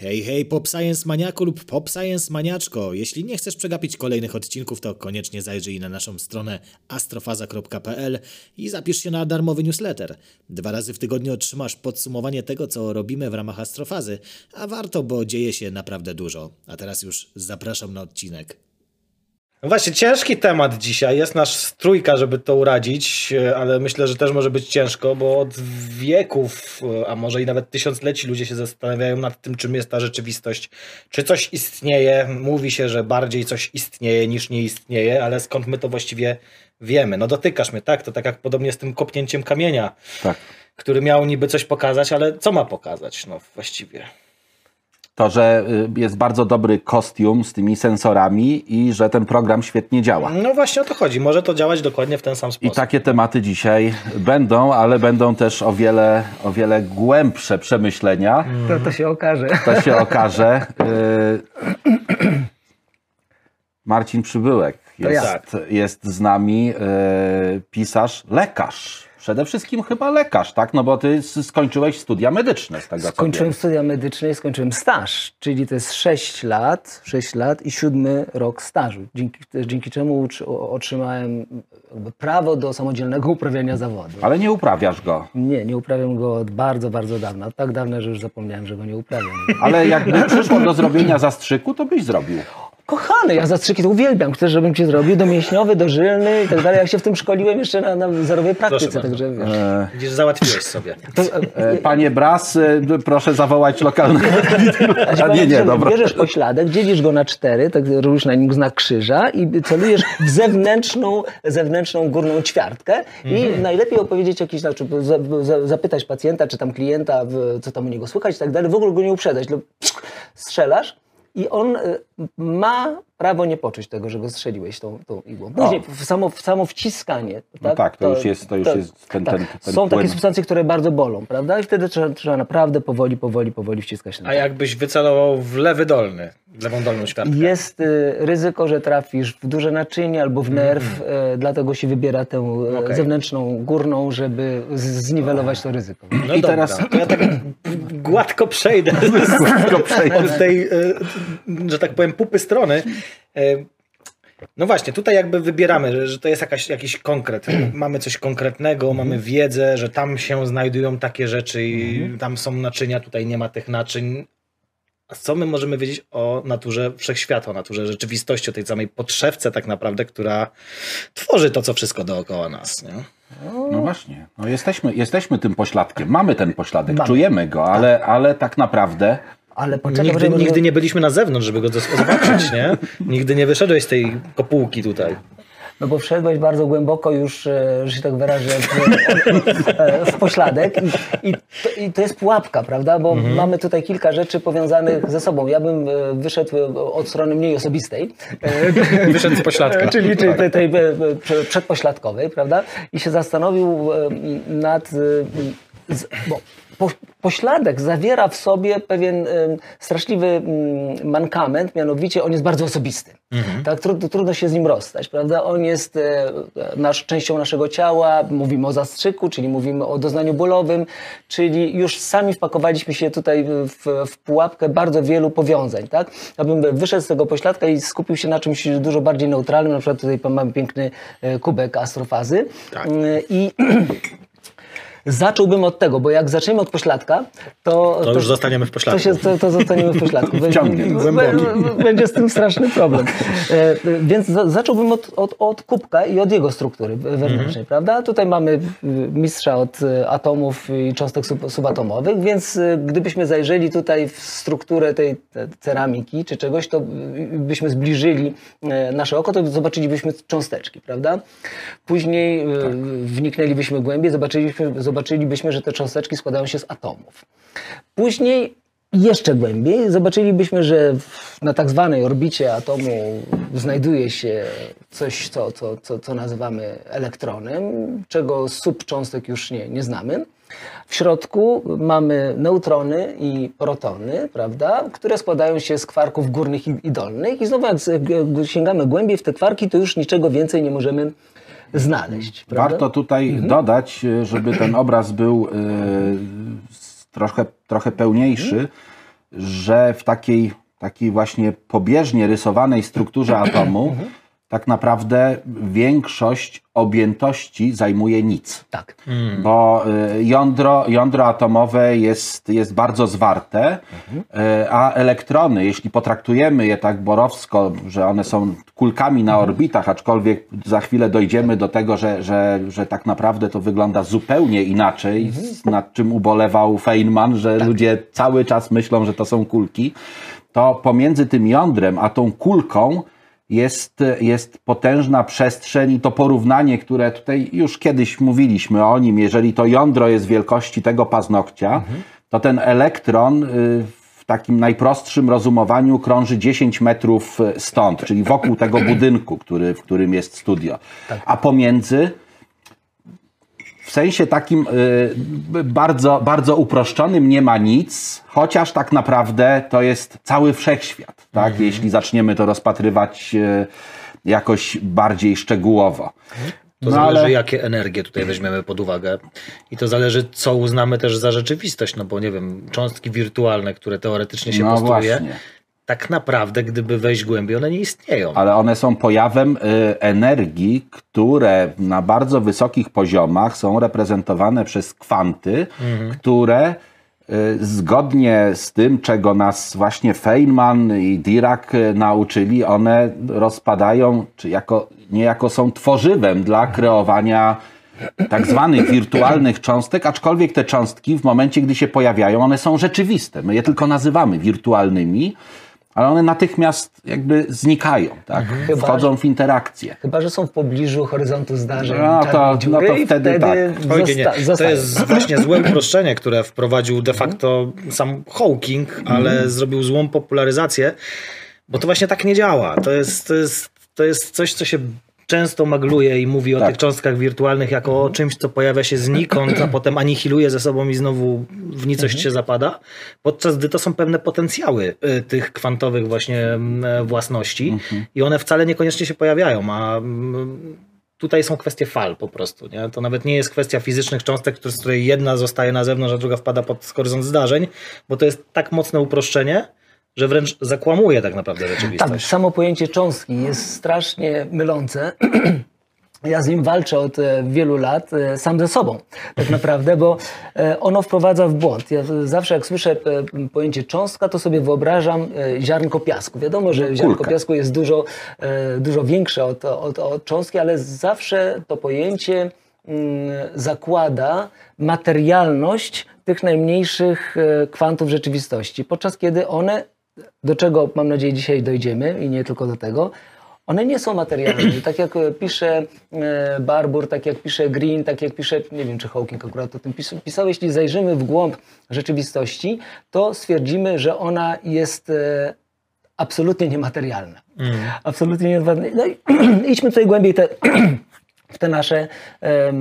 Hej, hej, Pop Science Maniaku lub Pop Science Maniaczko. Jeśli nie chcesz przegapić kolejnych odcinków, to koniecznie zajrzyj na naszą stronę astrofaza.pl i zapisz się na darmowy newsletter. Dwa razy w tygodniu otrzymasz podsumowanie tego, co robimy w ramach Astrofazy, a warto, bo dzieje się naprawdę dużo. A teraz już zapraszam na odcinek. No właśnie, ciężki temat dzisiaj. Jest nasz trójka, żeby to uradzić, e, ale myślę, że też może być ciężko, bo od wieków, e, a może i nawet tysiącleci ludzie się zastanawiają nad tym, czym jest ta rzeczywistość. Czy coś istnieje? Mówi się, że bardziej coś istnieje niż nie istnieje, ale skąd my to właściwie wiemy? No dotykasz mnie, tak? To tak jak podobnie z tym kopnięciem kamienia, Tak. który miał niby coś pokazać, ale co ma pokazać? No właściwie. To, że y, jest bardzo dobry kostium z tymi sensorami i że ten program świetnie działa. No właśnie o to chodzi. Może to działać dokładnie w ten sam I sposób. takie tematy dzisiaj będą, ale będą też o wiele, o wiele głębsze przemyślenia. To, to się okaże. To się okaże. Y, Marcin Przybyłek To ja. jest, jest z nami, y, pisarz, lekarz. Przede wszystkim chyba lekarz, tak? No bo ty skończyłeś studia medyczne z tego Skończyłem studia medyczne i skończyłem staż, czyli to jest 6 lat, 6 lat i siódmy rok stażu, dzięki, dzięki czemu otrzymałem prawo do samodzielnego uprawiania zawodu. Ale nie uprawiasz go. Nie, nie uprawiam go od bardzo, bardzo dawna. Tak dawno, że już zapomniałem, że go nie uprawiam. Ale jakby przyszło do zrobienia zastrzyku, to byś zrobił. Kochany, ja zastrzyki to uwielbiam. Chcesz, żebym cię zrobił domięśniowy, dożylny i tak dalej. Ja się w tym szkoliłem jeszcze na, na zerowej praktyce, także wiesz. Widzisz, załatwiłeś sobie. To, E, Panie Bras, e, proszę zawołać ci A nie, nie, dobra. Bierzesz pośladek, dzielisz go na cztery, tak robisz na nim znak krzyża i celujesz w zewnętrzną, zewnętrzną górną ćwiartkę i najlepiej opowiedzieć jakiś, znaczy za, za, zapytać pacjenta, czy tam klienta, co tam u niego słychać i tak dalej, w ogóle go nie uprzedzać. Strzelasz i on y, ma prawo nie poczuć tego, że go strzeliłeś tą, tą igłą. Później w samo, w samo wciskanie. No tak, to już jest- to już jest ten- ten- ten Są takie płyn. substancje, które bardzo bolą, prawda? I wtedy trzeba, trzeba naprawdę powoli, powoli, powoli wciskać. na A jakbyś wycelował w lewy dolny, w lewą dolną światkę? Jest y, ryzyko, że trafisz w duże naczynie albo w nerw, y, dlatego się wybiera tę y, Mhm. Okej. zewnętrzną, górną, żeby z- zniwelować to ryzyko. No I dobra, teraz- to ja tak gładko przejdę, od tej, e, że tak powiem, pupy strony. E, No właśnie, tutaj jakby wybieramy, że, że to jest jakaś, jakiś konkret. Mamy coś konkretnego, mamy wiedzę, że tam się znajdują takie rzeczy i tam są naczynia, tutaj nie ma tych naczyń. A co my możemy wiedzieć o naturze wszechświata, o naturze rzeczywistości, o tej samej podszewce tak naprawdę, która tworzy to, co wszystko dookoła nas. Nie? No właśnie, no jesteśmy, jesteśmy tym pośladkiem, mamy ten pośladek, Mamy. czujemy go, ale, ale tak naprawdę Ale poczekaj, Nigdy, nigdy nie byliśmy na zewnątrz, żeby go zobaczyć, nie? Nigdy nie wyszedłeś z tej kopułki tutaj. No bo wszedłeś bardzo głęboko już, e, że się tak wyrażę, w, e, w pośladek i, i, to, i to jest pułapka, prawda? Bo Mhm. mamy tutaj kilka rzeczy powiązanych ze sobą. Ja bym e, wyszedł od strony mniej osobistej. Wyszedł z pośladka. Czyli, czyli tej, tej prze- przedpośladkowej, prawda? I się zastanowił nad. Bo po, pośladek zawiera w sobie pewien straszliwy mankament, mianowicie on jest bardzo osobisty. Tak, trudno, trudno się z nim rozstać, prawda? On jest e, nasz, częścią naszego ciała, mówimy o zastrzyku, czyli mówimy o doznaniu bólowym, czyli już sami wpakowaliśmy się tutaj w, w pułapkę bardzo wielu powiązań, tak? Abym wyszedł z tego pośladka i skupił się na czymś dużo bardziej neutralnym, na przykład tutaj mamy piękny e, kubek astrofazy Tak. E, i Zacząłbym od tego, bo jak zaczniemy od pośladka, to... To już zostaniemy w pośladku. To, się, to, to zostaniemy w pośladku. Będzie- Będzie z tym straszny problem. E, Więc za, zacząłbym od, od, od kubka i od jego struktury wewnętrznej, Mhm. prawda? Tutaj mamy y, mistrza od y, atomów i cząstek sub, subatomowych, więc y, gdybyśmy zajrzeli tutaj w strukturę tej te, ceramiki czy czegoś, to byśmy zbliżyli e, nasze oko, to zobaczylibyśmy cząsteczki, prawda? Później Tak. wniknęlibyśmy głębiej, zobaczylibyśmy, zobaczylibyśmy, że te cząsteczki składają się z atomów. Później jeszcze głębiej zobaczylibyśmy, że na tak zwanej orbicie atomu znajduje się coś, co, co, co, co nazywamy elektronem, czego subcząstek już nie, nie znamy. W środku mamy neutrony i protony, prawda, które składają się z kwarków górnych i, i dolnych. I znowu jak sięgamy głębiej w te kwarki, to już niczego więcej nie możemy znaleźć. Prawda? warto tutaj dodać, e, żeby ten obraz był e, trochę, trochę pełniejszy, że w takiej, takiej właśnie pobieżnie rysowanej strukturze atomu tak naprawdę większość objętości zajmuje nic. Tak. Bo y, jądro, jądro atomowe jest, jest bardzo zwarte, y, a elektrony, jeśli potraktujemy je tak borowsko, że one są kulkami na orbitach, aczkolwiek za chwilę dojdziemy do tego, że, że, że tak naprawdę to wygląda zupełnie inaczej, z- nad czym ubolewał Feynman, że ludzie cały czas myślą, że to są kulki, to pomiędzy tym jądrem a tą kulką jest, jest potężna przestrzeń i to porównanie, które tutaj już kiedyś mówiliśmy o nim, jeżeli to jądro jest wielkości tego paznokcia, to ten elektron y, w takim najprostszym rozumowaniu krąży 10 metrów stąd, czyli wokół tego budynku, który, w którym jest studio. A pomiędzy w sensie takim y, bardzo, bardzo uproszczonym nie ma nic, chociaż tak naprawdę to jest cały wszechświat, tak? Jeśli zaczniemy to rozpatrywać y, jakoś bardziej szczegółowo. To No, zależy, ale- jakie energie tutaj weźmiemy pod uwagę. I to zależy, co uznamy też za rzeczywistość. No bo nie wiem, cząstki wirtualne, które teoretycznie się No postuluje, właśnie. Tak naprawdę, gdyby wejść głębiej, one nie istnieją. ale one są pojawem y, energii, które na bardzo wysokich poziomach są reprezentowane przez kwanty, które y, zgodnie z tym, czego nas właśnie Feynman i Dirac y, nauczyli, one rozpadają, czy jako, niejako są tworzywem dla kreowania tak zwanych wirtualnych cząstek, aczkolwiek te cząstki w momencie, gdy się pojawiają, one są rzeczywiste. My je tylko nazywamy wirtualnymi, ale one natychmiast jakby znikają, tak? Chyba, Wchodzą w interakcję. Chyba, że są w pobliżu horyzontu zdarzeń. No to- dziury no to i wtedy tak. Oj, nie, To jest właśnie złe uproszczenie, które wprowadził de facto sam Hawking, ale zrobił złą popularyzację, bo to właśnie tak nie działa. To jest, to jest, to jest coś, co się często magluje i mówi o Tak. tych cząstkach wirtualnych jako o czymś, co pojawia się znikąd, a potem anihiluje ze sobą i znowu w nicość się zapada, podczas gdy to są pewne potencjały y, tych kwantowych właśnie mm, własności i one wcale niekoniecznie się pojawiają, a tutaj są kwestie fal po prostu. Nie? To nawet nie jest kwestia fizycznych cząstek, które- z której jedna zostaje na zewnątrz, a druga wpada pod horyzont zdarzeń, bo to jest tak mocne uproszczenie, że wręcz zakłamuje tak naprawdę Tak, rzeczywistość. samo pojęcie cząstki jest strasznie mylące. Ja z nim walczę od e, wielu lat, e, sam ze sobą tak naprawdę, bo e, ono wprowadza w błąd. Ja zawsze jak słyszę pojęcie cząstka, to sobie wyobrażam ziarnko piasku. Wiadomo, że ziarnko kulkę. piasku jest dużo, dużo większe od, od, od cząstki, ale zawsze to pojęcie mm, zakłada materialność tych najmniejszych kwantów rzeczywistości, podczas kiedy one, do czego mam nadzieję dzisiaj dojdziemy i nie tylko do tego, one nie są materialne. Tak jak e, pisze e, Barbour, tak jak pisze Green, tak jak pisze, nie wiem czy Hawking akurat o tym pis- pisał, jeśli zajrzymy w głąb rzeczywistości, to stwierdzimy, że ona jest e, absolutnie niematerialna. Absolutnie niematerialna. No i idźmy tutaj głębiej te, w te nasze e,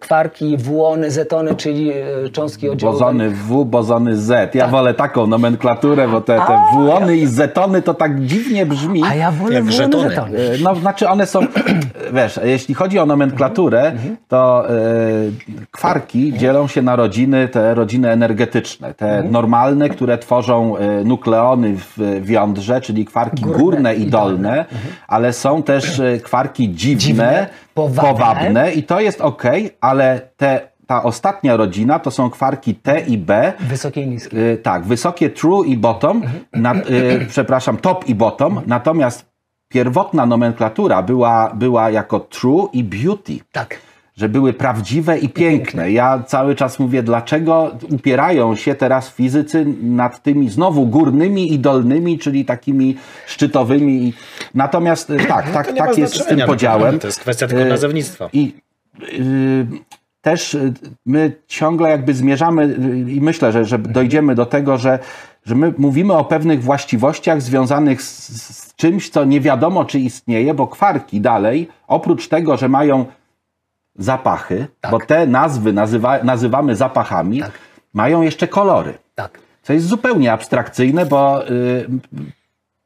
kwarki, włony, zetony, czyli e, cząstki oddziaływania. Bozony W, bozony Z. Ja wolę taką nomenklaturę, bo te, te A, włony i zetony to tak dziwnie brzmi. A ja wolę Jak włony, żetony. zetony. E, No, znaczy one są, wiesz, jeśli chodzi o nomenklaturę, to e, kwarki dzielą się na rodziny, te rodziny energetyczne, te normalne, które tworzą nukleony w, w jądrze, czyli kwarki górne, Górne i i dolne, ale są też kwarki dziwne, Dziwne, powabne. powabne i to jest ok, ale te, ta ostatnia rodzina to są kwarki T i B, Wysokie i niskie. Y, tak, wysokie true i bottom, na, y, przepraszam, top i bottom, natomiast pierwotna nomenklatura była, była jako true i beauty, Tak. Że były prawdziwe i piękne. Ja cały czas mówię, dlaczego upierają się teraz fizycy nad tymi znowu górnymi i dolnymi, czyli takimi szczytowymi. Natomiast y, tak, tak, tak jest z tym no. podziałem. To jest kwestia tylko Y, nazewnictwa. I y, też my ciągle jakby zmierzamy i myślę, że, że dojdziemy do tego, że, że my mówimy o pewnych właściwościach związanych z, z czymś, co nie wiadomo, czy istnieje, bo kwarki dalej, oprócz tego, że mają zapachy, Tak. bo te nazwy nazywa, nazywamy zapachami, Tak. mają jeszcze kolory. Tak. Co jest zupełnie abstrakcyjne, bo y,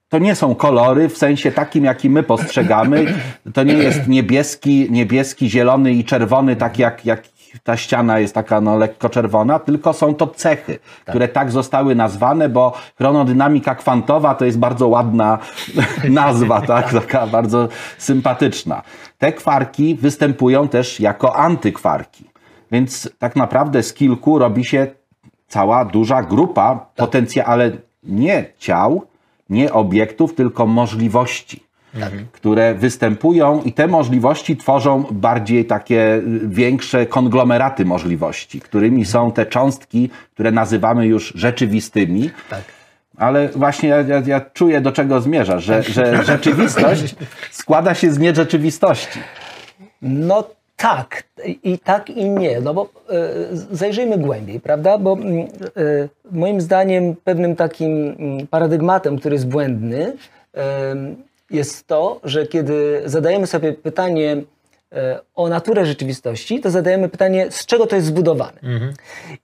to nie są kolory w sensie takim, jaki my postrzegamy. To nie jest niebieski, niebieski, zielony i czerwony, tak jak, jak ta ściana jest taka no, lekko czerwona, tylko są to cechy, które tak zostały nazwane, bo chronodynamika kwantowa to jest bardzo ładna nazwa, tak? taka bardzo sympatyczna. Te kwarki występują też jako antykwarki. Więc tak naprawdę z kilku robi się cała duża grupa potencja, ale nie ciał, nie obiektów, tylko możliwości, które występują i te możliwości tworzą bardziej takie y, większe konglomeraty możliwości, którymi są te cząstki, które nazywamy już rzeczywistymi. Ale właśnie ja, ja, ja czuję, do czego zmierzasz, że, że rzeczywistość składa się z nierzeczywistości. No tak, i tak i nie, no bo e, zajrzyjmy głębiej, prawda? Bo mm, e, moim zdaniem pewnym takim mm, paradygmatem, który jest błędny, jest to, że kiedy zadajemy sobie pytanie o naturę rzeczywistości, to zadajemy pytanie, z czego to jest zbudowane.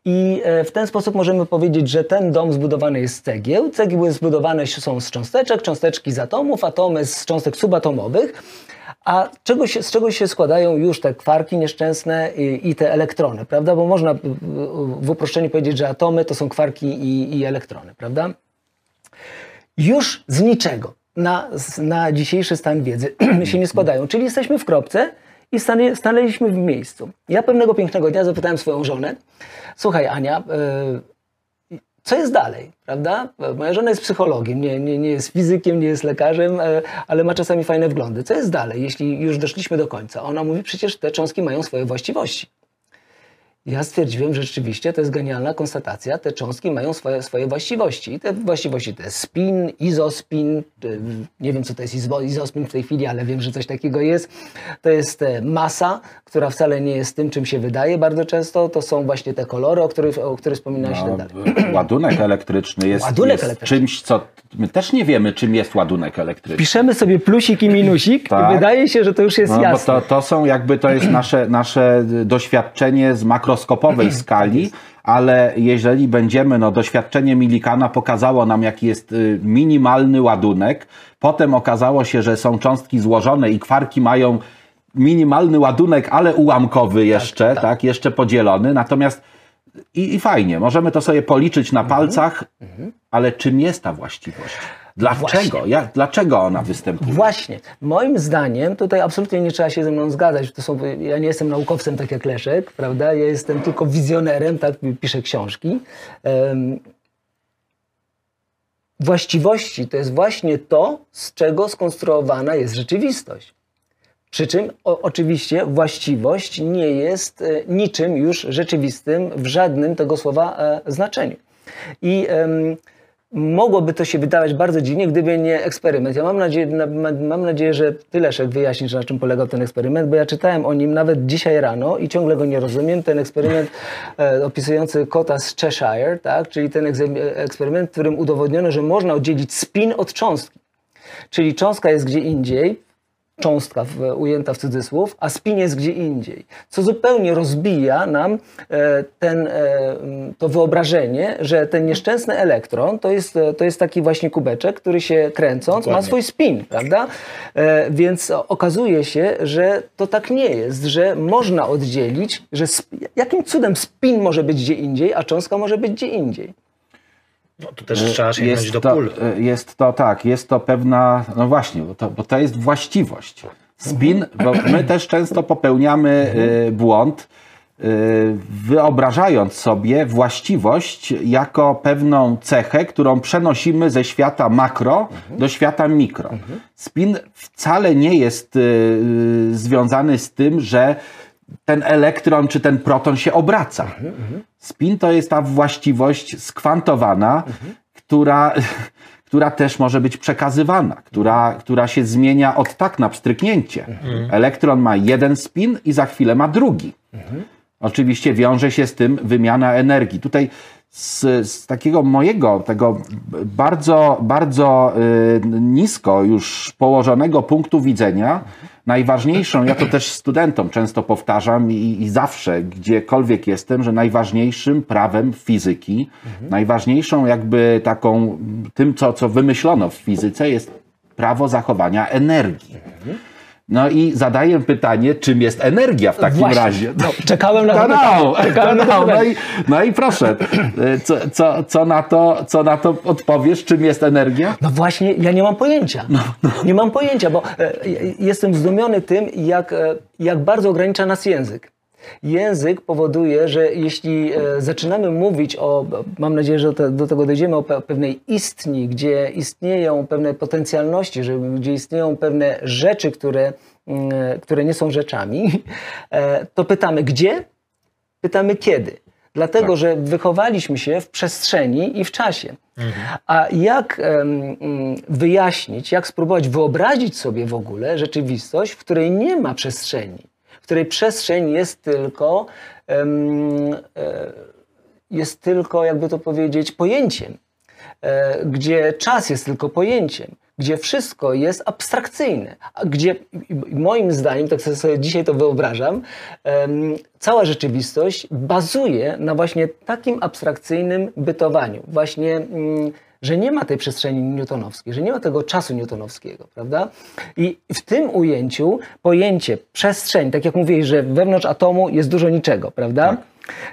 I e, w ten sposób możemy powiedzieć, że ten dom zbudowany jest z cegieł, cegieły zbudowane są z cząsteczek, cząsteczki z atomów, atomy z cząstek subatomowych, a czego się, z czego się składają już te kwarki nieszczęsne i, i te elektrony, prawda? Bo można w uproszczeniu powiedzieć, że atomy to są kwarki i, i elektrony, prawda? już z niczego na, na dzisiejszy stan wiedzy się nie składają. Czyli jesteśmy w kropce i stanęliśmy w miejscu. Ja pewnego pięknego dnia zapytałem swoją żonę, słuchaj Ania, e, co jest dalej, prawda? Moja żona jest psychologiem, nie, nie, nie jest fizykiem, nie jest lekarzem, e, ale ma czasami fajne wglądy. Co jest dalej, jeśli już doszliśmy do końca? Ona mówi, przecież te cząstki mają swoje właściwości. Ja stwierdziłem, że rzeczywiście to jest genialna konstatacja. Te cząstki mają swoje, swoje właściwości. I te właściwości to jest spin, izospin. y, Nie wiem, co to jest izo- izospin w tej chwili, ale wiem, że coś takiego jest. To jest e, masa, która wcale nie jest tym, czym się wydaje bardzo często. To są właśnie te kolory, o których, o których wspominałeś No, ładunek elektryczny jest, Ładunek jest elektryczny. czymś, co my też nie wiemy, czym jest ładunek elektryczny. Piszemy sobie plusik i minusik Tak. i wydaje się, że to już jest No, bo jasne. to, to są jakby, to jest nasze, nasze doświadczenie z makroskopowej skali, ale jeżeli będziemy, no doświadczenie Milikana pokazało nam, jaki jest y, minimalny ładunek, potem okazało się, że są cząstki złożone i kwarki mają minimalny ładunek, ale ułamkowy jeszcze, tak, jeszcze podzielony, natomiast i, i fajnie, możemy to sobie policzyć na palcach, ale czym jest ta właściwość? Dlaczego? Jak, dlaczego ona występuje? Właśnie. Moim zdaniem, tutaj absolutnie nie trzeba się ze mną zgadzać. To są, ja nie jestem naukowcem tak jak Leszek, prawda? Ja jestem tylko wizjonerem, tak piszę książki. Em, właściwości to jest właśnie to, z czego skonstruowana jest rzeczywistość. Przy czym o, oczywiście właściwość nie jest e, niczym już rzeczywistym w żadnym tego słowa e, znaczeniu. I em, mogłoby to się wydawać bardzo dziwnie, gdyby nie eksperyment. Ja mam nadzieję, na, ma- mam nadzieję, że ty Leszek wyjaśnisz, na czym polegał ten eksperyment, bo ja czytałem o nim nawet dzisiaj rano i ciągle go nie rozumiem. Ten eksperyment e, opisujący kota z Cheshire, tak? czyli ten egze- eksperyment, w którym udowodniono, że można oddzielić spin od cząstki. Czyli cząstka jest gdzie indziej, cząstka w, ujęta w cudzysłów, a spin jest gdzie indziej. Co zupełnie rozbija nam e, ten, e, to wyobrażenie, że ten nieszczęsny elektron to jest, e, to jest taki właśnie kubeczek, który się kręcąc ma Dokładnie. swój spin, prawda? Więc okazuje się, że to tak nie jest, że można oddzielić, że jakim cudem spin może być gdzie indziej, a cząstka może być gdzie indziej. No, tu też trzeba sięgnąć do to, pól. y, jest to tak, jest to pewna, no właśnie, bo to, bo to jest właściwość. Spin, bo my też często popełniamy y, błąd, y, wyobrażając sobie właściwość jako pewną cechę, którą przenosimy ze świata makro do świata mikro. Spin wcale nie jest y, y, związany z tym, że ten elektron czy ten proton się obraca. Spin to jest ta właściwość skwantowana, która, która też może być przekazywana, która, która się zmienia od tak na pstryknięcie. Elektron ma jeden spin i za chwilę ma drugi. Oczywiście wiąże się z tym wymiana energii. Tutaj z, z takiego mojego, tego bardzo, bardzo y, nisko już położonego punktu widzenia, najważniejszą, ja to też studentom często powtarzam i, i zawsze, gdziekolwiek jestem, że najważniejszym prawem fizyki, najważniejszą jakby taką, tym, co, co wymyślono w fizyce, jest prawo zachowania energii. No i zadaję pytanie, czym jest energia w takim Właśnie. razie? No, czekałem na to No, no, na no, no, i, no i proszę, y, co, co, co, na to, co na to odpowiesz, czym jest energia? No właśnie, ja nie mam pojęcia. Nie mam pojęcia, bo e, e, jestem zdumiony tym, jak, e, jak bardzo ogranicza nas język. Język powoduje, że jeśli e, zaczynamy mówić o, mam nadzieję, że do tego dojdziemy, o pe, pewnej istni, gdzie istnieją pewne potencjalności, gdzie istnieją pewne rzeczy, które, mm, e, które nie są rzeczami, e, to pytamy gdzie, pytamy kiedy. Dlatego, że wychowaliśmy się w przestrzeni i w czasie. A jak mm, wyjaśnić, jak spróbować wyobrazić sobie w ogóle rzeczywistość, w której nie ma przestrzeni, której przestrzeń jest tylko, e, jest tylko, jakby to powiedzieć, pojęciem, e, gdzie czas jest tylko pojęciem, gdzie wszystko jest abstrakcyjne, a gdzie moim zdaniem, tak sobie dzisiaj to wyobrażam, cała rzeczywistość bazuje na właśnie takim abstrakcyjnym bytowaniu, właśnie mm, że nie ma tej przestrzeni newtonowskiej, że nie ma tego czasu newtonowskiego, prawda? I w tym ujęciu pojęcie przestrzeń, tak jak mówiłeś, że wewnątrz atomu jest dużo niczego, prawda?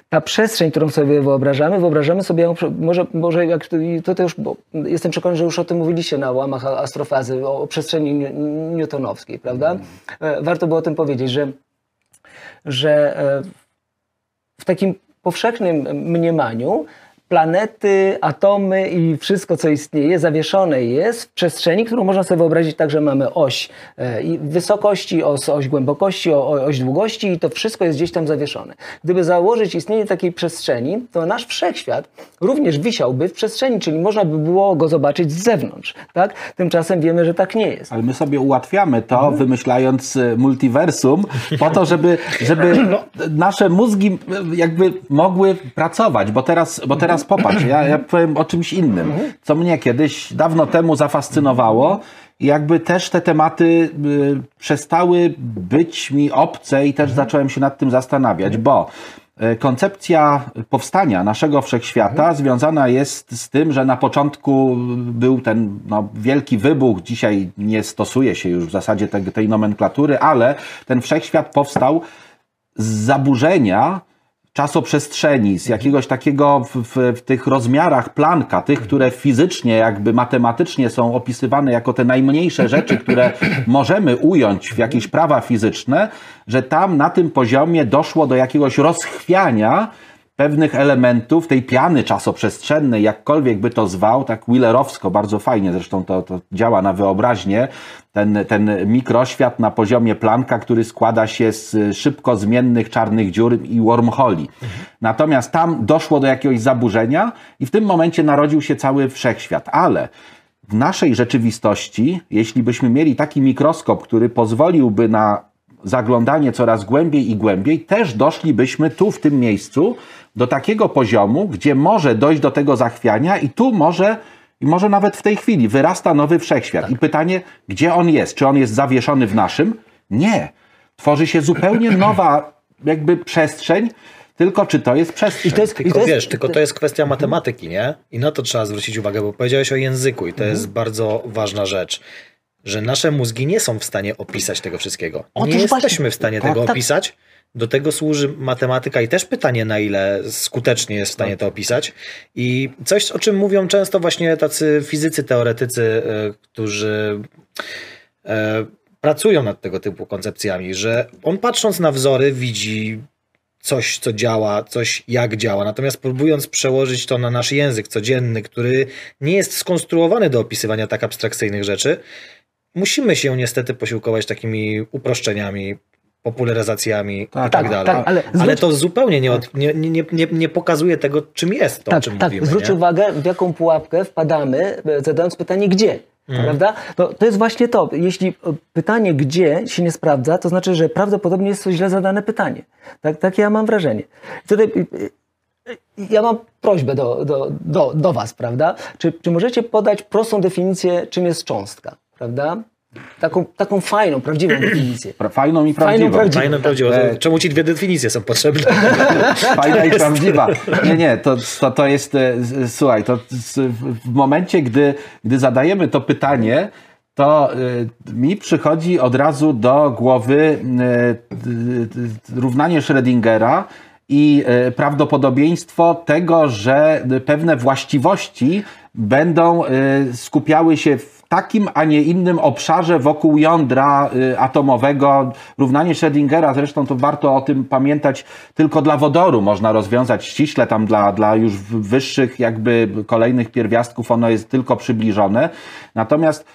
Ta przestrzeń, którą sobie wyobrażamy, wyobrażamy sobie, ją, może, może jak to, to też, bo jestem przekonany, że już o tym mówiliście na łamach astrofazy, o, o przestrzeni newtonowskiej, prawda? E, Warto było o tym powiedzieć, że, że e, w takim powszechnym mniemaniu planety, atomy i wszystko, co istnieje, zawieszone jest w przestrzeni, którą można sobie wyobrazić tak, że mamy oś e, wysokości, oś, oś głębokości, oś długości i to wszystko jest gdzieś tam zawieszone. Gdyby założyć istnienie takiej przestrzeni, to nasz wszechświat również wisiałby w przestrzeni, czyli można by było go zobaczyć z zewnątrz. Tak? Tymczasem wiemy, że tak nie jest. Ale my sobie ułatwiamy to, Mhm. wymyślając y, multiversum, po to, żeby, żeby No. nasze mózgi y, jakby mogły pracować. Bo teraz, bo teraz Mhm. popatrz, ja, ja powiem o czymś innym, co mnie kiedyś dawno temu zafascynowało. Jakby też te tematy y, przestały być mi obce i też Mhm. zacząłem się nad tym zastanawiać, bo y, koncepcja powstania naszego wszechświata Mhm. związana jest z tym, że na początku był ten no, wielki wybuch. Dzisiaj nie stosuje się już w zasadzie tej, tej nomenklatury, ale ten wszechświat powstał z zaburzenia czasoprzestrzeni, z jakiegoś takiego w, w, w tych rozmiarach planka, tych, które fizycznie, jakby matematycznie są opisywane jako te najmniejsze rzeczy, które możemy ująć w jakieś prawa fizyczne, że tam na tym poziomie doszło do jakiegoś rozchwiania pewnych elementów tej piany czasoprzestrzennej, jakkolwiek by to zwał, tak Wheelerowsko, bardzo fajnie zresztą to, to działa na wyobraźnię, ten, ten mikroświat na poziomie Plancka, który składa się z szybko zmiennych czarnych dziur i wormholi. Natomiast tam doszło do jakiegoś zaburzenia i w tym momencie narodził się cały wszechświat. Ale w naszej rzeczywistości, jeśli byśmy mieli taki mikroskop, który pozwoliłby na zaglądanie coraz głębiej i głębiej, też doszlibyśmy tu, w tym miejscu, do takiego poziomu, gdzie może dojść do tego zachwiania i tu może, i może nawet w tej chwili wyrasta nowy wszechświat. I pytanie, gdzie on jest? Czy on jest zawieszony w naszym? Nie. Tworzy się zupełnie nowa jakby przestrzeń, tylko czy to jest przestrzeń? I to jest, i Tylko to jest, wiesz, tylko to jest kwestia matematyki, nie? I na to trzeba zwrócić uwagę, bo powiedziałeś o języku i to jest bardzo ważna rzecz. Że nasze mózgi nie są w stanie opisać tego wszystkiego. Otóż nie właśnie. jesteśmy w stanie Tak, tego tak. opisać. Do tego służy matematyka i też pytanie, na ile skutecznie jest w stanie to opisać. I coś, o czym mówią często właśnie tacy fizycy, teoretycy, e, którzy e, pracują nad tego typu koncepcjami, że on patrząc na wzory widzi coś, co działa, coś jak działa. Natomiast próbując przełożyć to na nasz język codzienny, który nie jest skonstruowany do opisywania tak abstrakcyjnych rzeczy, musimy się niestety posiłkować takimi uproszczeniami, popularyzacjami Tak, i tak tak, dalej. tak, ale ale, zwróć- to zupełnie nie, od, nie, nie, nie, nie pokazuje tego, czym jest to, tak, czym tak. mówimy. Zwróć nie? uwagę, w jaką pułapkę wpadamy, e, zadając pytanie gdzie. Mhm. Prawda? To, to jest właśnie to. Jeśli e, pytanie gdzie się nie sprawdza, to znaczy, że prawdopodobnie jest to źle zadane pytanie. Tak, takie ja mam wrażenie. Tutaj e, ja mam prośbę do, do, do, do Was, prawda? Czy, czy możecie podać prostą definicję, czym jest cząstka? Prawda? Taką, taką fajną, prawdziwą definicję. Fajną i Fajną, prawdziwą. prawdziwą. Fajne, prawdziwe. E, Czemu ci dwie definicje są potrzebne? Fajna i prawdziwa. Nie, nie, to, to, to jest, e, z- słuchaj, to w momencie, gdy, gdy zadajemy to pytanie, to y, mi przychodzi od razu do głowy równanie Schrödingera i prawdopodobieństwo tego, że pewne właściwości będą skupiały się w takim, a nie innym obszarze wokół jądra y, atomowego. Równanie Schrödingera, zresztą to warto o tym pamiętać, tylko dla wodoru można rozwiązać ściśle, tam dla, dla już wyższych jakby kolejnych pierwiastków ono jest tylko przybliżone. Natomiast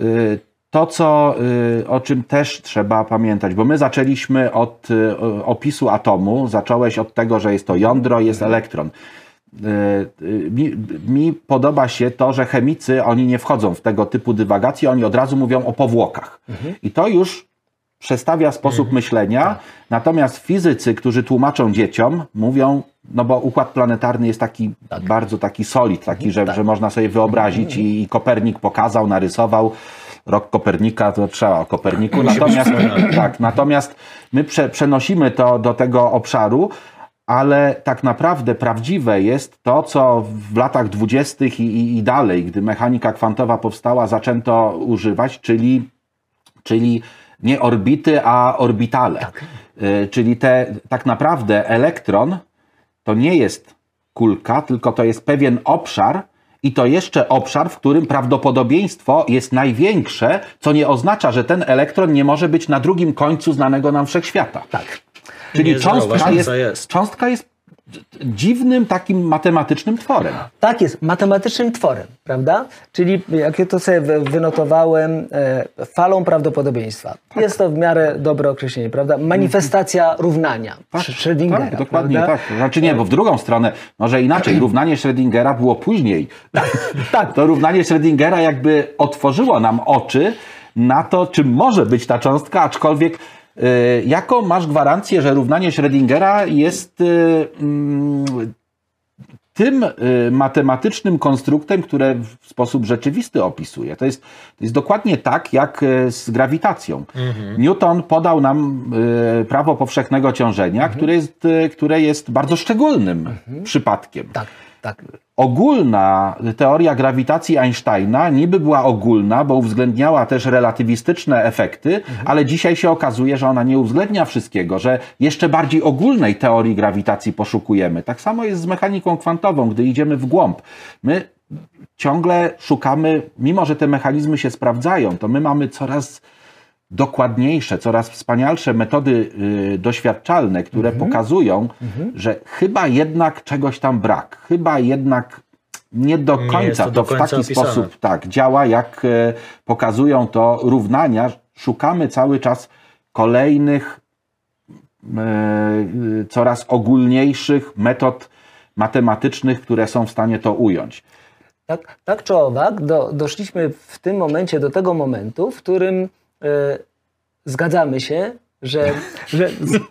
y, to, co, y, o czym też trzeba pamiętać, bo my zaczęliśmy od opisu atomu, zacząłeś od tego, że jest to jądro, jest elektron. Y, Mi, mi podoba się to, że chemicy, oni nie wchodzą w tego typu dywagacje, oni od razu mówią o powłokach. I to już przestawia sposób myślenia. Natomiast fizycy, którzy tłumaczą dzieciom, mówią, no bo układ planetarny jest taki bardzo taki solid, taki, że, że można sobie wyobrazić i, i Kopernik pokazał, narysował. Rok Kopernika, to trzeba o Koperniku. Natomiast, tak, natomiast my prze, przenosimy to do tego obszaru, ale tak naprawdę prawdziwe jest to, co w latach dwudziestych i, i, dalej, gdy mechanika kwantowa powstała, zaczęto używać, czyli, czyli nie orbity, a orbitale. Y, Czyli te, tak naprawdę elektron to nie jest kulka, tylko to jest pewien obszar i to jeszcze obszar, w którym prawdopodobieństwo jest największe, co nie oznacza, że ten elektron nie może być na drugim końcu znanego nam wszechświata. Tak. Czyli Niezdrowa cząstka jest, jest. cząstka jest dziwnym takim matematycznym tworem. Tak jest, matematycznym tworem, prawda? Czyli jak ja to sobie wy- wynotowałem, e, falą prawdopodobieństwa. Jest to w miarę dobre określenie, prawda? Manifestacja równania Sch- Schrödingera. tak, dokładnie prawda? tak. Znaczy nie, bo w drugą stronę, może inaczej, równanie Schrödingera było później. tak. To równanie Schrödingera jakby otworzyło nam oczy na to, czym może być ta cząstka, aczkolwiek jaką masz gwarancję, że równanie Schrödingera jest y, mm, tym y, matematycznym konstruktem, które w sposób rzeczywisty opisuje. To jest, to jest dokładnie tak, jak y, z grawitacją. Newton podał nam y, prawo powszechnego ciążenia, które, jest, y, które jest bardzo szczególnym przypadkiem. Tak, tak. Ogólna teoria grawitacji Einsteina niby była ogólna, bo uwzględniała też relatywistyczne efekty, ale dzisiaj się okazuje, że ona nie uwzględnia wszystkiego, że jeszcze bardziej ogólnej teorii grawitacji poszukujemy. Tak samo jest z mechaniką kwantową, gdy idziemy w głąb. My ciągle szukamy, mimo że te mechanizmy się sprawdzają, to my mamy coraz dokładniejsze, coraz wspanialsze metody y, doświadczalne, które pokazują, że chyba jednak czegoś tam brak. Chyba jednak nie do końca to to, do w końca taki opisane. sposób tak działa, jak e, pokazują to równania. Szukamy cały czas kolejnych e, y, coraz ogólniejszych metod matematycznych, które są w stanie to ująć. Tak, tak czy owak, do, doszliśmy w tym momencie do tego momentu, w którym zgadzamy się, że, że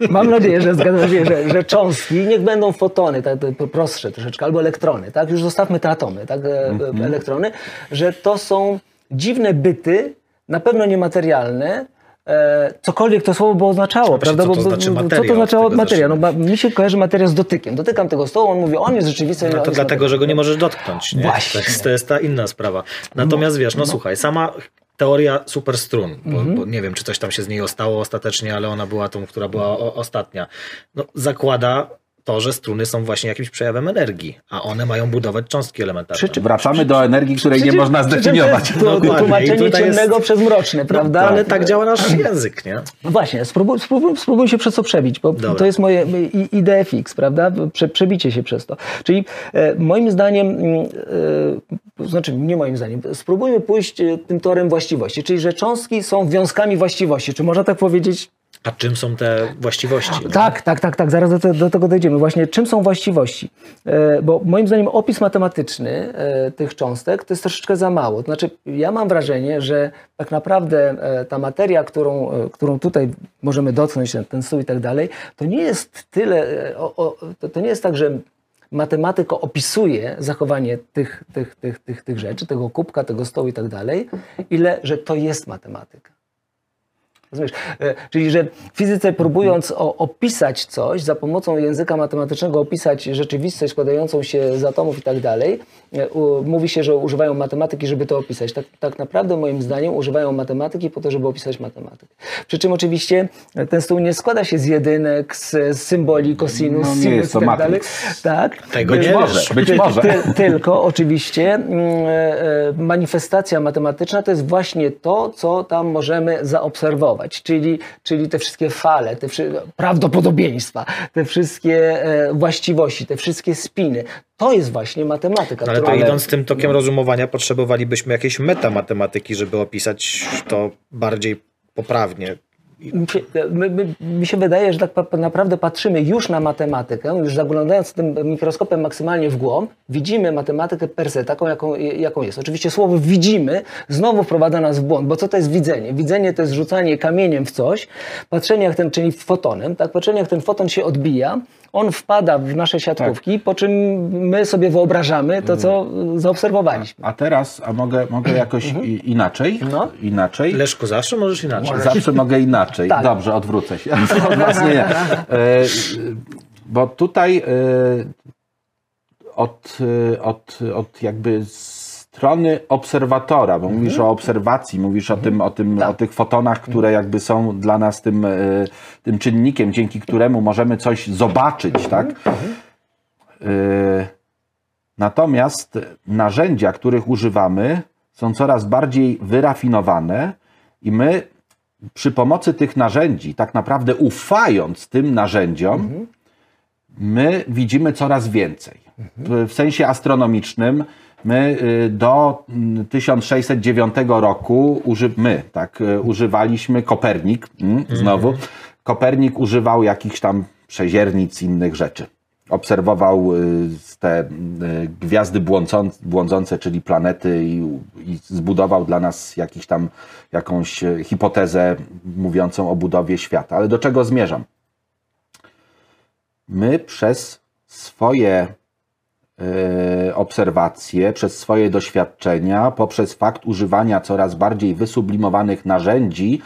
mam nadzieję, że zgadzamy się, że, że cząstki, niech będą fotony, tak, to prostsze troszeczkę, albo elektrony, tak, już zostawmy te atomy, tak, e, Mhm. e, elektrony, że to są dziwne byty, na pewno niematerialne, e, cokolwiek to słowo by oznaczało, prawda? co to znaczy co materia? to Od znaczyło materia? No, mi się kojarzy materia z dotykiem. Dotykam tego stołu, on mówi, on jest rzeczywiście... No to dlatego, że go nie możesz dotknąć. Nie? Właśnie. To, jest, to jest ta inna sprawa. Natomiast wiesz, no, słuchaj, sama teoria superstrun, bo, Mhm. bo nie wiem, czy coś tam się z niej ostało ostatecznie, ale ona była tą, która była o, ostatnia. No, zakłada to, że struny są właśnie jakimś przejawem energii, a one mają budować cząstki elementarne. Przy czym- Wracamy do energii, której nie Przecież- można przecież zdefiniować. To jest to, tłumaczenie tutaj jest- ciemnego przez mroczne, prawda? No, ale tak działa nasz język, nie? No właśnie, spróbuj, spróbuj, spróbuj się przez to przebić, bo Dobra. to jest moje i- idea fix, prawda? Prze, przebicie się przez to. Czyli e, moim zdaniem, mm, e, znaczy nie moim zdaniem, spróbujmy pójść e, tym torem właściwości, czyli że cząstki są wiązkami właściwości. Czy można tak powiedzieć? A czym są te właściwości? Tak, tak, tak, tak, zaraz do, do tego dojdziemy. Właśnie czym są właściwości? E, bo moim zdaniem opis matematyczny e, tych cząstek to jest troszeczkę za mało. To znaczy, ja mam wrażenie, że tak naprawdę e, ta materia, którą, którą tutaj możemy dotknąć, ten, ten stół i tak dalej, to nie jest tyle, o, o, to, to nie jest tak, że matematyka opisuje zachowanie tych, tych, tych, tych, tych rzeczy, tego kubka, tego stołu i tak dalej, ile, że to jest matematyka. Rozumiesz? E, Czyli, że w fizyce próbując o, opisać coś, za pomocą języka matematycznego opisać rzeczywistość składającą się z atomów i tak dalej, e, mówi się, że używają matematyki, żeby to opisać. Tak, tak naprawdę moim zdaniem używają matematyki po to, żeby opisać matematykę. Przy czym oczywiście ten stół nie składa się z jedynek, z, z symboli, kosinus, No nie sinus i tak dalej. Tak. Tego nie Być może, wiesz. być może. Ty, tylko oczywiście mm, e, manifestacja matematyczna to jest właśnie to, co tam możemy zaobserwować, czyli, czyli te wszystkie fale, te wszy- prawdopodobieństwa, te wszystkie e, właściwości, te wszystkie spiny. To jest właśnie matematyka. No ale to idąc tym tokiem rozumowania, potrzebowalibyśmy jakiejś metamatematyki, żeby opisać to bardziej poprawnie. Mi się, my, my, mi się wydaje, że tak naprawdę patrzymy już na matematykę, już zaglądając tym mikroskopem maksymalnie w głąb, widzimy matematykę per se, taką jaką, jaką jest. Oczywiście słowo widzimy znowu wprowadza nas w błąd, bo co to jest widzenie? Widzenie to jest rzucanie kamieniem w coś, patrzenie jak ten, czyli fotonem, tak, patrzenie jak ten foton się odbija, on wpada w nasze siatkówki, po czym my sobie wyobrażamy to, co zaobserwowaliśmy. A teraz, a mogę, mogę jakoś i, inaczej? No. Inaczej? Leszku, zawsze możesz inaczej. Zawsze mogę inaczej. Tak. Dobrze, odwrócę się. Od nie. E, bo tutaj e, od, e, od, od jakby strony obserwatora, bo mówisz o obserwacji, mówisz o tym, o, tym, o tych fotonach, które jakby są dla nas tym, e, tym czynnikiem, dzięki któremu możemy coś zobaczyć, tak? E, Natomiast narzędzia, których używamy, są coraz bardziej wyrafinowane i my przy pomocy tych narzędzi, tak naprawdę ufając tym narzędziom, my widzimy coraz więcej. W sensie astronomicznym my y, do mm, 1609 roku uży, my, tak, y, używaliśmy Kopernik, mm, znowu. Kopernik używał jakichś tam przeziernic, innych rzeczy. Obserwował y, te gwiazdy błądzące, czyli planety i, i zbudował dla nas jakiś tam, jakąś hipotezę mówiącą o budowie świata. Ale do czego zmierzam? my przez swoje obserwacje, przez swoje doświadczenia, poprzez fakt używania coraz bardziej wysublimowanych narzędzi,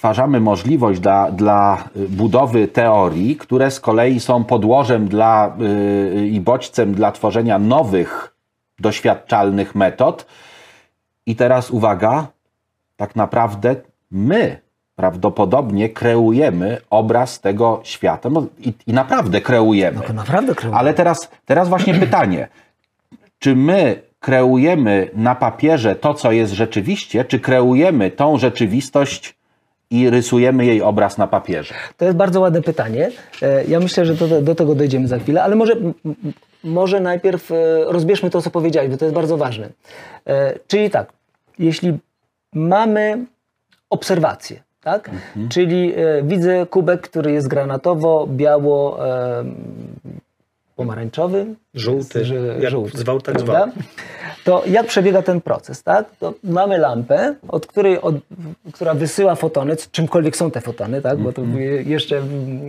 stwarzamy możliwość dla, dla budowy teorii, które z kolei są podłożem dla, y, i bodźcem dla tworzenia nowych, doświadczalnych metod. I teraz uwaga, tak naprawdę my prawdopodobnie kreujemy obraz tego świata. No, i, I naprawdę kreujemy. To naprawdę kręgu. Ale teraz, teraz właśnie pytanie. Czy my kreujemy na papierze to, co jest rzeczywiście, czy kreujemy tą rzeczywistość i rysujemy jej obraz na papierze? To jest bardzo ładne pytanie. E, Ja myślę, że do, do tego dojdziemy za chwilę, ale może, może najpierw e, rozbierzmy to, co powiedziałeś, bo to jest bardzo ważne. E, Czyli tak, jeśli mamy obserwację, tak? Czyli e, widzę kubek, który jest granatowo, biało, e, pomarańczowy, Żółty. Że- Jak żółty, zwał, tak zwał. To jak przebiega ten proces, tak? To mamy lampę, od której, od, która wysyła fotony, czymkolwiek są te fotony, tak? Bo to jeszcze mm,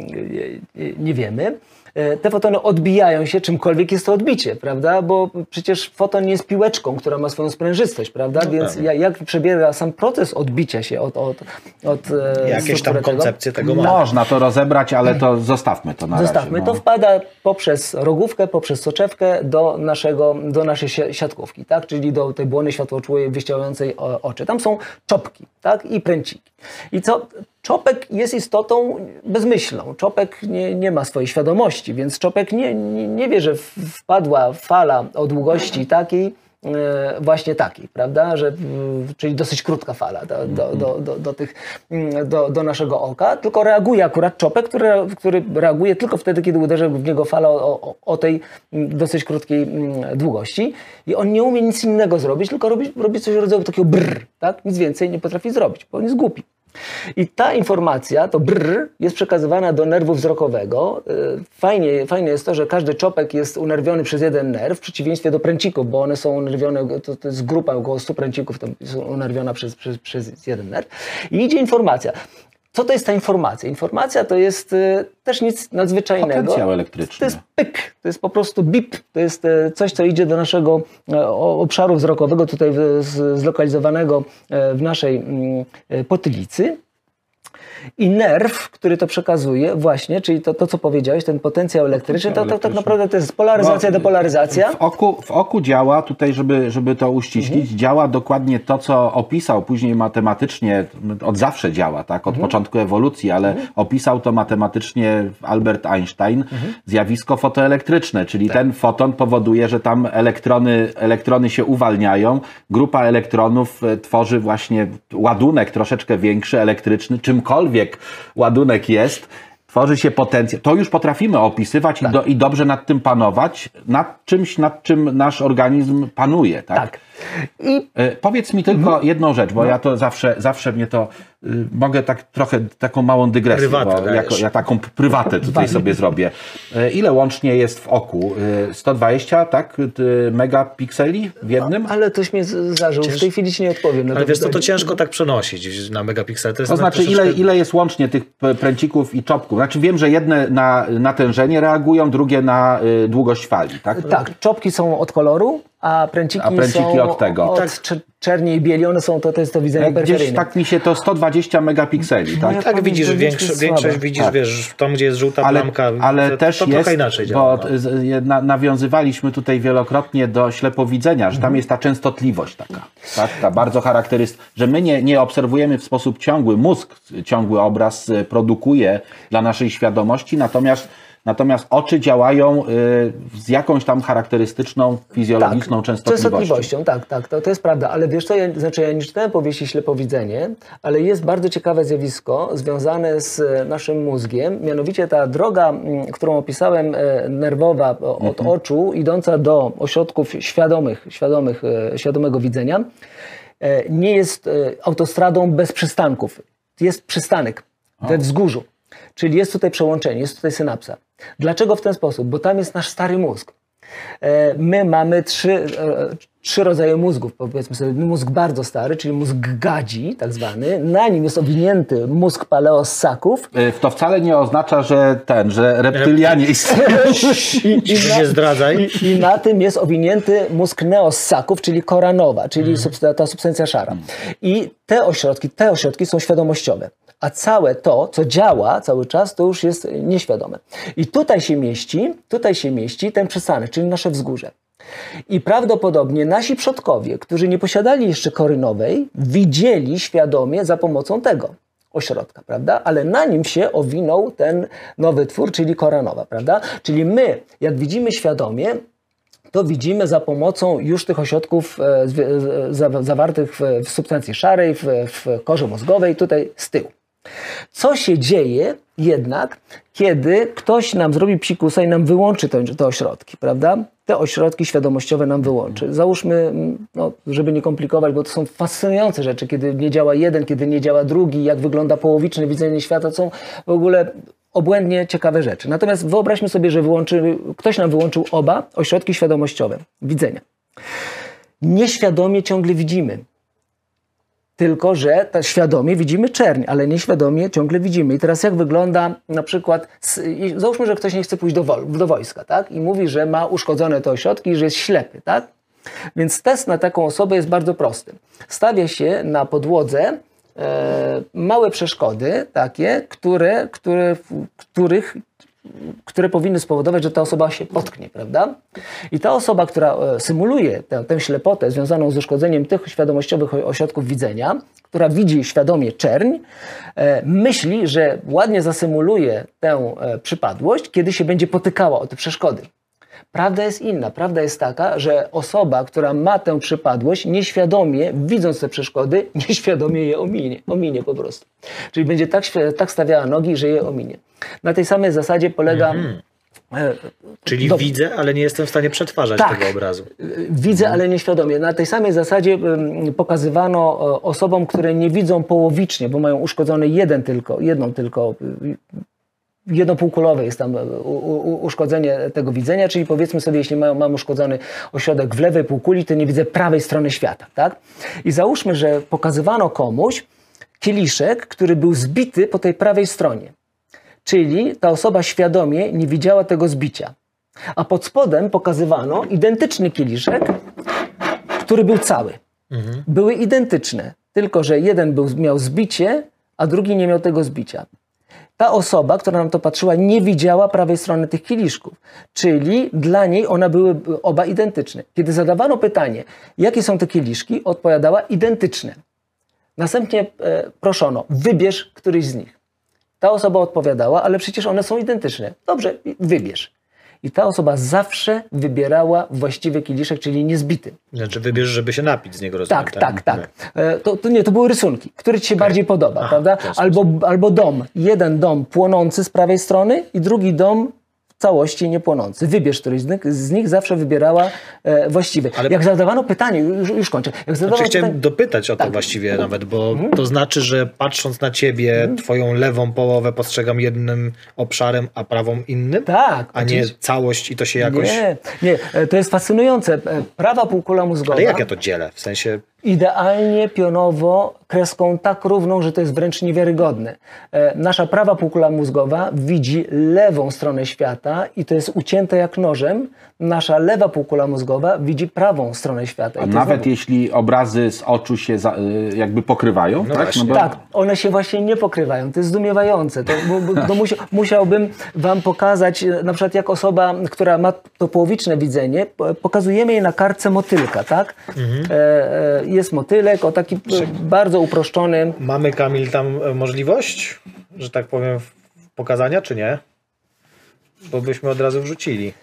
nie wiemy. E, Te fotony odbijają się, czymkolwiek jest to odbicie, prawda? Bo przecież foton nie jest piłeczką, która ma swoją sprężystość, prawda? Więc ja- jak przebiega sam proces odbicia się od, od, od e, Jakieś tam struktury tego? koncepcje tego mamy. Można to rozebrać, ale to zostawmy to na Zostawmy. razie. To no. wpada poprzez rogówkę, poprzez soczewkę do, naszego, do naszej si- siatkówki, tak? czyli do tej błony światłoczułej wyścielającej o- oczy. Tam są czopki tak? i pręciki. I co? Czopek jest istotą bezmyślną. Czopek nie, nie ma swojej świadomości, więc czopek nie, nie, nie wie, że wpadła fala o długości takiej, e, właśnie takiej, prawda? Że, czyli dosyć krótka fala do, do, do, do, do, tych, mm, do, do naszego oka, tylko reaguje akurat czopek, który, który reaguje tylko wtedy, kiedy uderzy w niego fala o, o, o tej mm, dosyć krótkiej mm, długości i on nie umie nic innego zrobić, tylko robi, robi coś w rodzaju takiego brr, tak? Nic więcej nie potrafi zrobić, bo on jest głupi. I ta informacja, to brr, jest przekazywana do nerwu wzrokowego. Y, Fajnie, fajne jest to, że każdy czopek jest unerwiony przez jeden nerw, w przeciwieństwie do pręcików, bo one są unerwione, to, to jest grupa około 100 pręcików, to są unerwiona przez, przez, przez jeden nerw. I idzie informacja. Co to jest ta informacja? Informacja to jest y, też nic nadzwyczajnego. Potencjał elektryczny. To jest pyk, to jest po prostu bip, to jest e, coś, co idzie do naszego o- obszaru wzrokowego, tutaj zlokalizowanego w naszej mm, potylicy. I nerw, który to przekazuje, właśnie, czyli to, to co powiedziałeś, ten potencjał elektryczny, to, to tak naprawdę to jest polaryzacja, No, depolaryzacja. W oku, w oku działa, tutaj żeby, żeby to uściślić, Mhm. działa dokładnie to, co opisał później matematycznie, od zawsze działa, tak, Mhm. od początku ewolucji, ale opisał to matematycznie Albert Einstein, Mhm. zjawisko fotoelektryczne, czyli Tak. ten foton powoduje, że tam elektrony, elektrony się uwalniają, grupa elektronów e, tworzy właśnie ładunek troszeczkę większy, elektryczny, czymkolwiek ładunek jest, tworzy się potencjał. To już potrafimy opisywać i, do, i dobrze nad tym panować, nad czymś, nad czym nasz organizm panuje. Tak. Tak. I E, Powiedz mi tylko jedną rzecz, bo ja to zawsze, zawsze mnie to y, mogę tak trochę taką małą dygresję, Prywatę bo jako, ja taką prywatę tutaj sobie zrobię. E, Ile łącznie jest w oku? E, 120, tak? y, Megapikseli w jednym? Ale ktoś mnie zażył, w tej chwili ci nie odpowiem. No Ale to- wiesz co, to ciężko tak przenosić na megapiksel. To, To znaczy, troszeczkę- ile, ile jest łącznie tych pręcików i czopków? Znaczy, wiem, że jedne na natężenie reagują, drugie na y, długość fali, tak? Tak, czopki są od koloru, a pręciki, A pręciki są od tego. Od Tak. czer- czerni i bieli, one są, to, to jest to widzenie Gdzieś tak mi się to 120 megapikseli, tak? ja Tak powiem, widzisz, że większo, większość widzisz, Tak. wiesz, tam gdzie jest żółta ale, plamka, ale to, też to jest, trochę inaczej działa. bo no. nawiązywaliśmy tutaj wielokrotnie do ślepowidzenia, że Mhm. tam jest ta częstotliwość taka, tak, ta bardzo charakterystyczna, że my nie, nie obserwujemy w sposób ciągły, mózg ciągły obraz y, produkuje dla naszej świadomości, natomiast Natomiast oczy działają y, z jakąś tam charakterystyczną, fizjologiczną częstotliwością. Częstotliwością, tak, tak, to, to jest prawda. Ale wiesz co, ja, znaczy ja nie czytałem powieści Ślepowidzenie, ale jest bardzo ciekawe zjawisko związane z e, naszym mózgiem, mianowicie ta droga, którą opisałem, e, nerwowa od Mhm. oczu, idąca do ośrodków świadomych, świadomych e, świadomego widzenia, nie jest autostradą bez przystanków. Jest przystanek we wzgórzu. Czyli jest tutaj przełączenie, jest tutaj synapsa. Dlaczego w ten sposób? Bo tam jest nasz stary mózg. E, My mamy trzy, e, trzy rodzaje mózgów, powiedzmy sobie. Mózg bardzo stary, czyli mózg gadzi, tak zwany. Na nim jest owinięty mózg paleossaków. Y, To wcale nie oznacza, że ten, że reptylianie istnieją. I, i, Nie zdradzaj. i, I na tym jest owinięty mózg neossaków, czyli koranowa, czyli subst- ta substancja szara. I te ośrodki, te ośrodki są świadomościowe. A całe to, co działa cały czas, to już jest nieświadome. I tutaj się mieści, tutaj się mieści ten przystanek, czyli nasze wzgórze. I prawdopodobnie nasi przodkowie, którzy nie posiadali jeszcze kory nowej, widzieli świadomie za pomocą tego ośrodka, prawda? Ale na nim się owinął ten nowy twór, czyli kora nowa, prawda? Czyli my, jak widzimy świadomie, to widzimy za pomocą już tych ośrodków e, e, za- zawartych w, substancji szarej, w korze mózgowej, tutaj z tyłu. Co się dzieje jednak, kiedy ktoś nam zrobi psikusa i nam wyłączy te, ośrodki, prawda? Te ośrodki świadomościowe nam wyłączy. Załóżmy, mm, no, żeby nie komplikować, bo to są fascynujące rzeczy, kiedy nie działa jeden, kiedy nie działa drugi, jak wygląda połowiczne widzenie świata, to są w ogóle obłędnie ciekawe rzeczy. Natomiast wyobraźmy sobie, że wyłączy, ktoś nam wyłączył oba ośrodki świadomościowe widzenia. Nieświadomie ciągle widzimy. Tylko, że ta świadomie widzimy czerń, ale nieświadomie ciągle widzimy. I teraz jak wygląda na przykład, załóżmy, że ktoś nie chce pójść do, do wojska, tak? I mówi, że ma uszkodzone te ośrodki i że jest ślepy, tak? Więc test na taką osobę jest bardzo prosty. Stawia się na podłodze e, małe przeszkody, takie, które, które, których które powinny spowodować, że ta osoba się potknie, prawda? I ta osoba, która e, symuluje tę, tę ślepotę związaną z uszkodzeniem tych świadomościowych ośrodków widzenia, która widzi świadomie czerń, e, myśli, że ładnie zasymuluje tę e, przypadłość, kiedy się będzie potykała o te przeszkody. Prawda jest inna. Prawda jest taka, że osoba, która ma tę przypadłość, nieświadomie, widząc te przeszkody, nieświadomie je ominie. Ominie po prostu. Czyli będzie tak, tak stawiała nogi, że je ominie. Na tej samej zasadzie polega. e, Czyli widzę, ale nie jestem w stanie przetwarzać Tak. tego obrazu. Widzę, ale nieświadomie. Na tej samej zasadzie pokazywano e, osobom, które nie widzą połowicznie, bo mają uszkodzony jeden tylko, jedną tylko, jednopółkulowe jest tam e, uszkodzenie tego widzenia, czyli powiedzmy sobie, jeśli mam, uszkodzony ośrodek w lewej półkuli, to nie widzę prawej strony świata, tak? I załóżmy, że pokazywano komuś kieliszek, który był zbity po tej prawej stronie. Czyli ta osoba świadomie nie widziała tego zbicia. A pod spodem pokazywano identyczny kieliszek, który był cały. Były identyczne, tylko że jeden był, miał zbicie, a drugi nie miał tego zbicia. Ta osoba, która nam to patrzyła, nie widziała prawej strony tych kieliszków, czyli dla niej one były oba identyczne. Kiedy zadawano pytanie, jakie są te kieliszki, odpowiadała identyczne. Następnie e, proszono, wybierz któryś z nich. Ta osoba odpowiadała, ale przecież one są identyczne. Dobrze, wybierz. I ta osoba zawsze wybierała właściwy kieliszek, czyli niezbity. Znaczy wybierz, żeby się napić z niego, rozumiem, Tak, tak, tak. E, To, to nie, to były rysunki, które ci się bardziej podoba, prawda? Albo, albo dom. Jeden dom płonący z prawej strony i drugi dom całości niepłonący. Wybierz któryś z nich, z nich zawsze wybierała e, właściwy. Ale- Jak zadawano pytanie, już, już kończę. Jak zadawano Znaczy chciałem pytanie, dopytać o to Tak. właściwie nawet, bo to znaczy, że patrząc na ciebie, twoją lewą połowę postrzegam jednym obszarem, a prawą innym? Tak, A nie całość i to się jakoś... Nie, nie, e, to jest fascynujące. E, Prawa półkula mózgowa Ale jak ja to dzielę? W sensie... idealnie pionowo, kreską tak równą, że to jest wręcz niewiarygodne. E, Nasza prawa półkula mózgowa widzi lewą stronę świata i to jest ucięte jak nożem. Nasza lewa półkula mózgowa widzi prawą stronę świata. A nawet znowu- jeśli obrazy z oczu się za, y, jakby pokrywają, No tak? właśnie. bo- Tak, one się właśnie nie pokrywają. To jest zdumiewające. To, bo, bo, to musia, musiałbym wam pokazać, e, na przykład jak osoba, która ma to połowiczne widzenie, po- pokazujemy jej na kartce motylka, tak? E, e, jest motylek o taki e, bardzo uproszczony. Mamy, Kamil, tam e, możliwość, że tak powiem, pokazania, czy nie? Bo byśmy od razu wrzucili.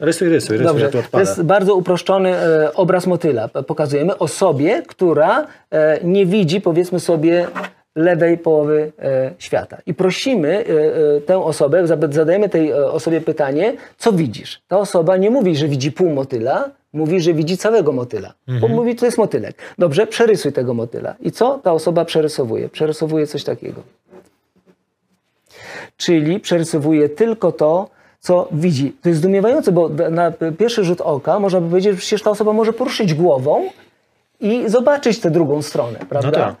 Rysuj, rysuj, rysuj, Dobrze, ja to jest bardzo uproszczony e, obraz motyla. Pokazujemy osobie, która e, nie widzi, powiedzmy sobie, lewej połowy e, świata. I prosimy e, e, tę osobę, zada- zadajemy tej osobie pytanie, co widzisz? Ta osoba nie mówi, że widzi pół motyla, mówi, że widzi całego motyla. Bo mówi, to jest motylek. Dobrze, przerysuj tego motyla. I co ta osoba przerysowuje? Przerysowuje coś takiego. Czyli przerysowuje tylko to, co widzi. To jest zdumiewające, bo na pierwszy rzut oka można by powiedzieć, że przecież ta osoba może poruszyć głową i zobaczyć tę drugą stronę, prawda? tak.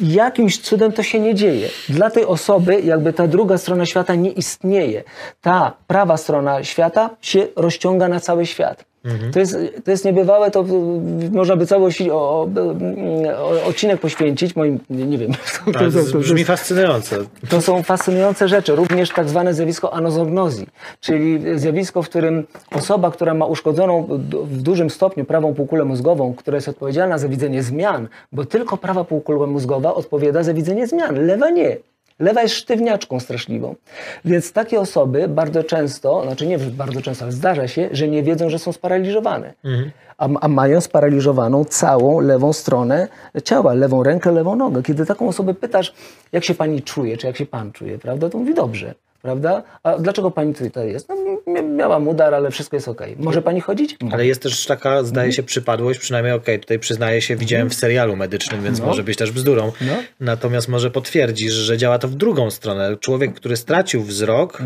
Jakimś cudem to się nie dzieje. Dla tej osoby jakby ta druga strona świata nie istnieje. Ta prawa strona świata się rozciąga na cały świat. To, jest, to jest niebywałe, to można by cały o, o, o, odcinek poświęcić, moim, nie, wiem. To, Ale to, to to, to, brzmi fascynujące. to są fascynujące rzeczy, również tak zwane zjawisko anozognozji, czyli zjawisko, w którym osoba, która ma uszkodzoną w dużym stopniu prawą półkulę mózgową, która jest odpowiedzialna za widzenie zmian, bo tylko prawa półkula mózgowa odpowiada za widzenie zmian, lewa nie. Lewa jest sztywniaczką straszliwą. Więc takie osoby bardzo często, znaczy nie bardzo często, ale zdarza się, że nie wiedzą, że są sparaliżowane. A, a mają sparaliżowaną całą lewą stronę ciała, lewą rękę, lewą nogę. Kiedy taką osobę pytasz, jak się pani czuje, czy jak się pan czuje, prawda, to mówi dobrze. Prawda? A dlaczego pani tutaj jest? No, mia- miałam udar, ale wszystko jest okej. Może pani chodzić? Ale jest też taka, zdaje się, przypadłość, przynajmniej okej, tutaj przyznaję się, widziałem w serialu medycznym, więc może być też bzdurą. No. Natomiast może potwierdzisz, że działa to w drugą stronę. Człowiek, który stracił wzrok,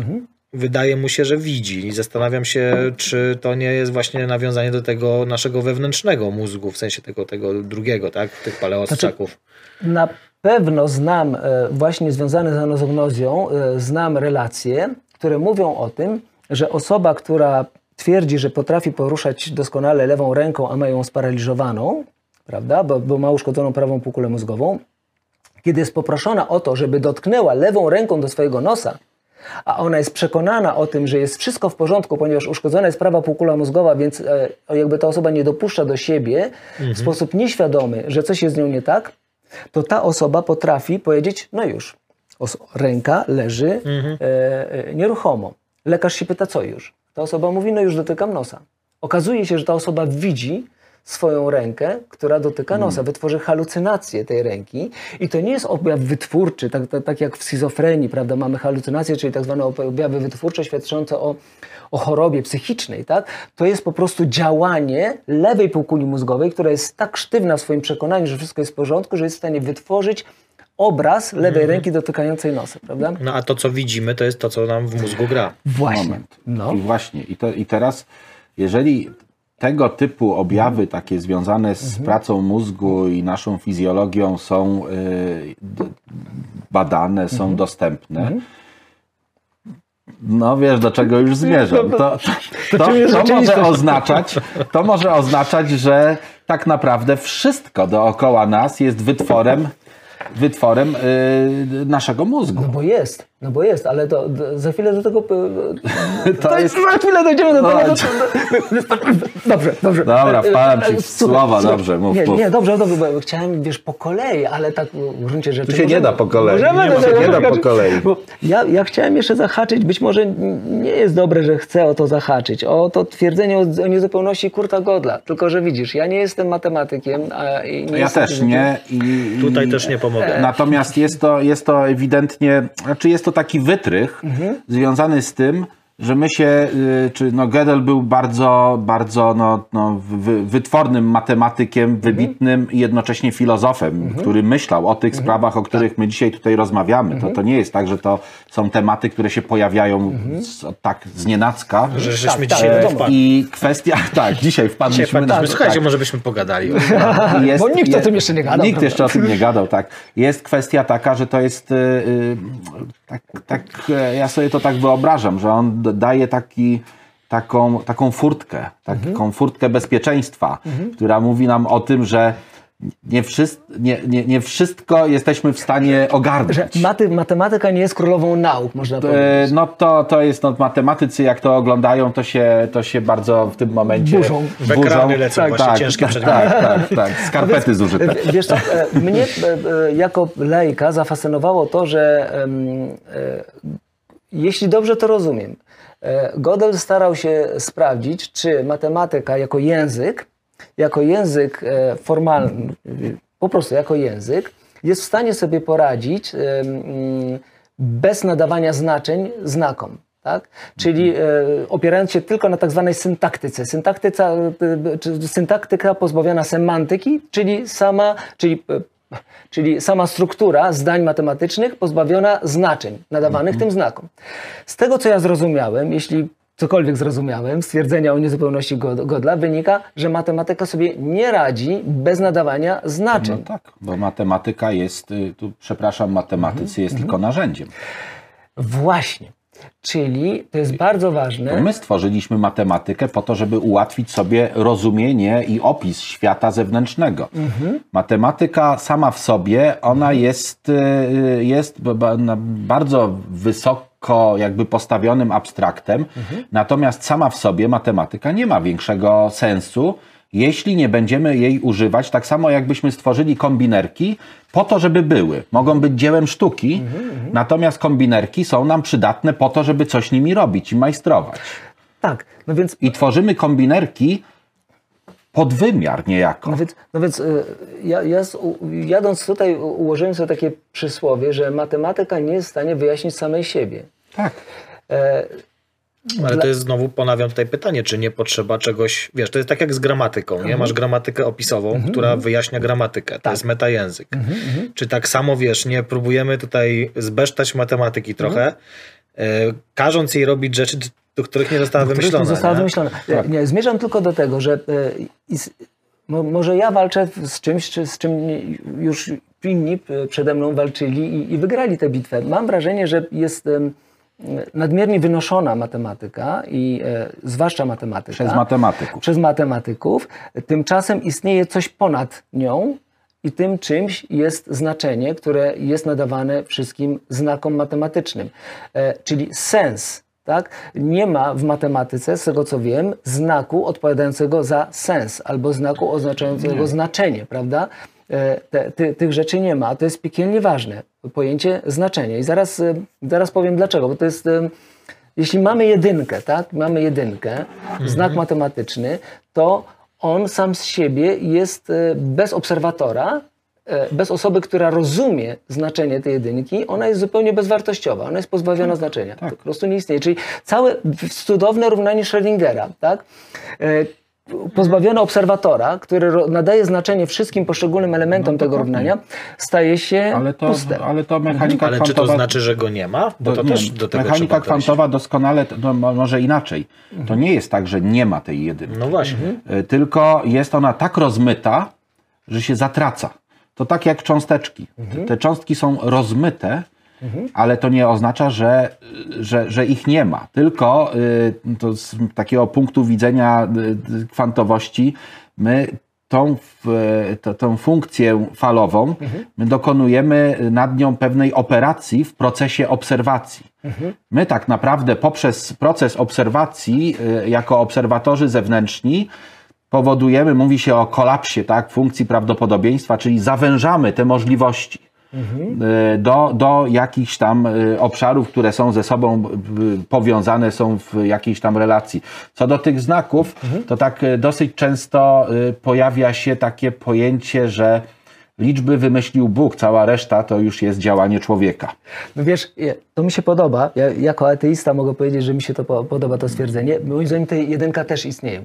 wydaje mu się, że widzi. I zastanawiam się, czy to nie jest właśnie nawiązanie do tego naszego wewnętrznego mózgu, w sensie tego, tego drugiego, tak? Tych paleostrzaków. Na pewno znam, e, właśnie związane z anozognozją, e, znam relacje, które mówią o tym, że osoba, która twierdzi, że potrafi poruszać doskonale lewą ręką, a ma ją sparaliżowaną, prawda, bo, bo ma uszkodzoną prawą półkulę mózgową, kiedy jest poproszona o to, żeby dotknęła lewą ręką do swojego nosa, a ona jest przekonana o tym, że jest wszystko w porządku, ponieważ uszkodzona jest prawa półkula mózgowa, więc e, jakby ta osoba nie dopuszcza do siebie w sposób nieświadomy, że coś jest z nią nie tak, to ta osoba potrafi powiedzieć, no już, ręka leży e, e, nieruchomo. Lekarz się pyta, co już? Ta osoba mówi, no już dotykam nosa. Okazuje się, że ta osoba widzi swoją rękę, która dotyka nosa, wytworzy halucynację tej ręki i to nie jest objaw wytwórczy, tak, tak, tak jak w schizofrenii, prawda, mamy halucynacje, czyli tak zwane objawy wytwórcze świadczące o, o chorobie psychicznej, tak? To jest po prostu działanie lewej półkuli mózgowej, która jest tak sztywna w swoim przekonaniu, że wszystko jest w porządku, że jest w stanie wytworzyć obraz lewej ręki dotykającej nosa, prawda? No a to, co widzimy, to jest to, co nam w mózgu gra. Właśnie. moment. No. I właśnie, i, to, i teraz, jeżeli tego typu objawy takie związane z Mhm. pracą mózgu i naszą fizjologią są y, d- badane, są Mhm. dostępne, no wiesz, do czego już zmierzam. To, to, to, czym jest to może oznaczać, to może oznaczać, że tak naprawdę wszystko dookoła nas jest wytworem wytworem y, naszego mózgu. No bo jest, no bo jest, ale to d- za chwilę do tego... To, To to jest- Za chwilę dojdziemy do No, tego. to- Dobrze, dobrze. Dobra, wpalam ci w Słuchaj, słowa, słuchaj. dobrze, mów, Nie, mów. nie, dobrze, dobrze, bo chciałem, wiesz, po kolei, ale tak w gruncie rzeczy... Tu się nie możemy- da po kolei. Możemy Nie do tego nie da po kolei. Bo ja, ja chciałem jeszcze zahaczyć, być może nie jest dobre, że chcę o to zahaczyć, o to twierdzenie o, o niezupełności Kurta Godla, tylko że widzisz, ja nie jestem matematykiem, a i nie Ja jestem też nie. I, Tutaj i- też nie pomogę. Natomiast jest to, jest to ewidentnie, znaczy jest to taki wytrych związany z tym, że my się, y, czy no Gödel był bardzo, bardzo no, no, wy, wytwornym matematykiem, wybitnym i jednocześnie filozofem, który myślał o tych sprawach, o których my dzisiaj tutaj rozmawiamy. To, to nie jest tak, że to są tematy, które się pojawiają z, tak z nienacka. Że żeśmy tak, dzisiaj wpadli. I kwestia, tak, dzisiaj wpadliśmy Dzisiaj na. Słuchajcie, tak. może byśmy pogadali. Jest, Bo nikt o tym jeszcze nie gadał, Nikt prawda? jeszcze o tym nie gadał, tak. Jest kwestia taka, że to jest. y, y, tak, tak, e, ja sobie to tak wyobrażam, że on daje taki. Taką, taką furtkę, taką Mhm. furtkę bezpieczeństwa, która mówi nam o tym, że nie, wszyscy, nie, nie, nie wszystko jesteśmy w stanie ogarnąć. Że maty, matematyka nie jest królową nauk, można E, powiedzieć. No to, to jest, no, matematycy jak to oglądają, to się, to się bardzo w tym momencie Burzą. W ekrany lecą właśnie ciężkie tak, przedmioty. tak, tak, tak, skarpety zużyte. W- Wiesz co, e, mnie e, e, jako laika zafascynowało to, że e, jeśli dobrze to rozumiem, e, Gödel starał się sprawdzić, czy matematyka jako język, jako język e, formalny, po prostu jako język, jest w stanie sobie poradzić mm, bez nadawania znaczeń znakom. Tak? Czyli e, opierając się tylko na tak zwanej syntaktyce. Syntaktyca, e, syntaktyka pozbawiona semantyki, czyli sama, czyli, czyli sama struktura zdań matematycznych pozbawiona znaczeń nadawanych tym znakom. Z tego, co ja zrozumiałem, jeśli cokolwiek zrozumiałem, stwierdzenia o niezupełności God- Godla, wynika, że matematyka sobie nie radzi bez nadawania znaczeń. No tak, bo matematyka jest, y, tu przepraszam, matematycy Mhm. jest tylko narzędziem. Właśnie. Czyli to jest bardzo ważne. My stworzyliśmy matematykę po to, żeby ułatwić sobie rozumienie i opis świata zewnętrznego. Mhm. Matematyka sama w sobie, ona jest, y, jest bardzo wysoko jakby postawionym abstraktem, Mhm. natomiast sama w sobie matematyka nie ma większego sensu, jeśli nie będziemy jej używać, tak samo jakbyśmy stworzyli kombinerki po to, żeby były. Mogą być dziełem sztuki, Mhm, natomiast kombinerki są nam przydatne po to, żeby coś nimi robić i majstrować. Tak, no więc I tworzymy kombinerki pod wymiar niejako. No więc, no więc y, ja, ja jadąc tutaj ułożyłem sobie takie przysłowie, że matematyka nie jest w stanie wyjaśnić samej siebie. Tak. E, Ale to jest znowu, ponawiam tutaj pytanie, czy nie potrzeba czegoś, wiesz, to jest tak jak z gramatyką, Mhm. nie? Masz gramatykę opisową, która wyjaśnia gramatykę, to Tak. jest metajęzyk. Mhm, Czy tak samo, wiesz, nie próbujemy tutaj zbesztać matematyki trochę, Mhm. e, każąc jej robić rzeczy, do których nie została których wymyślona. nie została nie? wymyślona. E, Nie, zmierzam tylko do tego, że e, może ja walczę z czymś, czy, z czym już inni przede mną walczyli i, i wygrali tę bitwę. Mam wrażenie, że jest nadmiernie wynoszona matematyka i e, zwłaszcza matematyka. Przez matematyków. przez matematyków. Tymczasem istnieje coś ponad nią i tym czymś jest znaczenie, które jest nadawane wszystkim znakom matematycznym, e, czyli sens. Tak? Nie ma w matematyce, z tego co wiem, znaku odpowiadającego za sens albo znaku oznaczającego znaczenie, prawda? E, Te, ty, tych rzeczy nie ma, to jest piekielnie ważne, pojęcie znaczenia. I zaraz, e, zaraz powiem dlaczego, bo to jest e, jeśli mamy jedynkę, tak, mamy jedynkę, znak matematyczny, to on sam z siebie jest bez obserwatora, bez osoby, która rozumie znaczenie tej jedynki, ona jest zupełnie bezwartościowa, ona jest pozbawiona znaczenia. To po prostu nie istnieje. Czyli całe cudowne równanie Schrödingera, tak? E, Pozbawione obserwatora, który nadaje znaczenie wszystkim poszczególnym elementom tego równania, staje się Ale to, puste. ale to mechanika Ale czy to kwantowa... znaczy, że go nie ma? Bo to nie, też do tego mechanika kwantowa doskonale, no, mo- może inaczej. To nie jest tak, że nie ma tej jedynki. No właśnie. Y, Tylko jest ona tak rozmyta, że się zatraca. To tak jak cząsteczki. Te cząstki są rozmyte, ale to nie oznacza, że, że, że ich nie ma. Tylko y, to z takiego punktu widzenia y, y, kwantowości my tą, to, tą funkcję falową, my dokonujemy nad nią pewnej operacji w procesie obserwacji. My tak naprawdę poprzez proces obserwacji, y, jako obserwatorzy zewnętrzni, powodujemy, mówi się o kolapsie tak, funkcji prawdopodobieństwa, czyli zawężamy te możliwości y, do, do jakichś tam y, obszarów, które są ze sobą powiązane, są w jakiejś tam relacji. Co do tych znaków, to tak y, dosyć często pojawia się takie pojęcie, że liczby wymyślił Bóg, cała reszta to już jest działanie człowieka. No wiesz, to mi się podoba. Ja jako ateista mogę powiedzieć, że mi się to po- podoba to stwierdzenie. Moim zdaniem ta jedynka też istnieje.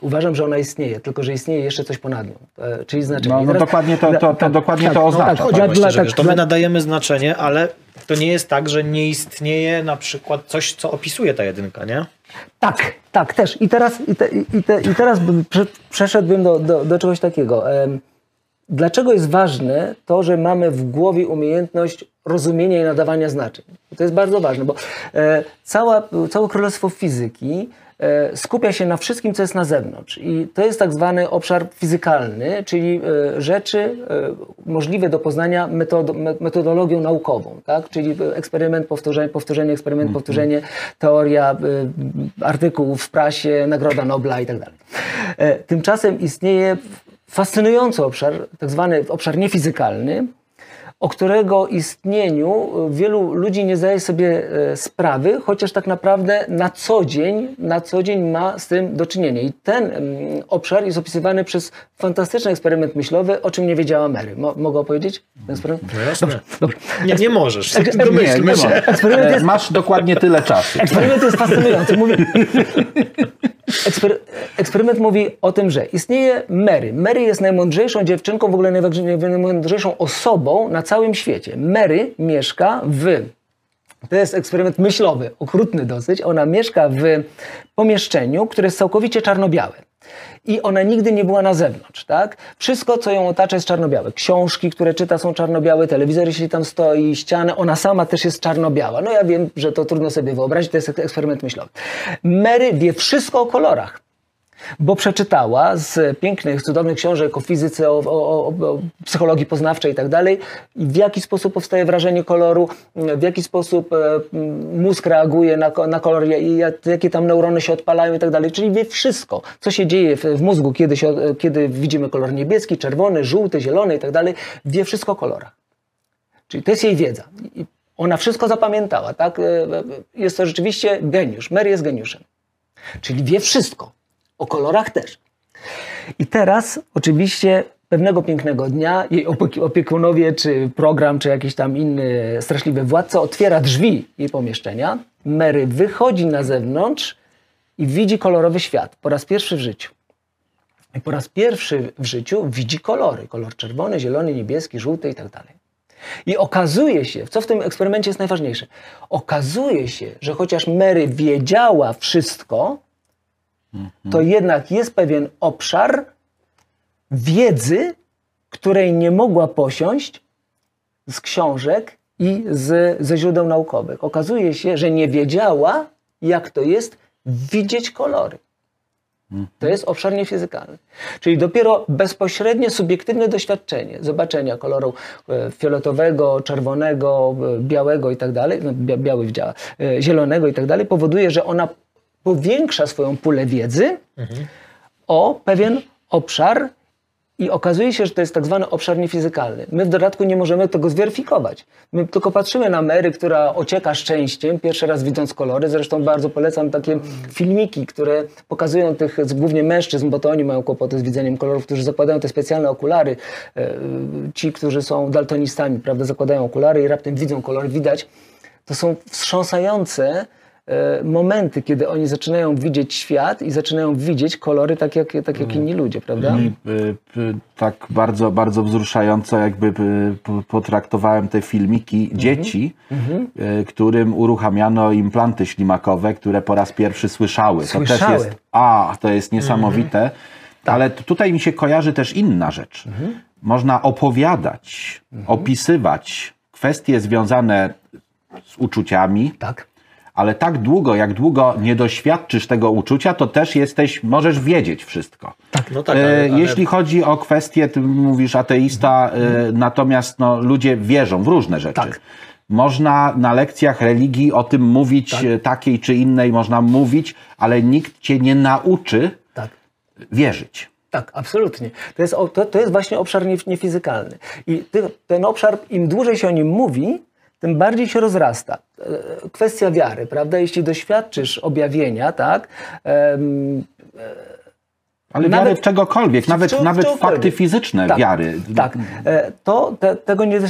Uważam, że ona istnieje, tylko że istnieje jeszcze coś ponad nią, e, czyli znaczenie. No, no teraz- dokładnie to, to, to, tak, dokładnie tak, to no oznacza. tak, tak. dla- tak, to my nadajemy znaczenie, ale to nie jest tak, że nie istnieje na przykład coś, co opisuje ta jedynka, nie? Tak, tak, też. I teraz, i te, i te, i teraz bym prze, przeszedłbym do, do, do czegoś takiego. Dlaczego jest ważne to, że mamy w głowie umiejętność rozumienia i nadawania znaczeń? To jest bardzo ważne, bo e, cała, całe królestwo fizyki e, skupia się na wszystkim, co jest na zewnątrz. I to jest tak zwany obszar fizykalny, czyli e, rzeczy e, możliwe do poznania metod, me- metodologią naukową, tak? czyli eksperyment, powtórzenie, powtórzenie, eksperyment, powtórzenie, teoria e, artykułów w prasie, nagroda Nobla i tak. E, Tymczasem istnieje fascynujący obszar, tak zwany obszar niefizykalny, o którego istnieniu e, wielu ludzi nie zdaje sobie e, sprawy, chociaż tak naprawdę na co dzień, na co dzień ma z tym do czynienia. I ten mm, obszar jest opisywany przez fantastyczny eksperyment myślowy, o czym nie wiedziała Mary. Mo mogę opowiedzieć? ten eksperyment? No jasne. Dobrze. Nie, nie możesz. Ek- Nie, Domyślmy nie się. Eksperyment jest- Masz dokładnie tyle czasu. Eksperyment jest fascynujący. Mówi... Ekspery... Eksperyment mówi o tym, że istnieje Mary. Mary jest najmądrzejszą dziewczynką, w ogóle najmądrzejszą osobą na całym świecie. Mary mieszka w. To jest eksperyment myślowy, okrutny dosyć. Ona mieszka w pomieszczeniu, które jest całkowicie czarno-białe. I ona nigdy nie była na zewnątrz, tak? Wszystko, co ją otacza, jest czarno-białe. Książki, które czyta, są czarno-białe, telewizor, jeśli tam stoi, ściany, ona sama też jest czarno-biała. No ja wiem, że to trudno sobie wyobrazić, to jest eksperyment myślowy. Mary wie wszystko o kolorach bo przeczytała z pięknych, cudownych książek o fizyce, o, o, o, psychologii poznawczej i tak dalej, w jaki sposób powstaje wrażenie koloru, w jaki sposób e, mózg reaguje na, na kolor, jakie tam neurony się odpalają i tak dalej. Czyli wie wszystko, co się dzieje w, w mózgu, kiedy, się, e, kiedy widzimy kolor niebieski, czerwony, żółty, zielony i tak dalej. Wie wszystko o kolorach. Czyli to jest jej wiedza. I ona wszystko zapamiętała, tak? E, Jest to rzeczywiście geniusz. Mary jest geniuszem. Czyli wie wszystko. O kolorach też. I teraz oczywiście pewnego pięknego dnia jej opiek- opiekunowie, czy program, czy jakiś tam inny straszliwy władca otwiera drzwi jej pomieszczenia. Mary wychodzi na zewnątrz i widzi kolorowy świat po raz pierwszy w życiu. I po raz pierwszy w życiu widzi kolory. Kolor czerwony, zielony, niebieski, żółty i tak dalej. I okazuje się, co w tym eksperymencie jest najważniejsze, okazuje się, że chociaż Mary wiedziała wszystko, to jednak jest pewien obszar wiedzy, której nie mogła posiąść z książek i z, ze źródeł naukowych. Okazuje się, że nie wiedziała, jak to jest widzieć kolory. To jest obszar niefizykalny. Czyli dopiero bezpośrednie, subiektywne doświadczenie zobaczenia koloru e, fioletowego, czerwonego, e, białego i tak dalej, no, bia- biały widziała, e, zielonego i tak dalej, powoduje, że ona powiększa swoją pulę wiedzy o pewien obszar i okazuje się, że to jest tak zwany obszar niefizykalny. My w dodatku nie możemy tego zweryfikować. My tylko patrzymy na Mary, która ocieka szczęściem, pierwszy raz widząc kolory. Zresztą bardzo polecam takie filmiki, które pokazują tych głównie mężczyzn, bo to oni mają kłopoty z widzeniem kolorów, którzy zakładają te specjalne okulary. E, Ci, którzy są daltonistami, prawda, zakładają okulary i raptem widzą kolory, widać. To są wstrząsające momenty, kiedy oni zaczynają widzieć świat i zaczynają widzieć kolory tak jak, tak jak inni ludzie, prawda? I y, tak bardzo, bardzo wzruszająco jakby p- potraktowałem te filmiki Mhm. dzieci, y, którym uruchamiano implanty ślimakowe, które po raz pierwszy słyszały. To też Słyszały. jest, a, to jest niesamowite. Tak. Ale tutaj mi się kojarzy też inna rzecz. Mhm. Można opowiadać, opisywać kwestie związane z uczuciami, Tak. Ale tak długo, jak długo nie doświadczysz tego uczucia, to też jesteś, możesz wiedzieć wszystko. No tak, E, ale, ale Jeśli chodzi o kwestię, ty mówisz ateista, e, natomiast no, ludzie wierzą w różne rzeczy. Tak. Można na lekcjach religii o tym mówić, e, takiej czy innej można mówić, ale nikt cię nie nauczy Tak. wierzyć. Tak, absolutnie. To jest, to, to jest właśnie obszar nie- niefizykalny. I ty, ten obszar, im dłużej się o nim mówi, tym bardziej się rozrasta. E, Kwestia wiary, prawda? Jeśli doświadczysz objawienia, tak, em, Ale Nawet- wiary czegokolwiek, nawet, w nawet fakty fizyczne tak, wiary. Tak, E, to te, tego nie,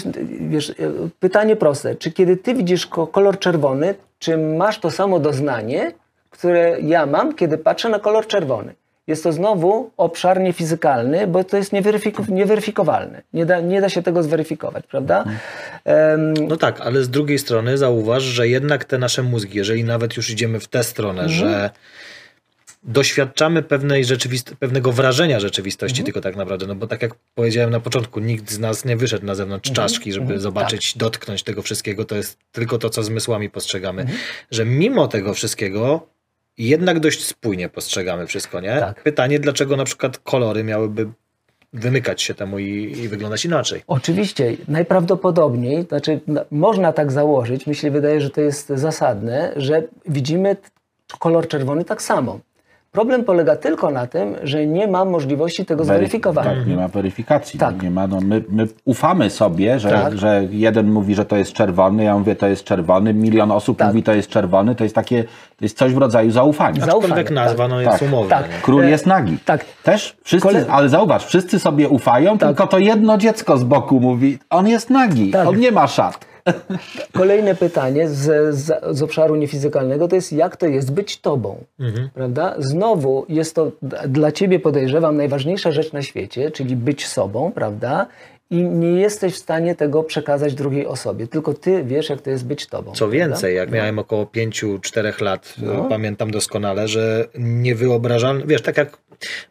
wiesz, e, pytanie proste. Czy kiedy ty widzisz ko- kolor czerwony, czy masz to samo doznanie, które ja mam, kiedy patrzę na kolor czerwony? Jest to znowu obszar niefizykalny, bo to jest nieweryfik- nieweryfikowalne. Nie da, nie da się tego zweryfikować, prawda? Em, No tak, ale z drugiej strony zauważ, że jednak te nasze mózgi, jeżeli nawet już idziemy w tę stronę, że doświadczamy pewnej rzeczywist- pewnego wrażenia rzeczywistości tylko tak naprawdę, no bo tak jak powiedziałem na początku, nikt z nas nie wyszedł na zewnątrz czaszki, żeby zobaczyć, dotknąć tego wszystkiego, to jest tylko to, co zmysłami postrzegamy, że mimo tego wszystkiego jednak dość spójnie postrzegamy wszystko, nie? Tak. Pytanie, dlaczego na przykład kolory miałyby wymykać się temu i, i wyglądać inaczej? Oczywiście, najprawdopodobniej, znaczy można tak założyć, mi się wydaje, że to jest zasadne, że widzimy kolor czerwony tak samo. Problem polega tylko na tym, że nie ma możliwości tego zweryfikowania. Tak, nie ma weryfikacji. Tak. Nie ma, no, my, my ufamy sobie, że, Tak. że jeden mówi, że to jest czerwony, ja mówię, to jest czerwony, milion osób Tak. mówi, to jest czerwony, to jest takie, to jest coś w rodzaju zaufania. Zaufanie, Aczkolwiek nazwa no, jest Tak. umowna. Tak. Król E, jest nagi. tak. Też wszyscy, Kole- ale zauważ, wszyscy sobie ufają, tylko to jedno dziecko z boku mówi, on jest nagi, Tak. on nie ma szat. Kolejne pytanie z, z, z obszaru niefizykalnego to jest, jak to jest być tobą? Prawda? Znowu jest to dla ciebie, podejrzewam, najważniejsza rzecz na świecie, czyli być sobą, prawda? I nie jesteś w stanie tego przekazać drugiej osobie. Tylko ty wiesz, jak to jest być tobą. Co prawda? więcej, jak miałem około 5-4 lat, e, pamiętam doskonale, że niewyobrażalne, wiesz, tak jak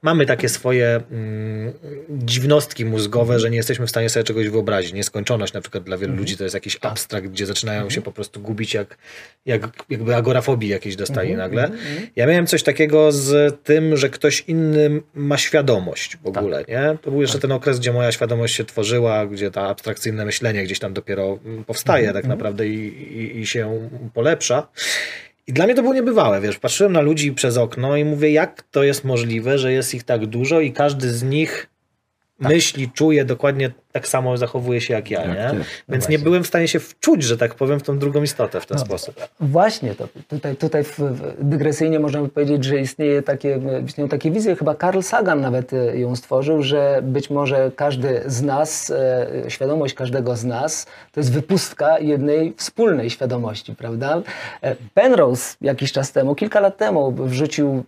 mamy takie swoje mm, dziwnostki mózgowe, że nie jesteśmy w stanie sobie czegoś wyobrazić. Nieskończoność na przykład dla wielu ludzi to jest jakiś abstrakt, gdzie zaczynają się po prostu gubić, jak, jak jakby agorafobii jakieś dostali nagle. Ja miałem coś takiego z tym, że ktoś inny ma świadomość w ogóle, nie? To był jeszcze ten okres, gdzie moja świadomość się tworzyła, gdzie ta abstrakcyjne myślenie gdzieś tam dopiero mm, powstaje tak naprawdę i, i, i się polepsza. I dla mnie to było niebywałe, wiesz, patrzyłem na ludzi przez okno i mówię, jak to jest możliwe, że jest ich tak dużo i każdy z nich myśli, czuje dokładnie tak samo, zachowuje się jak ja, Jak nie? ty. Więc nie byłem w stanie się wczuć, że tak powiem, w tą drugą istotę w ten sposób. Właśnie to. Tutaj, tutaj w, dygresyjnie można by powiedzieć, że istnieje takie, istnieją takie wizje. Chyba Carl Sagan nawet e, ją stworzył, że być może każdy z nas, e, świadomość każdego z nas, to jest wypustka jednej wspólnej świadomości, prawda? E, Penrose jakiś czas temu, kilka lat temu wrzucił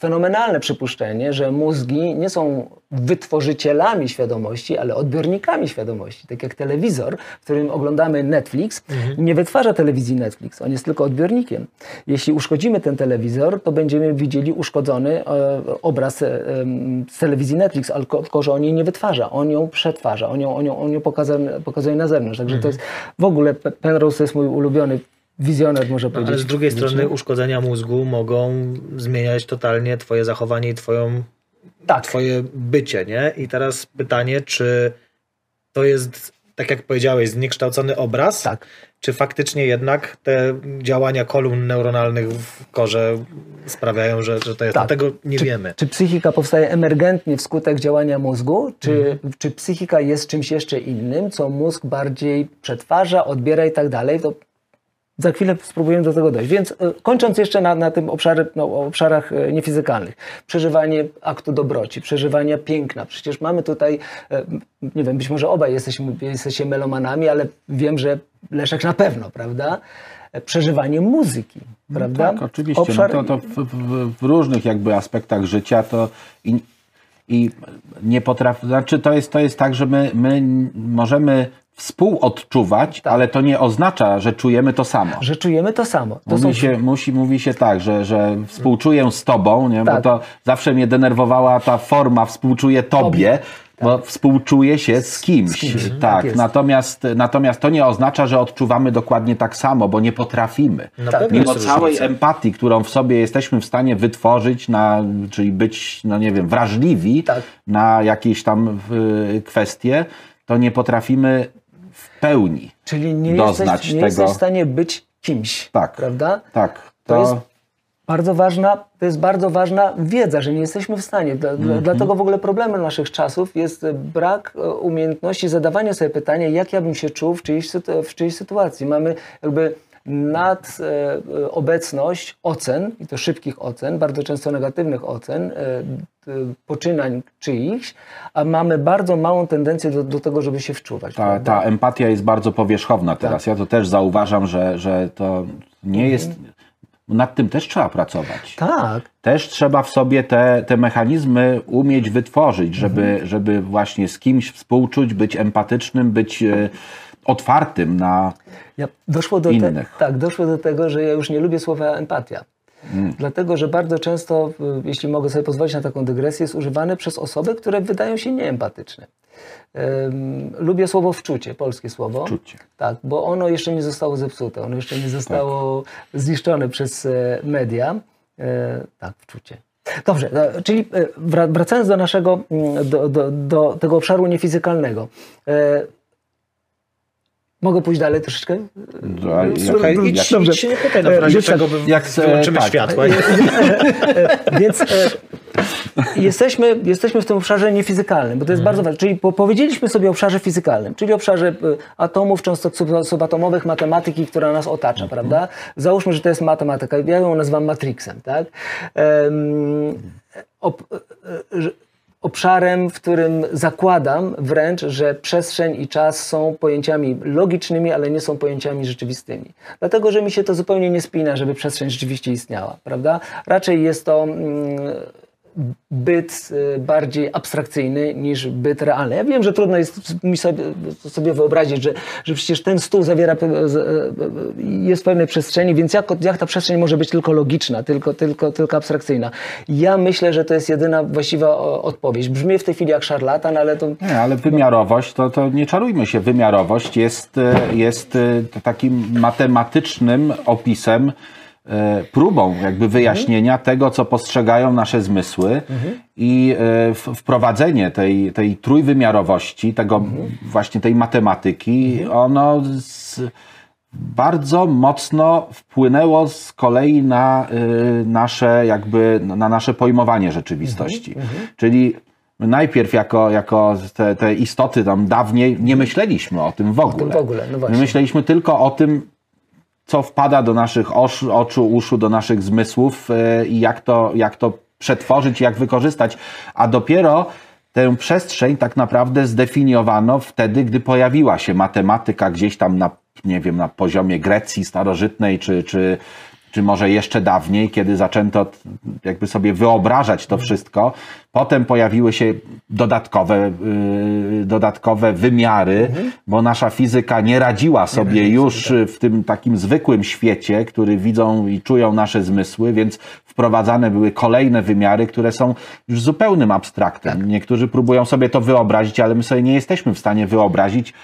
fenomenalne przypuszczenie, że mózgi nie są wytworzycielami świadomości, ale odbiornikami świadomości. Tak jak telewizor, w którym oglądamy Netflix, nie wytwarza telewizji Netflix, on jest tylko odbiornikiem. Jeśli uszkodzimy ten telewizor, to będziemy widzieli uszkodzony e, obraz e, z telewizji Netflix, ale ko- tylko, że on jej nie wytwarza, on ją przetwarza, on ją, on ją, on ją pokazuje, pokazuje na zewnątrz. Także to jest w ogóle, Pe- Penrose to jest mój ulubiony wizjoner, można powiedzieć. Ale z drugiej strony uszkodzenia mózgu mogą zmieniać totalnie twoje zachowanie i twoją, Tak. twoje bycie, nie? I teraz pytanie, czy to jest, tak jak powiedziałeś, zniekształcony obraz? Tak. Czy faktycznie jednak te działania kolumn neuronalnych w korze sprawiają, że, że to jest? Tak. Tego nie czy, wiemy. Czy psychika powstaje emergentnie wskutek działania mózgu, czy, Mhm. czy psychika jest czymś jeszcze innym, co mózg bardziej przetwarza, odbiera i tak dalej, to za chwilę spróbujemy do tego dojść. Więc e, kończąc jeszcze na, na tym obszary, no, obszarach e, niefizykalnych. Przeżywanie aktu dobroci, przeżywania piękna. Przecież mamy tutaj, e, nie wiem, być może obaj jesteśmy, jesteście melomanami, ale wiem, że Leszek na pewno, prawda? Przeżywanie muzyki, prawda? Tak, oczywiście. Obszar, No to, to w, w, w różnych jakby aspektach życia to i nie potrafi, znaczy to jest, to jest tak, że my, my możemy współodczuwać, ale to nie oznacza, że czujemy to samo. że czujemy to samo. To Mówi, są się, musi, mówi się tak, że, że współczuję z tobą, nie? bo Tak. to zawsze mnie denerwowała ta forma współczuję tobie. Bo współczuje się z kimś. Z kimś, tak, tak jest. natomiast, natomiast to nie oznacza, że odczuwamy dokładnie tak samo, bo nie potrafimy. Na Tak. Mimo całej różnica. empatii, którą w sobie jesteśmy w stanie wytworzyć, na, czyli być, no nie wiem, wrażliwi Tak. na jakieś tam y, kwestie, to nie potrafimy w pełni. Czyli nie, doznać jesteś, nie tego. jesteś w stanie być kimś, Tak. prawda? Tak. To jest bardzo ważna, to jest bardzo ważna wiedza, że nie jesteśmy w stanie. Dla, Mhm. dla- Dlatego w ogóle problemem naszych czasów jest brak e, umiejętności zadawania sobie pytania, jak ja bym się czuł w czyjejś, w czyjejś sytuacji. Mamy jakby nad e, obecność ocen, i to szybkich ocen, bardzo często negatywnych ocen, e, poczynań czyichś, a mamy bardzo małą tendencję do, do tego, żeby się wczuwać. Ta, ta empatia jest bardzo powierzchowna teraz. Tak. Ja to też zauważam, że, że to nie Mhm. jest. Nad tym też trzeba pracować. tak. Też trzeba w sobie te, te mechanizmy umieć wytworzyć, żeby, Mhm. żeby właśnie z kimś współczuć, być empatycznym, być e, otwartym na. Ja, doszło do te, Innych. tak, doszło do tego, że ja już nie lubię słowa empatia. Dlatego, że bardzo często, y, jeśli mogę sobie pozwolić na taką dygresję, jest używane przez osoby, które wydają się nieempatyczne. Ym, lubię słowo wczucie, polskie słowo. Wczucie. Tak, bo ono jeszcze nie zostało zepsute, ono jeszcze nie zostało zniszczone przez e, media. E, tak, wczucie. Dobrze, e, czyli e, wra- wracając do naszego, mm, do, do, do tego obszaru niefizykalnego. Mogę pójść dalej troszeczkę? Idź, Dobrze. idź się nie pytaj, no, w razie Wiesz czego tak, by jak, e, wyłączymy tak. światła. Więc e, jesteśmy, jesteśmy w tym obszarze niefizykalnym, bo to jest bardzo ważne. Czyli po, powiedzieliśmy sobie o obszarze fizykalnym, czyli obszarze e, atomów, cząstek sub- subatomowych, matematyki, która nas otacza, prawda? Załóżmy, że to jest matematyka. Ja ją nazywam matrixem, tak? Ob, obszarem, w którym zakładam wręcz, że przestrzeń i czas są pojęciami logicznymi, ale nie są pojęciami rzeczywistymi. Dlatego, że mi się to zupełnie nie spina, żeby przestrzeń rzeczywiście istniała, prawda? Raczej jest to mm, byt y, bardziej abstrakcyjny niż byt realny. Ja wiem, że trudno jest mi sobie, sobie wyobrazić, że, że przecież ten stół zawiera, z- e, jest w pewnej przestrzeni, więc jak, jak ta przestrzeń może być tylko logiczna, tylko, tylko, tylko abstrakcyjna? Ja myślę, że to jest jedyna właściwa odpowiedź. Brzmi w tej chwili jak szarlatan, ale to Nie, ale wymiarowość, to, to nie czarujmy się, wymiarowość jest, e, jest e, takim matematycznym opisem, e, próbą jakby wyjaśnienia tego, co postrzegają nasze zmysły i e, wprowadzenie tej, tej trójwymiarowości, tego właśnie tej matematyki, ono z, bardzo mocno wpłynęło z kolei na y, nasze jakby na nasze pojmowanie rzeczywistości. Czyli my najpierw jako, jako te, te istoty tam dawniej nie myśleliśmy o tym w ogóle. tym w ogóle, no. My myśleliśmy tylko o tym, co wpada do naszych oczu, oczu uszu, do naszych zmysłów y, i jak to, jak to przetworzyć, jak wykorzystać. A dopiero tę przestrzeń tak naprawdę zdefiniowano wtedy, gdy pojawiła się matematyka gdzieś tam na, nie wiem, na poziomie Grecji starożytnej, czy, czy, czy może jeszcze dawniej, kiedy zaczęto jakby sobie wyobrażać to wszystko. Potem pojawiły się dodatkowe, yy, dodatkowe wymiary, bo nasza fizyka nie radziła sobie już w tym takim zwykłym świecie, który widzą i czują nasze zmysły, więc wprowadzane były kolejne wymiary, które są już zupełnym abstraktem. Niektórzy próbują sobie to wyobrazić, ale my sobie nie jesteśmy w stanie wyobrazić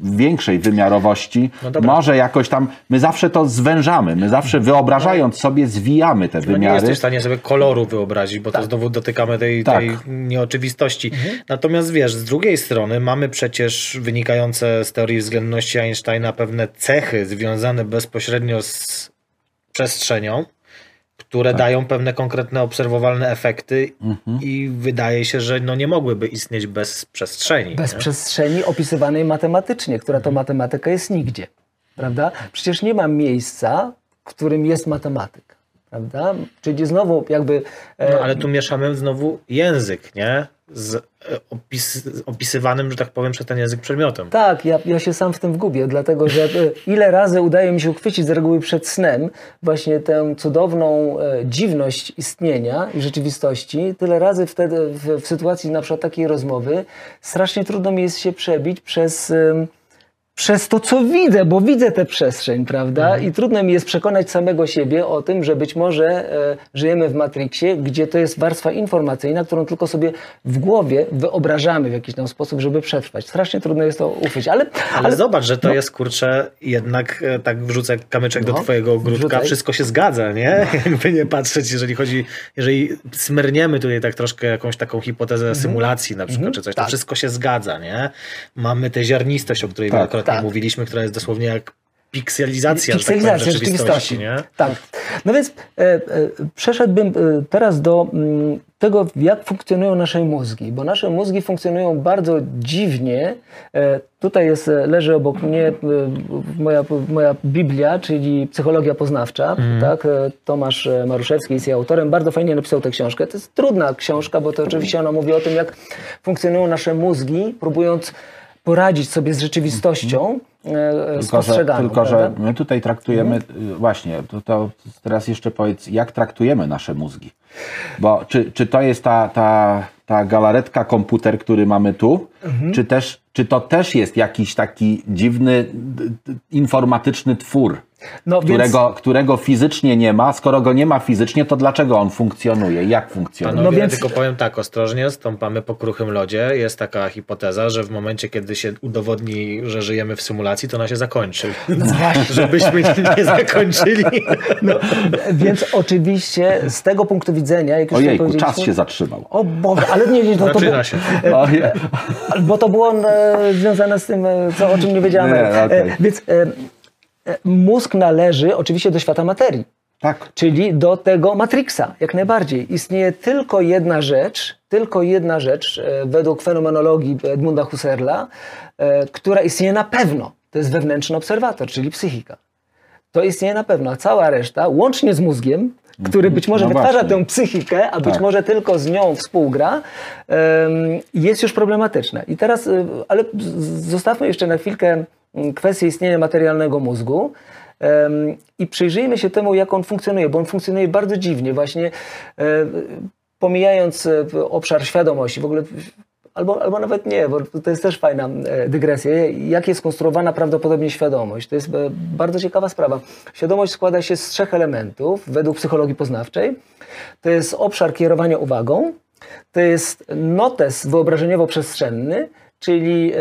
większej wymiarowości. No. Może jakoś tam, my zawsze to zwężamy, my zawsze wyobrażając sobie zwijamy te No nie wymiary. jesteś w stanie sobie koloru wyobrazić, bo to znowu dotykamy tej, Tak. tej nieoczywistości. Natomiast wiesz, z drugiej strony mamy przecież wynikające z teorii względności Einsteina pewne cechy związane bezpośrednio z przestrzenią, które dają pewne konkretne obserwowalne efekty i wydaje się, że no nie mogłyby istnieć bez przestrzeni. bez nie? przestrzeni opisywanej matematycznie, która to matematyka jest nigdzie. Prawda? Przecież nie ma miejsca, w którym jest matematyk. Prawda? Czyli znowu jakby. e, No, ale tu mieszamy znowu język, nie? Z e, opis, opisywanym, że tak powiem, przez ten język przedmiotem. Tak, ja, ja się sam w tym wgubię, dlatego że e, ile razy udaje mi się uchwycić z reguły przed snem właśnie tę cudowną e, dziwność istnienia i rzeczywistości, tyle razy wtedy w, w sytuacji na przykład takiej rozmowy strasznie trudno mi jest się przebić przez em, przez to, co widzę, bo widzę tę przestrzeń, prawda? Mhm. I trudno mi jest przekonać samego siebie o tym, że być może e, żyjemy w Matrixie, gdzie to jest warstwa informacyjna, którą tylko sobie w głowie wyobrażamy w jakiś tam sposób, żeby przetrwać. Strasznie trudno jest to uchwycić, ale, Ale, zobacz, że to jest kurczę, jednak e, tak wrzucę kamyczek do No, twojego ogródka, wrzucaj. wszystko się zgadza, nie? Jakby nie patrzeć, jeżeli chodzi, jeżeli smyrniemy tutaj tak troszkę jakąś taką hipotezę symulacji na przykład, czy coś, to tak. wszystko się zgadza, nie? Mamy tę ziarnistość, o której Tak. wielokrotnie Tak. mówiliśmy, która jest dosłownie jak pikselizacja, że tak powiem, Pikselizacja rzeczywistości, nie? Tak. No więc e, e, przeszedłbym e, teraz do mm, tego, jak funkcjonują nasze mózgi, bo nasze mózgi funkcjonują bardzo dziwnie. E, tutaj jest, e, leży obok mnie e, moja, moja Biblia, czyli Psychologia Poznawcza. Tak? E, Tomasz Maruszewski jest jej autorem. Bardzo fajnie napisał tę książkę. To jest trudna książka, bo to oczywiście ona mówi o tym, jak funkcjonują nasze mózgi, próbując poradzić sobie z rzeczywistością e, Tylko, że, tylko że my tutaj traktujemy, Mhm. y, właśnie, to, to teraz jeszcze powiedz, jak traktujemy nasze mózgi? Bo czy, czy to jest ta, ta, ta galaretka komputer, który mamy tu, Mhm. czy, też, czy to też jest jakiś taki dziwny, informatyczny twór, No, więc- którego, którego fizycznie nie ma? Skoro go nie ma fizycznie, to dlaczego on funkcjonuje? Jak funkcjonuje? Panowie, No więc- tylko powiem tak, ostrożnie, stąpamy po kruchym lodzie. Jest taka hipoteza, że w momencie, kiedy się udowodni, że żyjemy w symulacji, to ona się zakończy. No Żebyśmy nie, nie zakończyli. No, więc oczywiście z tego punktu widzenia, jak już Ojejku, powiedzieliśmy- czas się zatrzymał. O Boże, ale nie, nie, no to, to było, Zaczyna się. Bo to było e, związane z tym, e, co, o czym nie wiedziałem. Nie, E. Więc e, e, mózg należy oczywiście do świata materii. Tak. Czyli do tego Matrixa, jak najbardziej. Istnieje tylko jedna rzecz, tylko jedna rzecz e, według fenomenologii Edmunda Husserla, e, która istnieje na pewno. To jest wewnętrzny obserwator, czyli psychika. To istnieje na pewno, a cała reszta, łącznie z mózgiem, który być może No wytwarza właśnie. tę psychikę, a być Tak. może tylko z nią współgra, jest już problematyczna. I teraz, ale zostawmy jeszcze na chwilkę kwestię istnienia materialnego mózgu i przyjrzyjmy się temu, jak on funkcjonuje, bo on funkcjonuje bardzo dziwnie, właśnie e, pomijając e, obszar świadomości, w ogóle Albo, albo nawet nie, bo to jest też fajna e, dygresja. Jak jest konstruowana prawdopodobnie świadomość? To jest bardzo ciekawa sprawa. Świadomość składa się z trzech elementów według psychologii poznawczej. To jest obszar kierowania uwagą, to jest notes wyobrażeniowo-przestrzenny, czyli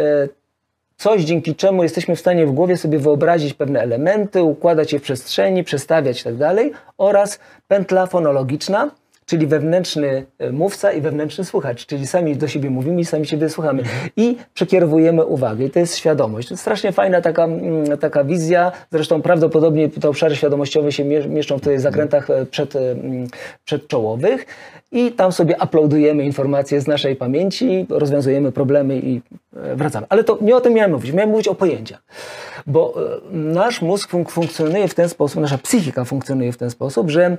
coś, dzięki czemu jesteśmy w stanie w głowie sobie wyobrazić pewne elementy, układać je w przestrzeni, przestawiać itd. oraz pętla fonologiczna, czyli wewnętrzny e, mówca i wewnętrzny słuchacz, czyli sami do siebie mówimy i sami siebie słuchamy i przekierowujemy uwagę. I to jest świadomość. To jest strasznie fajna taka, mm, taka wizja, zresztą prawdopodobnie te obszary świadomościowe się mie- mieszczą w tych zakrętach e, przed, e, mm, przedczołowych i tam sobie uploadujemy informacje z naszej pamięci, rozwiązujemy problemy i e, wracamy. Ale to nie o tym miałem mówić, miałem mówić o pojęciach. Bo e, nasz mózg funk funkcjonuje w ten sposób, nasza psychika funkcjonuje w ten sposób, że e,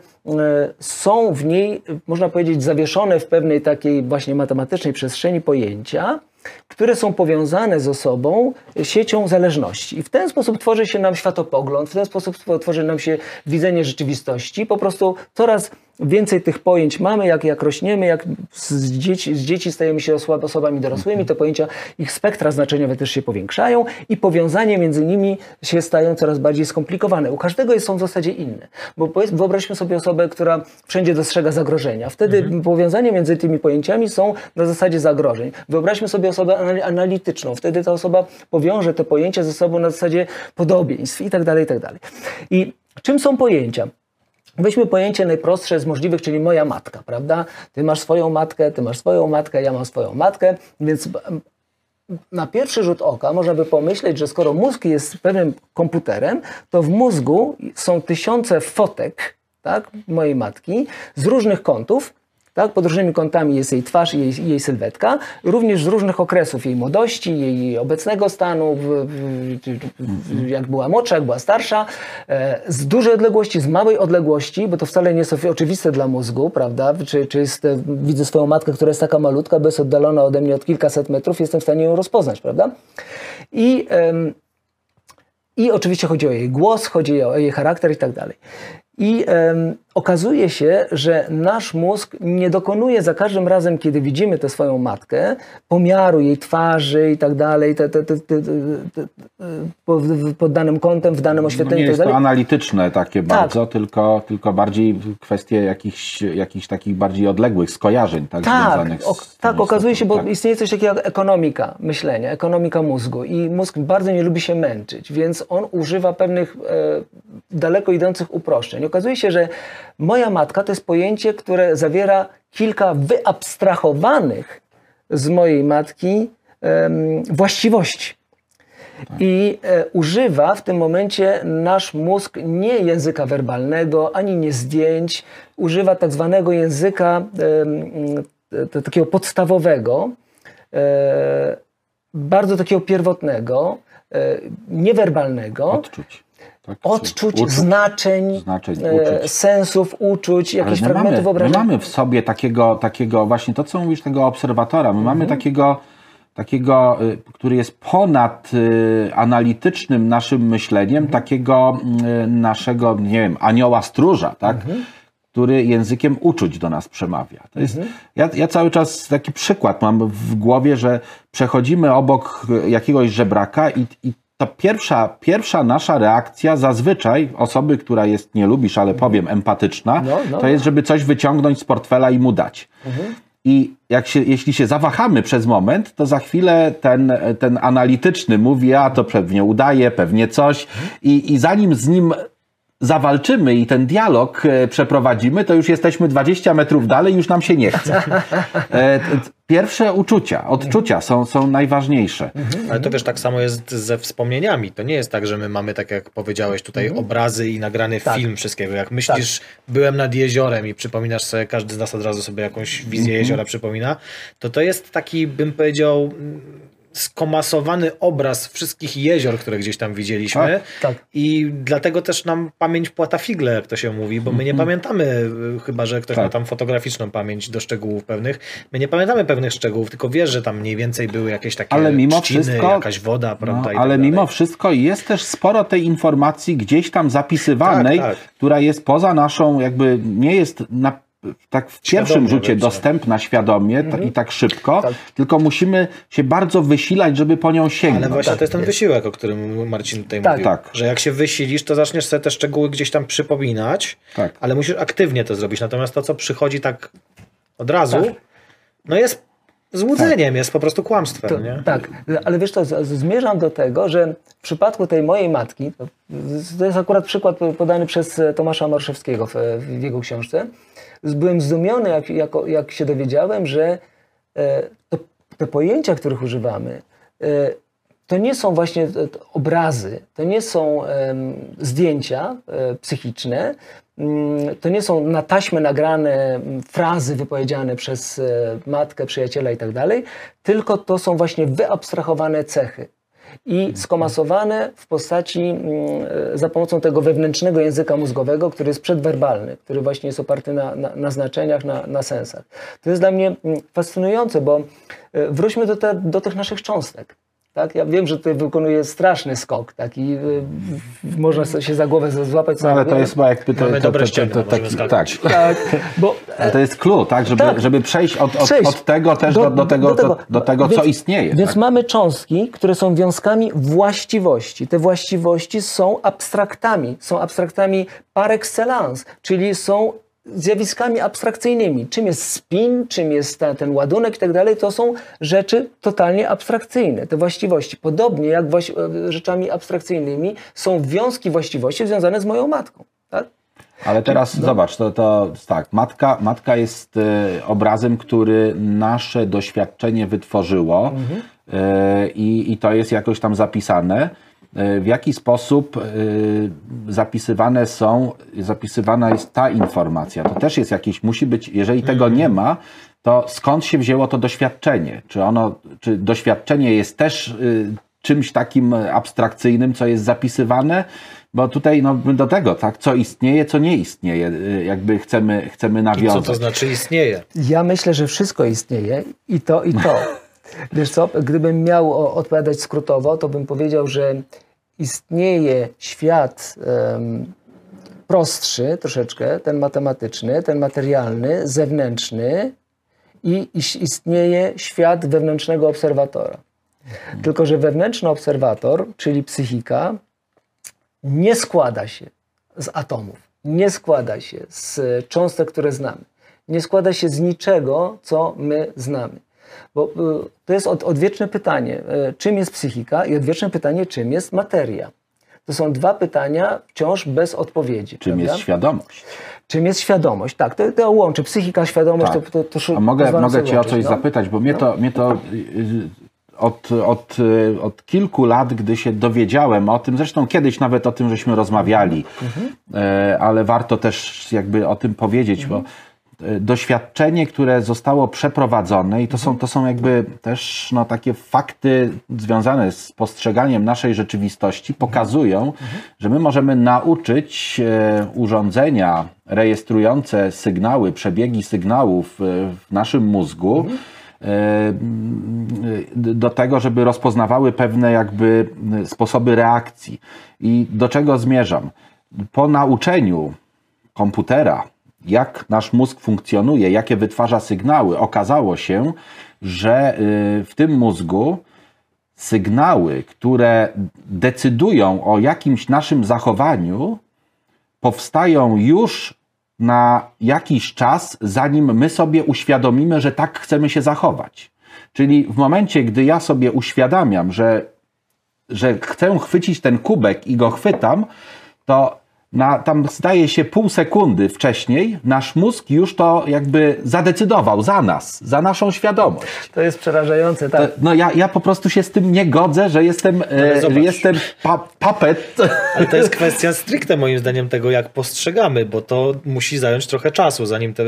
są w niej, można powiedzieć, zawieszone w pewnej takiej właśnie matematycznej przestrzeni pojęcia, które są powiązane ze sobą siecią zależności. I w ten sposób tworzy się nam światopogląd, w ten sposób tworzy nam się widzenie rzeczywistości. Po prostu coraz więcej tych pojęć mamy, jak, jak rośniemy, jak z dzieci, z dzieci stajemy się osobami dorosłymi, te pojęcia, ich spektra znaczeniowe też się powiększają i powiązania między nimi się stają coraz bardziej skomplikowane. U każdego jest, są w zasadzie inne. Bo wyobraźmy sobie osobę, która wszędzie dostrzega zagrożenia. Wtedy powiązania między tymi pojęciami są na zasadzie zagrożeń. Wyobraźmy sobie osobę anal- analityczną. Wtedy ta osoba powiąże te pojęcia ze sobą na zasadzie podobieństw i tak dalej, i tak dalej. I czym są pojęcia? Weźmy pojęcie najprostsze z możliwych, czyli moja matka, prawda? Ty masz swoją matkę, ty masz swoją matkę, ja mam swoją matkę, więc na pierwszy rzut oka można by pomyśleć, że skoro mózg jest pewnym komputerem, to w mózgu są tysiące fotek tak, mojej matki z różnych kątów. Tak, pod różnymi kątami jest jej twarz i jej, jej sylwetka, również z różnych okresów jej młodości, jej obecnego stanu, jak była młodsza, jak była starsza, e, z dużej odległości, z małej odległości, bo to wcale nie jest oczywiste dla mózgu, prawda? Czy, czy jest, e, widzę swoją matkę, która jest taka malutka, bo oddalona ode mnie od kilkaset metrów, jestem w stanie ją rozpoznać, prawda? I, i oczywiście chodzi o jej głos, chodzi o jej charakter i tak dalej. I okazuje się, że nasz mózg nie dokonuje za każdym razem, kiedy widzimy tę swoją matkę, pomiaru jej twarzy i tak dalej, te, te, te, pod, pod danym kątem, w danym No oświetleniu nie i tak jest to analityczne takie bardzo, tylko, tylko bardziej kwestie jakichś, jakichś takich bardziej odległych skojarzeń tak, Tak, związanych z ok, tak, okazuje się, bo tak. istnieje coś takiego jak ekonomika myślenia, ekonomika mózgu i mózg bardzo nie lubi się męczyć, więc on używa pewnych e, daleko idących uproszczeń. Okazuje się, że moja matka to jest pojęcie, które zawiera kilka wyabstrahowanych z mojej matki em, właściwości. I e, używa w tym momencie nasz mózg nie języka werbalnego, ani nie zdjęć, używa tak zwanego języka t- takiego podstawowego, e, bardzo takiego pierwotnego, e, niewerbalnego, Odczuć. Tak, odczuć, uczuć. znaczeń, Znaczeń, e, uczuć. sensów, uczuć, jakichś my fragmentów mamy, my wyobrażenia. mamy w sobie takiego, takiego właśnie to, co mówisz, tego obserwatora. My mamy Mhm. takiego, takiego, y, który jest ponad y, analitycznym naszym myśleniem, Mhm. takiego y, naszego, nie wiem, anioła stróża, tak? Mhm. który językiem uczuć do nas przemawia. To jest, Mhm. ja, ja cały czas taki przykład mam w głowie, że przechodzimy obok jakiegoś żebraka i, i ta pierwsza, pierwsza nasza reakcja zazwyczaj osoby, która jest, nie lubisz, ale powiem, empatyczna, No, no. to jest, żeby coś wyciągnąć z portfela i mu dać. I jak się, jeśli się zawahamy przez moment, to za chwilę ten, ten analityczny mówi, a to pewnie udaje, pewnie coś. I, I zanim z nim zawalczymy i ten dialog e, przeprowadzimy, to już jesteśmy 20 metrów dalej, już nam się nie chce. E, Pierwsze uczucia, odczucia są, są najważniejsze. Ale to wiesz, tak samo jest ze wspomnieniami. To nie jest tak, że my mamy, tak jak powiedziałeś, tutaj Mhm. obrazy i nagrany Tak. film wszystkiego. Jak myślisz, byłem nad jeziorem i przypominasz sobie, każdy z nas od razu sobie jakąś wizję Mhm. jeziora przypomina, to to jest taki, bym powiedział, skomasowany obraz wszystkich jezior, które gdzieś tam widzieliśmy. Tak, tak. I dlatego też nam pamięć płata figle, jak to się mówi, bo my nie pamiętamy, y, chyba że ktoś Tak. ma tam fotograficzną pamięć do szczegółów pewnych, my nie pamiętamy pewnych szczegółów, tylko wiesz, że tam mniej więcej były jakieś takie Ale mimo trzciny, wszystko- jakaś woda, prawda? No, tak ale dalej. mimo wszystko jest też sporo tej informacji gdzieś tam zapisywanej, Tak, tak. która jest poza naszą, jakby nie jest na, tak w pierwszym Świadomie rzucie będzie. dostępna świadomie ta, i tak szybko, Tak. tylko musimy się bardzo wysilać, żeby po nią sięgnąć. Ale właśnie to jest ten wysiłek, o którym Marcin tutaj Tak. mówił. Tak. Że jak się wysilisz, to zaczniesz sobie te szczegóły gdzieś tam przypominać, Tak. ale musisz aktywnie to zrobić. Natomiast to, co przychodzi tak od razu, Tak. no jest złudzeniem, jest po prostu kłamstwem. To, nie? tak, ale wiesz co, zmierzam do tego, że w przypadku tej mojej matki, to, jest akurat przykład podany przez Tomasza Marszewskiego w, w jego książce, byłem zdumiony, jak, jako, jak się dowiedziałem, że e, to, te pojęcia, których używamy, e, to nie są właśnie obrazy, to nie są zdjęcia e, psychiczne, mm, to nie są na taśmę nagrane frazy wypowiedziane przez matkę, przyjaciela i tak tylko to są właśnie wyabstrahowane cechy i skomasowane w postaci mm, e, za pomocą tego wewnętrznego języka mózgowego, który jest przedwerbalny, który właśnie jest oparty na, na, na znaczeniach, na, na sensach. To jest dla mnie mm, fascynujące, bo e, wróćmy do, te, do tych naszych cząstek. Tak? Ja wiem, że tutaj wykonuję straszny skok tak? i y, y, można się za głowę złapać. No, ale to jest chyba jakby to, Mamy to, to, to, taki, skakać. tak. Tak, bo Ale to jest clue, tak? Żeby, Tak. żeby przejść od, od, Przejść. od tego też do, do, tego, do, do tego, co Więc- istnieje. Więc tak? mamy cząstki, które są wiązkami właściwości. Te właściwości są abstraktami, są abstraktami par excellence, czyli są zjawiskami abstrakcyjnymi. Czym jest spin, czym jest ta, ten ładunek i tak dalej, to są rzeczy totalnie abstrakcyjne, te właściwości. Podobnie jak właś- e, rzeczami abstrakcyjnymi są wiązki właściwości związane z moją matką. Tak? Ale teraz No. zobacz, to, to tak, matka, matka jest e, obrazem, który nasze doświadczenie wytworzyło Mhm. i, i to jest jakoś tam zapisane. E, w jaki sposób e, zapisywane są, zapisywana jest ta informacja? To też jest jakieś, musi być, jeżeli tego Mhm. nie ma, to skąd się wzięło to doświadczenie? Czy ono, czy doświadczenie jest też y, czymś takim abstrakcyjnym, co jest zapisywane? Bo tutaj no, do tego, tak, co istnieje, co nie istnieje, jakby chcemy, chcemy I co nawiązać. to znaczy istnieje? Ja myślę, że wszystko istnieje i to, i to. Wiesz co, gdybym miał odpowiadać skrótowo, to bym powiedział, że istnieje świat em, prostszy troszeczkę, ten matematyczny, ten materialny, zewnętrzny i istnieje świat wewnętrznego obserwatora. Tylko, że wewnętrzny obserwator, czyli psychika, nie składa się z atomów, nie składa się z cząstek, które znamy, nie składa się z niczego, co my znamy. Bo y, to jest od, odwieczne pytanie, y, czym jest psychika i odwieczne pytanie, czym jest materia. To są dwa pytania wciąż bez odpowiedzi. Czym prawda? jest świadomość? Czym jest świadomość? Tak, to, to łączy psychika, świadomość, Tak. to, to, to A mogę, mogę Cię o łączyć, coś no. zapytać, bo mnie to, mnie to y, od, od, od kilku lat, gdy się dowiedziałem o tym, zresztą kiedyś nawet o tym żeśmy rozmawiali, e, ale warto też jakby o tym powiedzieć, bo e, doświadczenie, które zostało przeprowadzone i to są, to są jakby też no, takie fakty związane z postrzeganiem naszej rzeczywistości, pokazują, że my możemy nauczyć e, urządzenia rejestrujące sygnały, przebiegi sygnałów e, w naszym mózgu, e, do tego, żeby rozpoznawały pewne jakby sposoby reakcji. I do czego zmierzam? Po nauczeniu komputera, jak nasz mózg funkcjonuje, jakie wytwarza sygnały, okazało się, że y, w tym mózgu sygnały, które decydują o jakimś naszym zachowaniu, powstają już na jakiś czas, zanim my sobie uświadomimy, że tak chcemy się zachować. Czyli w momencie, gdy ja sobie uświadamiam, że, że chcę chwycić ten kubek i go chwytam, to na, tam zdaje się pół sekundy wcześniej nasz mózg już to jakby zadecydował za nas, za naszą świadomość. To jest przerażające, tak. No ja, ja po prostu się z tym nie godzę, że jestem, e, jestem pa, papet. Ale to jest kwestia stricte moim zdaniem tego, jak postrzegamy, bo to musi zająć trochę czasu, zanim ten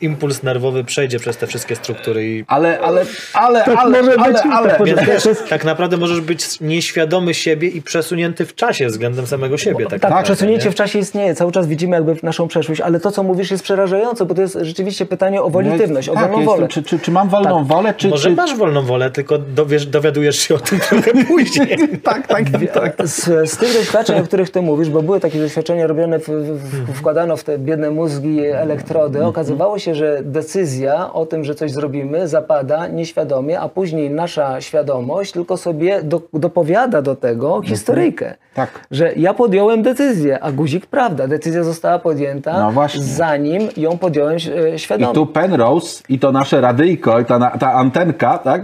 impuls nerwowy przejdzie przez te wszystkie struktury i Ale, ale, ale, ale, może ale, być, ale, tak może Więc być. wiesz, tak naprawdę możesz być nieświadomy siebie i przesunięty w czasie względem samego siebie. Tak, Tak, przesunięcie? W czasie istnieje. Cały czas widzimy jakby w naszą przeszłość, ale to, co mówisz, jest przerażające, bo to jest rzeczywiście pytanie o wolitywność, o tak, wolną ja wolę. czy, czy, czy mam wolną wolę, czy, Może czy, masz wolną wolę, tylko dowiesz, dowiadujesz się o tym trochę później. tak, tak, tak. Z, z tych doświadczeń, o których ty mówisz, bo były takie doświadczenia robione, w, w, w, wkładano w te biedne mózgi elektrody, okazywało się, że decyzja o tym, że coś zrobimy, zapada nieświadomie, a później nasza świadomość tylko sobie do, dopowiada do tego historyjkę. Tak. Że ja podjąłem decyzję, a guzik prawda, decyzja została podjęta, No właśnie. zanim ją podjąłem e, I świadomie. tu Penrose i to nasze radyjko i ta, ta antenka, tak,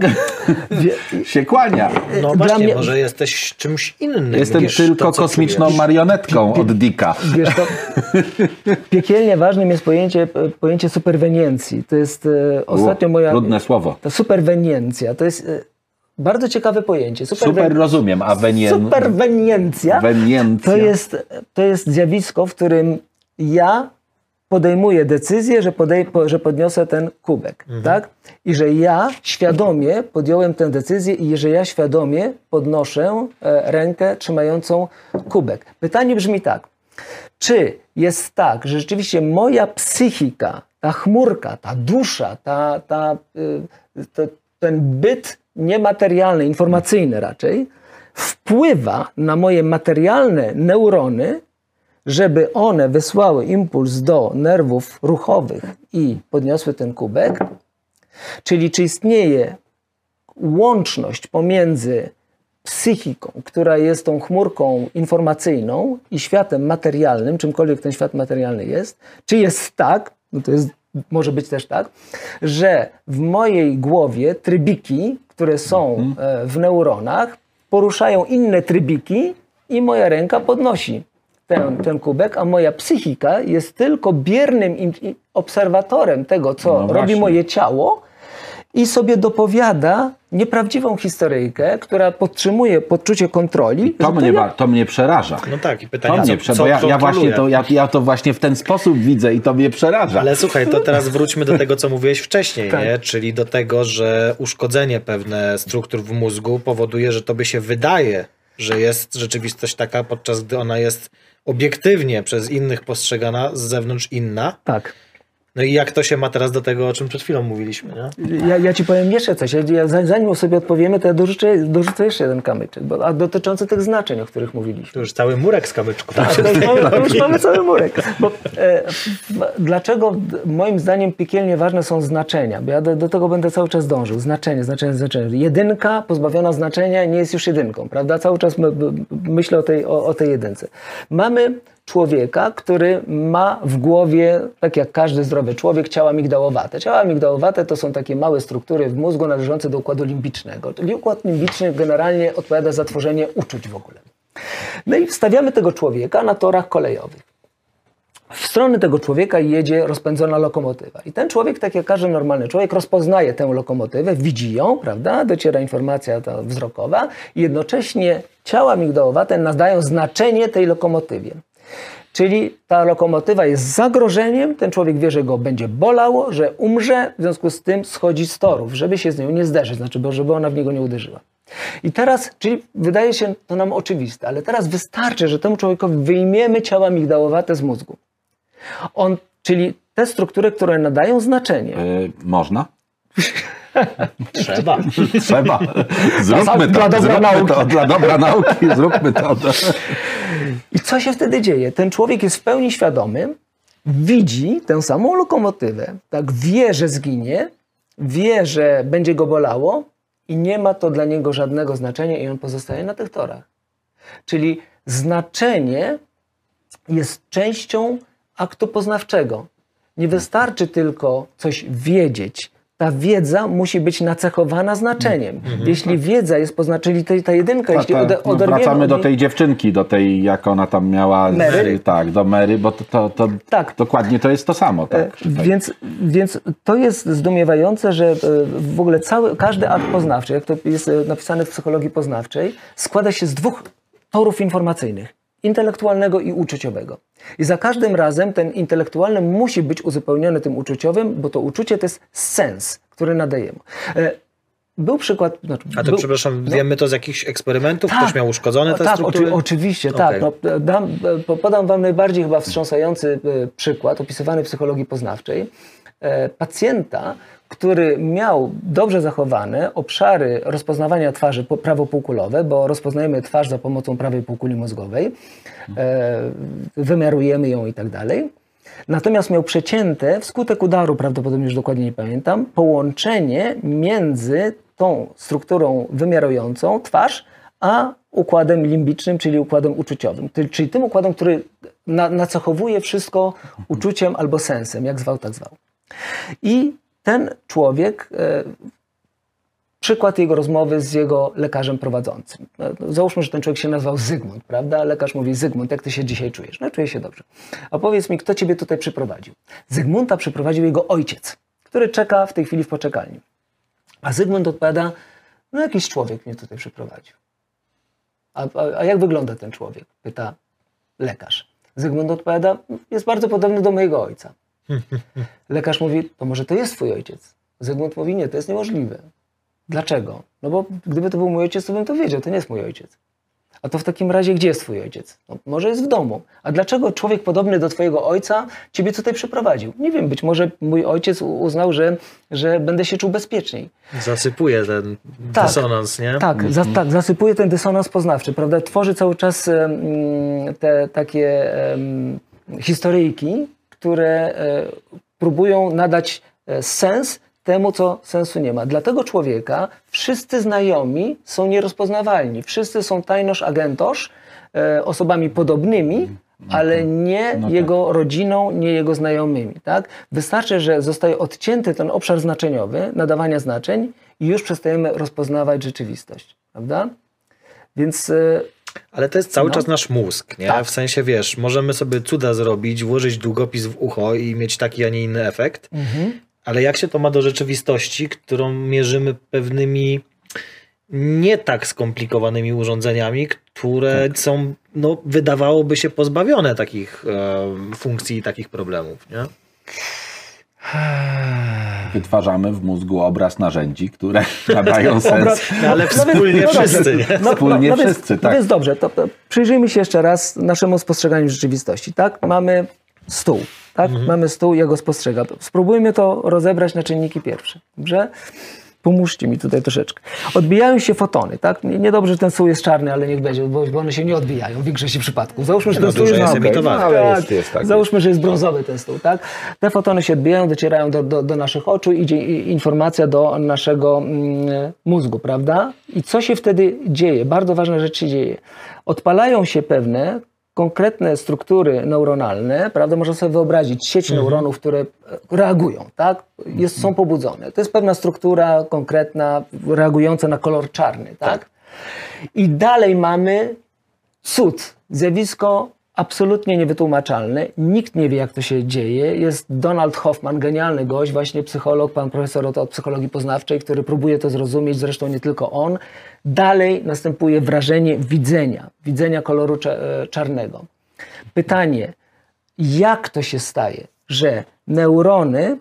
się kłania. No Dla właśnie, mnie- może jesteś czymś innym. Jestem niż tylko to, kosmiczną czujesz. marionetką od Dicka. Wiesz, to piekielnie ważnym jest pojęcie, pojęcie superweniencji. To jest e, ostatnio U, moja... Trudne słowo. Ta superweniencja to jest e, bardzo ciekawe pojęcie. Super rozumiem, a wenien... Superweniencja Weniencja. to jest, to jest zjawisko, w którym ja podejmuję decyzję, że, podej, po- że podniosę ten kubek, tak? I że ja świadomie podjąłem tę decyzję i że ja świadomie podnoszę e, rękę trzymającą kubek. Pytanie brzmi tak. Czy jest tak, że rzeczywiście moja psychika, ta chmurka, ta dusza, ta, ta, y, to, ten byt niematerialny, informacyjny raczej, wpływa na moje materialne neurony, żeby one wysłały impuls do nerwów ruchowych i podniosły ten kubek? Czyli czy istnieje łączność pomiędzy psychiką, która jest tą chmurką informacyjną i światem materialnym, czymkolwiek ten świat materialny jest, czy jest tak, no to jest, może być też tak, że w mojej głowie trybiki, które są e, w neuronach, poruszają inne trybiki i moja ręka podnosi ten, ten kubek, a moja psychika jest tylko biernym obserwatorem tego, co No robi moje ciało i sobie dopowiada nieprawdziwą historyjkę, która podtrzymuje poczucie kontroli. To mnie, ja- ba- to mnie przeraża. No tak, i To pytanie, mnie co, ja, ja, właśnie to, ja, ja to właśnie w ten sposób widzę i to mnie przeraża. Ale słuchaj, to teraz wróćmy do tego, co mówiłeś wcześniej, Tak. nie? czyli do tego, że uszkodzenie pewne struktur w mózgu powoduje, że tobie się wydaje, że jest rzeczywistość taka, podczas gdy ona jest obiektywnie przez innych postrzegana z zewnątrz inna. Tak. No i jak to się ma teraz do tego, o czym przed chwilą mówiliśmy, nie? Ja, ja ci powiem jeszcze coś. Ja, zanim sobie odpowiemy, to ja dorzucę, dorzucę jeszcze jeden kamyczek, bo, a dotyczący tych znaczeń, o których mówiliśmy. To już cały murek z kamyczków. Tak, to już, mamy, już mamy cały murek. Bo, e, dlaczego moim zdaniem piekielnie ważne są znaczenia? Bo ja do, do, tego będę cały czas dążył. Znaczenie, znaczenie, znaczenie. Jedynka pozbawiona znaczenia nie jest już jedynką, prawda? Cały czas my, myślę o tej, o, o tej jedynce. Mamy człowieka, który ma w głowie, tak jak każdy zdrowy człowiek, ciała migdałowate. Ciała migdałowate to są takie małe struktury w mózgu należące do układu limbicznego. Czyli układ limbiczny generalnie odpowiada za tworzenie uczuć w ogóle. No i wstawiamy tego człowieka na torach kolejowych. W stronę tego człowieka jedzie rozpędzona lokomotywa. I ten człowiek, tak jak każdy normalny człowiek, rozpoznaje tę lokomotywę, widzi ją, prawda? Dociera informacja ta wzrokowa i jednocześnie ciała migdałowate nadają znaczenie tej lokomotywie. Czyli ta lokomotywa jest zagrożeniem, ten człowiek wie, że go będzie bolało, że umrze, w związku z tym schodzi z torów, żeby się z nią nie zderzyć, znaczy, bo żeby ona w niego nie uderzyła. I teraz, czyli wydaje się to nam oczywiste, ale teraz wystarczy, że temu człowiekowi wyjmiemy ciała migdałowate z mózgu. On, czyli te struktury, które nadają znaczenie. Yy, można? Trzeba. Trzeba. Zróbmy to. Dla dobra zróbmy nauki. to. Dla dobra nauki. Zróbmy to. I co się wtedy dzieje? Ten człowiek jest w pełni świadomy, widzi tę samą lokomotywę, tak wie, że zginie, wie, że będzie go bolało i nie ma to dla niego żadnego znaczenia i on pozostaje na tych torach. Czyli znaczenie jest częścią aktu poznawczego. Nie wystarczy tylko coś wiedzieć. Ta wiedza musi być nacechowana znaczeniem. Mhm. Jeśli wiedza jest poznaczona, czyli ta jedynka, jeśli Tak, ode, tak. No, oderwiemy wracamy do tej dziewczynki, do tej, jak ona tam miała. Mary? Tak, do Mary, bo to, to, to Tak. dokładnie to jest to samo. Tak, E, Więc, więc to jest zdumiewające, że e, w ogóle cały, każdy akt poznawczy, jak to jest e, napisane w psychologii poznawczej, składa się z dwóch torów informacyjnych. Intelektualnego i uczuciowego. I za każdym razem ten intelektualny musi być uzupełniony tym uczuciowym, bo to uczucie to jest sens, który nadajemy. E, Był przykład. Znaczy, A to był, przepraszam, wiemy to z jakichś eksperymentów? Tak. Ktoś miał uszkodzone te tak, struktury? oczy, oczywiście, Okej. tak. No, dam, po- podam Wam najbardziej chyba wstrząsający e, przykład opisywany w psychologii poznawczej. E, Pacjenta, który miał dobrze zachowane obszary rozpoznawania twarzy prawopółkulowe, bo rozpoznajemy twarz za pomocą prawej półkuli mózgowej, e, wymiarujemy ją i tak dalej. Natomiast miał przecięte, wskutek udaru, prawdopodobnie już dokładnie nie pamiętam, połączenie między tą strukturą wymiarującą twarz, a układem limbicznym, czyli układem uczuciowym. Czyli tym układem, który na, nacechowuje wszystko uczuciem albo sensem, jak zwał, tak zwał. I ten człowiek, e, przykład jego rozmowy z jego lekarzem prowadzącym. No, Załóżmy, że ten człowiek się nazywał Zygmunt, prawda? Lekarz mówi, Zygmunt, jak ty się dzisiaj czujesz? No, czuję się dobrze. A powiedz mi, kto ciebie tutaj przyprowadził? Zygmunta przyprowadził jego ojciec, który czeka w tej chwili w poczekalni. A Zygmunt odpowiada, no jakiś człowiek mnie tutaj przyprowadził. A, a, a jak wygląda ten człowiek? Pyta lekarz. Zygmunt odpowiada, jest bardzo podobny do mojego ojca. Lekarz mówi, to może to jest twój ojciec. Zygmunt mówi, nie, to jest niemożliwe. Dlaczego? No bo gdyby to był mój ojciec, to bym to wiedział, to nie jest mój ojciec. A to w takim razie gdzie jest twój ojciec? No, może jest w domu. A dlaczego człowiek podobny do twojego ojca ciebie tutaj przyprowadził? Nie wiem, być może mój ojciec uznał, że, że będę się czuł bezpieczniej. Zasypuje ten Tak. dysonans, nie? Tak, za, tak, zasypuje ten dysonans poznawczy, prawda? Tworzy cały czas em, te takie em, historyjki, które e, próbują nadać e, sens temu, co sensu nie ma. Dla tego człowieka wszyscy znajomi są nierozpoznawalni. Wszyscy są tajnoż agentosz, e, osobami podobnymi, ale nie No tak. jego rodziną, nie jego znajomymi. Tak? Wystarczy, że zostaje odcięty ten obszar znaczeniowy, nadawania znaczeń i już przestajemy rozpoznawać rzeczywistość. Prawda? Więc Ale to jest cały No. czas nasz mózg, nie? Tak. W sensie, wiesz, możemy sobie cuda zrobić, włożyć długopis w ucho i mieć taki, a nie inny efekt, Mhm. ale jak się to ma do rzeczywistości, którą mierzymy pewnymi nie tak skomplikowanymi urządzeniami, które Tak. są, no, wydawałoby się pozbawione takich e, funkcji i takich problemów, nie? Wytwarzamy w mózgu obraz narzędzi, które nadają sens. No, ale wspólnie wszyscy, nie? Wspólnie no, wszyscy, no tak. więc dobrze, to, to przyjrzyjmy się jeszcze raz naszemu spostrzeganiu rzeczywistości. Tak? Mamy stół. Tak? Mamy stół, ja go spostrzegam. Spróbujmy to rozebrać na czynniki pierwsze. Dobrze? Pomóżcie mi tutaj troszeczkę. Odbijają się fotony, tak? Nie- Niedobrze, że ten stół jest czarny, ale niech będzie, bo one się nie odbijają w większości przypadków. Załóżmy, że No, ten stół dużo jest, jest okej. emitowany. Ale tak. jest- jest tak. Załóżmy, że jest brązowy ten stół, tak? Te fotony się odbijają, docierają do, do, do naszych oczu, idzie informacja do naszego mm, mózgu, prawda? I co się wtedy dzieje? Bardzo ważna rzecz się dzieje. Odpalają się pewne konkretne struktury neuronalne, prawda? Można sobie wyobrazić sieć neuronów, które e, reagują, tak? Jest, są pobudzone. To jest pewna struktura konkretna, reagująca na kolor czarny, tak? I dalej mamy cud, zjawisko absolutnie niewytłumaczalne. Nikt nie wie, jak to się dzieje. Jest Donald Hoffman, genialny gość, właśnie psycholog, pan profesor od, od psychologii poznawczej, który próbuje to zrozumieć, zresztą nie tylko on. Dalej następuje wrażenie widzenia, widzenia koloru e, czarnego. Pytanie, jak to się staje, że neurony,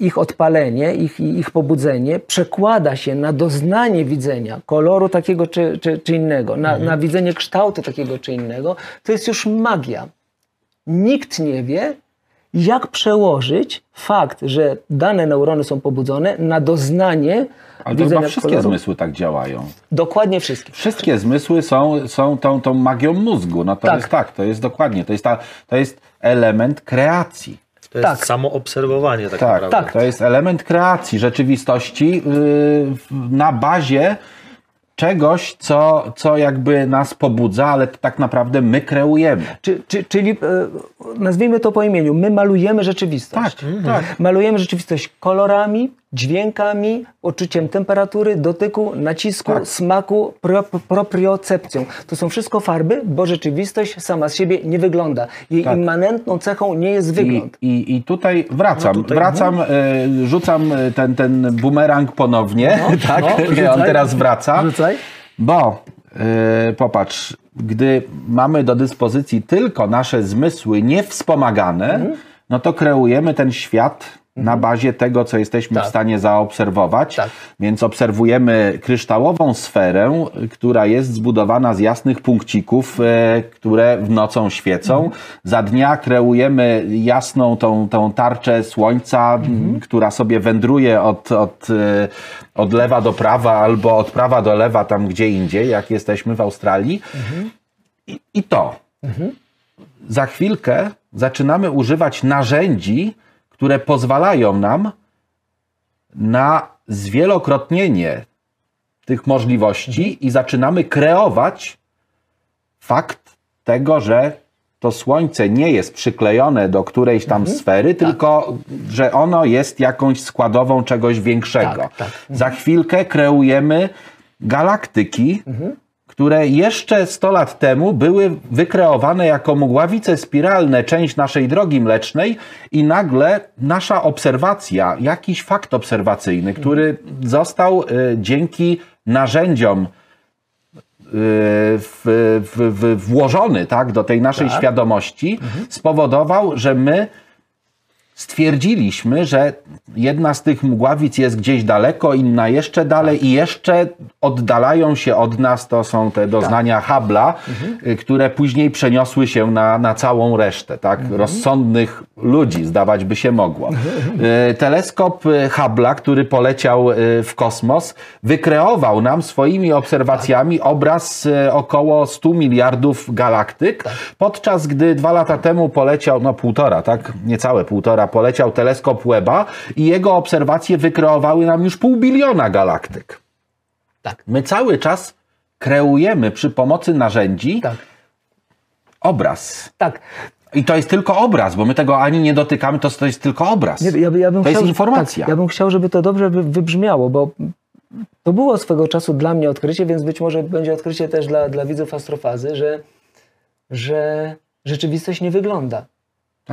ich odpalenie, ich, ich pobudzenie przekłada się na doznanie widzenia koloru takiego czy, czy, czy innego, na, na widzenie kształtu takiego czy innego, to jest już magia. Nikt nie wie, jak przełożyć fakt, że dane neurony są pobudzone na doznanie Ale to chyba wszystkie koloru. zmysły tak działają. Dokładnie wszystkie. Wszystkie zmysły są, są tą, tą magią mózgu. To Tak. tak, to jest dokładnie, to jest, ta, to jest element kreacji. To jest Tak. samo obserwowanie tak, Tak, naprawdę. tak. to jest element kreacji rzeczywistości yy, na bazie czegoś, co, co jakby nas pobudza, ale to tak naprawdę my kreujemy. Czy, czy, czyli e, nazwijmy to po imieniu, my malujemy rzeczywistość. Tak, tak. Malujemy rzeczywistość kolorami, dźwiękami, uczuciem temperatury, dotyku, nacisku, Tak. smaku, pro, propriocepcją. To są wszystko farby, bo rzeczywistość sama z siebie nie wygląda. Jej Tak. immanentną cechą nie jest I, wygląd. i, I tutaj wracam, No tutaj- wracam, y, rzucam y, ten, ten bumerang ponownie, tak, no, on teraz wraca, Rzucaj. bo y, popatrz, gdy mamy do dyspozycji tylko nasze zmysły niewspomagane, Mhm. no to kreujemy ten świat na bazie tego, co jesteśmy Tak. w stanie zaobserwować. Tak. Więc obserwujemy kryształową sferę, która jest zbudowana z jasnych punkcików, e, które w nocą świecą. Za dnia kreujemy jasną tą, tą tarczę słońca, m, która sobie wędruje od, od, e, od lewa do prawa albo od prawa do lewa, tam gdzie indziej, jak jesteśmy w Australii. I, I to. Za chwilkę zaczynamy używać narzędzi, które pozwalają nam na zwielokrotnienie tych możliwości i zaczynamy kreować fakt tego, że to słońce nie jest przyklejone do którejś tam sfery, tylko że ono jest jakąś składową czegoś większego. Tak, tak. Za chwilkę kreujemy galaktyki, które jeszcze 100 lat temu były wykreowane jako mgławice spiralne, część naszej drogi mlecznej i nagle nasza obserwacja, jakiś fakt obserwacyjny, który został y, dzięki narzędziom y, w, w, w, włożony tak, do tej naszej świadomości, spowodował, że my stwierdziliśmy, że jedna z tych mgławic jest gdzieś daleko, inna jeszcze dalej i jeszcze oddalają się od nas, to są te doznania Hubble'a, y, które później przeniosły się na, na całą resztę, tak? Rozsądnych ludzi, zdawać by się mogło. Y, Teleskop y, Hubble'a, który poleciał w kosmos, wykreował nam swoimi obserwacjami obraz y, około 100 miliardów galaktyk, podczas gdy dwa lata temu poleciał, no półtora, tak? Niecałe półtora, poleciał teleskop Webba i jego obserwacje wykreowały nam już pół biliona galaktyk. Tak. My cały czas kreujemy przy pomocy narzędzi Tak. obraz. Tak. I to jest tylko obraz, bo my tego ani nie dotykamy, to, to jest tylko obraz. Nie, ja, by- ja bym to jest chciał, informacja. Tak, ja bym chciał, żeby to dobrze wy- wybrzmiało, bo to było swego czasu dla mnie odkrycie, więc być może będzie odkrycie też dla, dla widzów astrofazy, że, że rzeczywistość nie wygląda.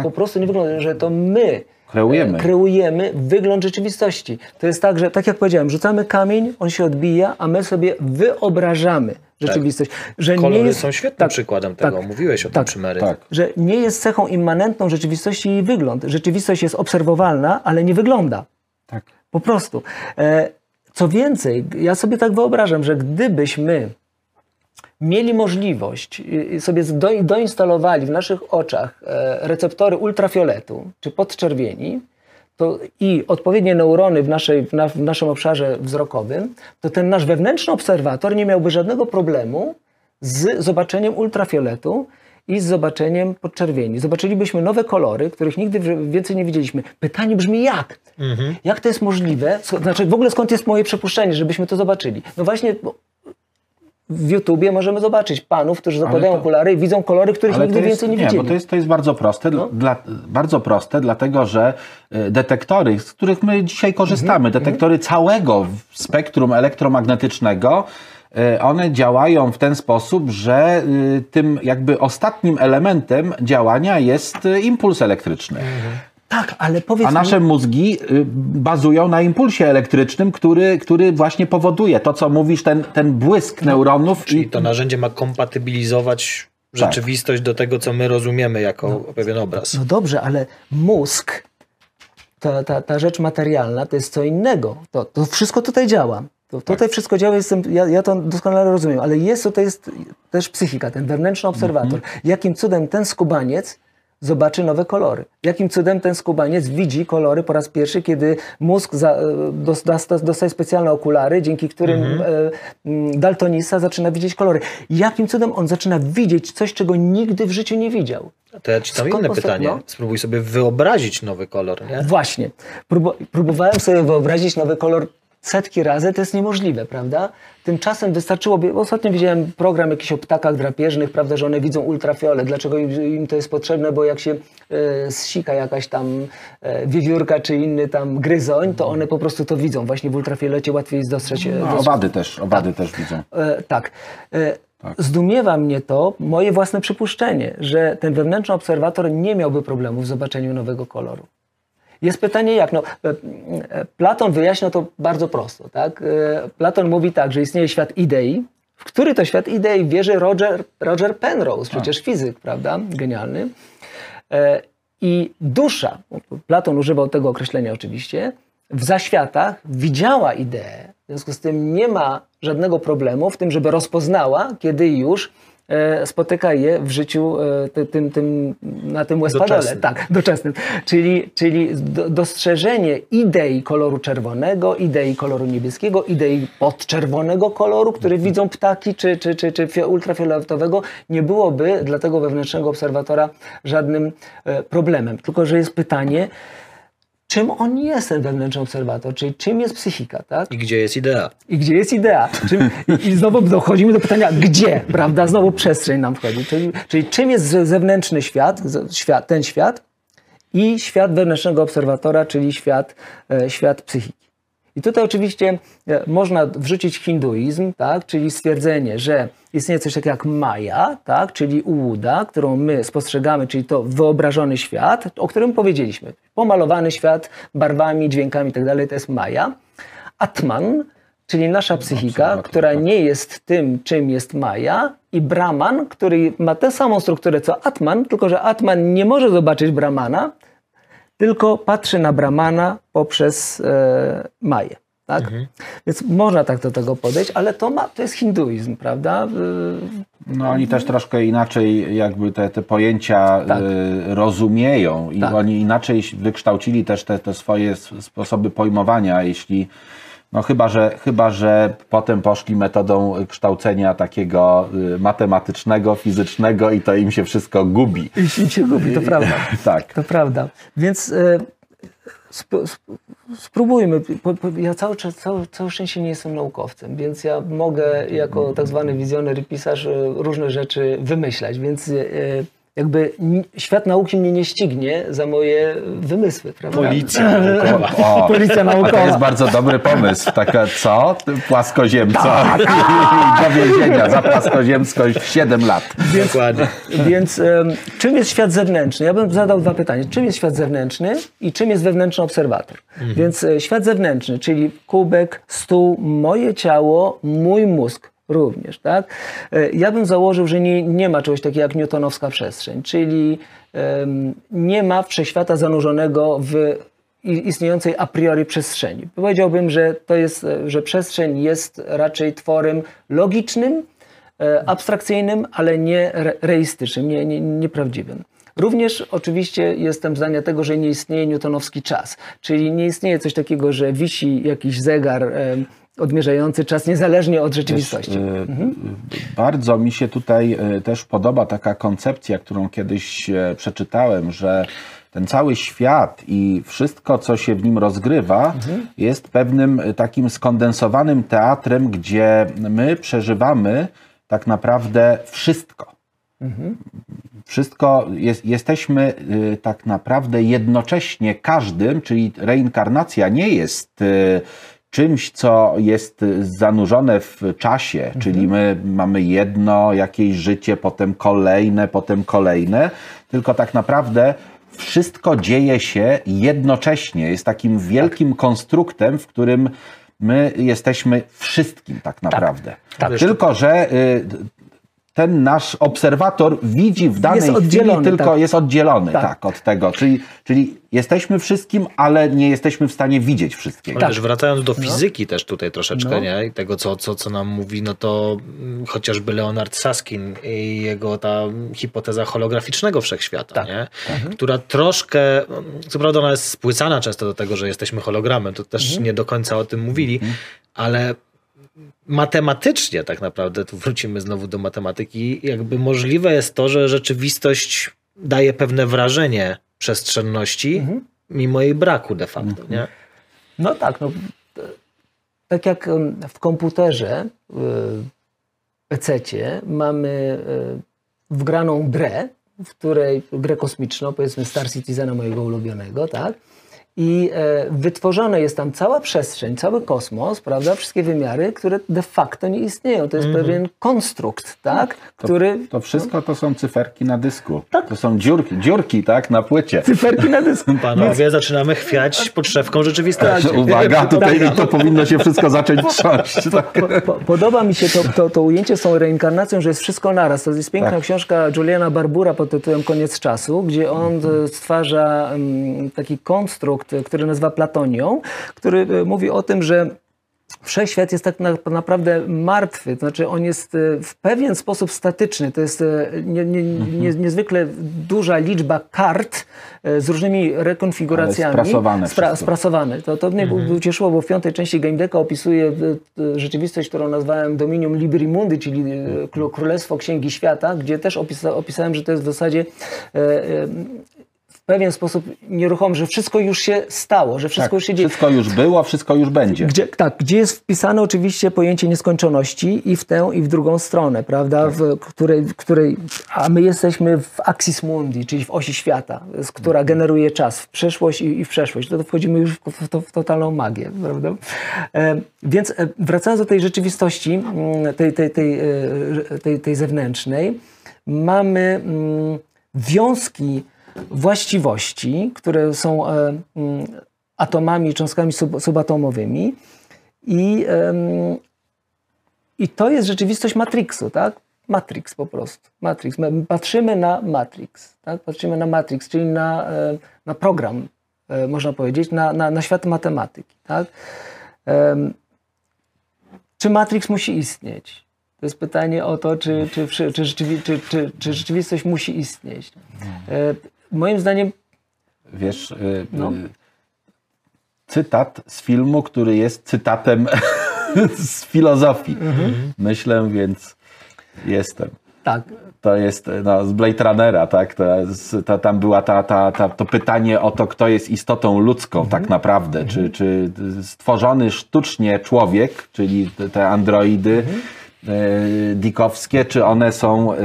Po prostu nie wygląda, że to my Tak. Kreujemy. e, kreujemy wygląd rzeczywistości. To jest tak, że tak jak powiedziałem, rzucamy kamień, on się odbija, a my sobie wyobrażamy rzeczywistość. Że Kolory nie jest, są świetnym tak, przykładem tak, tego. Mówiłeś o tym tak, przy Mary. Tak. że nie jest cechą immanentną rzeczywistości jej wygląd. Rzeczywistość jest obserwowalna, ale nie wygląda. Tak. Po prostu. E, Co więcej, ja sobie tak wyobrażam, że gdybyśmy mieli możliwość y, sobie do, doinstalowali w naszych oczach e, receptory ultrafioletu czy podczerwieni, to i odpowiednie neurony w, naszej, w, na, w naszym obszarze wzrokowym, to ten nasz wewnętrzny obserwator nie miałby żadnego problemu z zobaczeniem ultrafioletu i z zobaczeniem podczerwieni. Zobaczylibyśmy nowe kolory, których nigdy więcej nie widzieliśmy. Pytanie brzmi jak? Jak to jest możliwe? Znaczy w ogóle skąd jest moje przypuszczenie, żebyśmy to zobaczyli? No właśnie w YouTubie możemy zobaczyć panów, którzy zakładają to- okulary i widzą kolory, których nigdy jest, więcej nie, nie, widzieli. bo to jest, to jest bardzo proste, No. dla, bardzo proste, dlatego że y, detektory, z których my dzisiaj korzystamy, Mhm, detektory całego spektrum elektromagnetycznego, y, one działają w ten sposób, że y, tym jakby ostatnim elementem działania jest impuls elektryczny. Tak, ale powiedz A mi... nasze mózgi y, bazują na impulsie elektrycznym, który, który właśnie powoduje to, co mówisz, ten, ten błysk neuronów. Czyli i, to narzędzie ma kompatybilizować rzeczywistość do tego, co my rozumiemy jako pewien obraz. No dobrze, ale mózg, ta, ta, ta rzecz materialna, to jest co innego. To, to wszystko tutaj działa. To, tutaj wszystko działa, jestem, ja, ja to doskonale rozumiem, ale jest tutaj jest też psychika, ten wewnętrzny obserwator. Jakim cudem ten skubaniec zobaczy nowe kolory? Jakim cudem ten skubaniec widzi kolory po raz pierwszy, kiedy mózg za, e, dos- dosta- dostaje specjalne okulary, dzięki którym e, m, daltonista zaczyna widzieć kolory? Jakim cudem on zaczyna widzieć coś, czego nigdy w życiu nie widział? To ja ci tam inne pytanie. no? Spróbuj sobie wyobrazić nowy kolor, nie? Właśnie. Próbu- próbowałem sobie wyobrazić nowy kolor setki razy, to jest niemożliwe, prawda? Tymczasem wystarczyłoby, ostatnio widziałem program jakiś o ptakach drapieżnych, prawda, że one widzą ultrafiolet. Dlaczego im, to jest potrzebne? Bo jak się e, zsika jakaś tam e, wiewiórka czy inny tam gryzoń, to one po prostu to widzą. Właśnie w ultrafiolecie łatwiej jest dostrzec. no, dostrzec owady też, owady też widzą. E, tak. E, Zdumiewa mnie to, moje własne przypuszczenie, że ten wewnętrzny obserwator nie miałby problemu w zobaczeniu nowego koloru. Jest pytanie jak? No, e, e, Platon wyjaśnia to bardzo prosto. Tak? E, Platon mówi tak, że istnieje świat idei, w który to świat idei wierzy Roger, Roger Penrose, przecież fizyk, prawda? Genialny. I dusza, Platon używał tego określenia oczywiście, w zaświatach widziała ideę. W związku z tym nie ma żadnego problemu w tym, żeby rozpoznała, kiedy już spotyka je w życiu e, ty- tym, tym, na tym. Doczesnym. Tak, doczesnym. Czyli, czyli do, dostrzeżenie idei koloru czerwonego, idei koloru niebieskiego, idei podczerwonego koloru, który widzą ptaki, czy, czy, czy, czy fio- ultrafioletowego, nie byłoby dla tego wewnętrznego obserwatora żadnym e, problemem. Tylko, że jest pytanie, czym on jest ten wewnętrzny obserwator, czyli czym jest psychika, tak? I gdzie jest idea? I gdzie jest idea? Czym, i, I znowu dochodzimy do pytania, gdzie, prawda? Znowu przestrzeń nam wchodzi. Czyli, czyli czym jest ze- zewnętrzny świat, świat, ten świat i świat wewnętrznego obserwatora, czyli świat, e, świat psychiki. I tutaj oczywiście e, można wrzucić hinduizm, tak? czyli stwierdzenie, że istnieje coś takiego jak Maja, tak? czyli ułuda, którą my spostrzegamy, czyli to wyobrażony świat, o którym powiedzieliśmy. Pomalowany świat barwami, dźwiękami itd. to jest Maja. Atman, czyli nasza psychika, która nie jest tym, czym jest Maja, i Brahman, który ma tę samą strukturę co Atman, tylko że Atman nie może zobaczyć Brahmana, tylko patrzy na Brahmana poprzez e, Maję. Tak? Więc można tak do tego podejść, ale to, ma, to jest hinduizm, prawda? No oni też troszkę inaczej jakby te, te pojęcia Tak. y, rozumieją i Tak. oni inaczej wykształcili też te, te swoje sposoby pojmowania, jeśli no chyba, że, chyba, że potem poszli metodą kształcenia takiego y, matematycznego, fizycznego i to im się wszystko gubi. I im się gubi, to prawda. Tak. To prawda. Więc e, sp- sp- spróbujmy. Ja cały czas, całe, całe szczęście nie jestem naukowcem, więc ja mogę jako tak zwany wizjoner i pisarz e, różne rzeczy wymyślać, więc jakby świat nauki mnie nie ścignie za moje wymysły, prawda? Policja naukowa. O, Policja a to naukowa. jest bardzo dobry pomysł. Taka co? Płaskoziemca. Tak. I do więzienia za płaskoziemskość 7 lat. Dokładnie. Więc em, czym jest świat zewnętrzny? Ja bym zadał dwa pytania. Czym jest świat zewnętrzny i czym jest wewnętrzny obserwator? Więc e, świat zewnętrzny, czyli kubek, stół, moje ciało, mój mózg również, tak? E, Ja bym założył, że nie, nie ma czegoś takiego jak newtonowska przestrzeń, czyli em, nie ma wszechświata zanurzonego w istniejącej a priori przestrzeni. Powiedziałbym, że to jest, e, że przestrzeń jest raczej tworem logicznym, e, abstrakcyjnym, ale nie re, reistycznym, nie, nie, nieprawdziwym. Również oczywiście jestem zdania tego, że nie istnieje newtonowski czas, czyli nie istnieje coś takiego, że wisi jakiś zegar odmierzający czas niezależnie od rzeczywistości. Wiesz, mhm. Bardzo mi się tutaj też podoba taka koncepcja, którą kiedyś przeczytałem, że ten cały świat i wszystko, co się w nim rozgrywa, mhm. jest pewnym takim skondensowanym teatrem, gdzie my przeżywamy tak naprawdę wszystko. Mhm. Wszystko, jest, jesteśmy y, tak naprawdę jednocześnie każdym, czyli reinkarnacja nie jest y, czymś, co jest zanurzone w czasie, mhm. czyli my mamy jedno jakieś życie, potem kolejne, potem kolejne, tylko tak naprawdę wszystko dzieje się jednocześnie. Jest takim wielkim tak. konstruktem, w którym my jesteśmy wszystkim tak, tak. naprawdę. Tak, tak. Tylko, że y, ten nasz obserwator widzi w danej chwili, tylko tak. jest oddzielony tak. tak. od tego. Czyli, czyli jesteśmy wszystkim, ale nie jesteśmy w stanie widzieć wszystkiego. Tak. Też wracając do no. fizyki no. też tutaj troszeczkę, no. nie? I tego, co, co, co nam mówi, no to mm, chociażby Leonard Saskin i jego ta hipoteza holograficznego wszechświata, tak. nie? Mhm. Która troszkę, co prawda ona jest spłycana często do tego, że jesteśmy hologramem, to też mhm. nie do końca o tym mówili, mhm. ale matematycznie tak naprawdę, tu wrócimy znowu do matematyki, jakby możliwe jest to, że rzeczywistość daje pewne wrażenie przestrzenności, mhm. mimo jej braku de facto, mhm. nie? No tak, no, tak jak w komputerze, w PC mamy e, wgraną grę, w której grę kosmiczną, powiedzmy Star Citizena mojego ulubionego, tak? I e, wytworzona jest tam cała przestrzeń, cały kosmos, prawda, wszystkie wymiary, które de facto nie istnieją. To jest mm -hmm. pewien konstrukt, tak, to, który... To wszystko to są cyferki na dysku. Tak. To są dziurki, dziurki, tak, na płycie. Cyferki na dysku. Panowie, zaczynamy chwiać podszewką rzeczywistości. Tak, uwaga, tutaj to powinno się wszystko zacząć trząść. Tak. Po, po, podoba mi się to, to, to ujęcie z tą reinkarnacją, że jest wszystko naraz. To jest piękna tak. książka Juliana Barbura pod tytułem Koniec czasu, gdzie on mhm. stwarza um, taki konstrukt który nazywa Platonią, który e, mówi o tym, że Wszechświat jest tak naprawdę martwy, to znaczy on jest e, w pewien sposób statyczny. To jest e, nie, nie, mhm. nie, niezwykle duża liczba kart z różnymi rekonfiguracjami. sprasowane. Spra, sprasowane. To, to mnie mhm. ucieszyło, bo w piątej części Game Decka opisuje rzeczywistość, którą nazwałem Dominium Libri Mundi, czyli Królestwo Księgi Świata, gdzie też opisa, opisałem, że to jest w zasadzie pewien sposób nieruchomy, że wszystko już się stało, że wszystko tak, już się dzieje. Wszystko już było, wszystko już będzie. Gdzie, tak, gdzie jest wpisane oczywiście pojęcie nieskończoności i w tę, i w drugą stronę, prawda, tak. w której, w której, a my jesteśmy w axis mundi, czyli w osi świata, która generuje czas w przeszłość i, i w przeszłość. To, to wchodzimy już w, to, w totalną magię, prawda. E, więc e, wracając do tej rzeczywistości, mm, tej, tej, tej, e, tej, tej zewnętrznej, mamy mm, wiązki właściwości, które są e, mm, atomami, cząstkami sub, subatomowymi i, i to jest rzeczywistość Matrixu, tak? Matrix po prostu. Matrix. My patrzymy na Matrix, tak? Patrzymy na Matrix, czyli na, e, na program, e, można powiedzieć, na, na, na świat matematyki, tak? Czy Matrix musi istnieć? To jest pytanie o to, czy, czy, czy, czy, czy, czy, czy rzeczywistość musi istnieć moim zdaniem. Wiesz, y, no. Y, cytat z filmu, który jest cytatem z filozofii. Mhm. Myślę, więc jestem. Tak. To jest no, z Blade Runnera, tak? To, to tam była ta, ta, ta, to pytanie o to, kto jest istotą ludzką mhm. tak naprawdę. Mhm. Czy, czy stworzony sztucznie człowiek, czyli te androidy, mhm dikowskie, czy one są, e,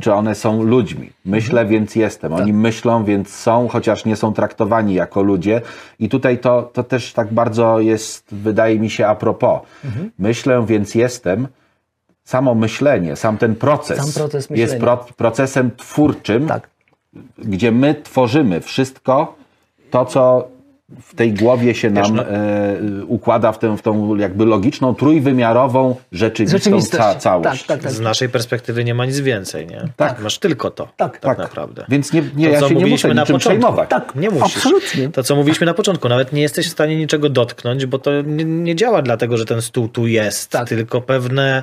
czy one są ludźmi. Myślę, mhm. więc jestem. Oni tak. myślą, więc są, chociaż nie są traktowani jako ludzie. I tutaj to, to też tak bardzo jest, wydaje mi się, a propos. Mhm. Myślę, więc jestem. Samo myślenie, sam ten proces, sam proces jest pro, procesem twórczym, tak. gdzie my tworzymy wszystko to, co w tej głowie się nam no, e, układa w, tę, w tą jakby logiczną, trójwymiarową rzeczywistą ca całość. Tak, tak, tak. Z naszej perspektywy nie ma nic więcej, nie? Tak. Masz tylko to, tak, tak, tak. naprawdę. Więc nie, nie, to, ja się nie muszę na początku. przejmować. Tak, nie musisz. Absolutnie. To, co mówiliśmy na początku, nawet nie jesteś w stanie niczego dotknąć, bo to nie, nie działa dlatego, że ten stół tu jest, tak. tylko pewne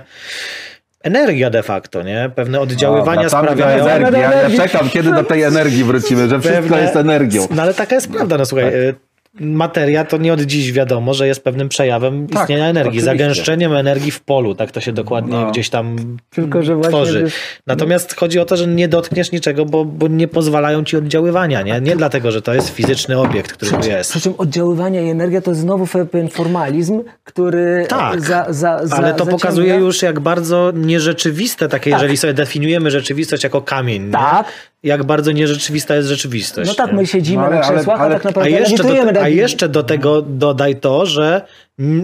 energia de facto, nie? Pewne oddziaływania sprawiają... energii. Ja, ja czekam, kiedy do tej energii wrócimy, że wszystko Pewne- jest energią. No ale taka jest prawda, no słuchaj, y, materia to nie od dziś wiadomo, że jest pewnym przejawem Tak, istnienia energii, oczywiście. zagęszczeniem energii w polu, tak to się dokładnie No. gdzieś tam Tylko, że tworzy. wiesz- Natomiast chodzi o to, że nie dotkniesz niczego, bo, bo nie pozwalają ci oddziaływania, nie? Nie dlatego, że to jest fizyczny obiekt, który tu jest. Przy czym oddziaływanie i energia to jest znowu pewien formalizm, który Tak, za, za, za, ale to pokazuje już jak bardzo nierzeczywiste takie, Tak. jeżeli sobie definiujemy rzeczywistość jako kamień, Tak. nie? Jak bardzo nierzeczywista jest rzeczywistość. No tak, nie? my siedzimy No ale- na ale- krzesłach, ale- a tak A naprawdę jeszcze, lewitujemy. do, a jeszcze do tego dodaj to, że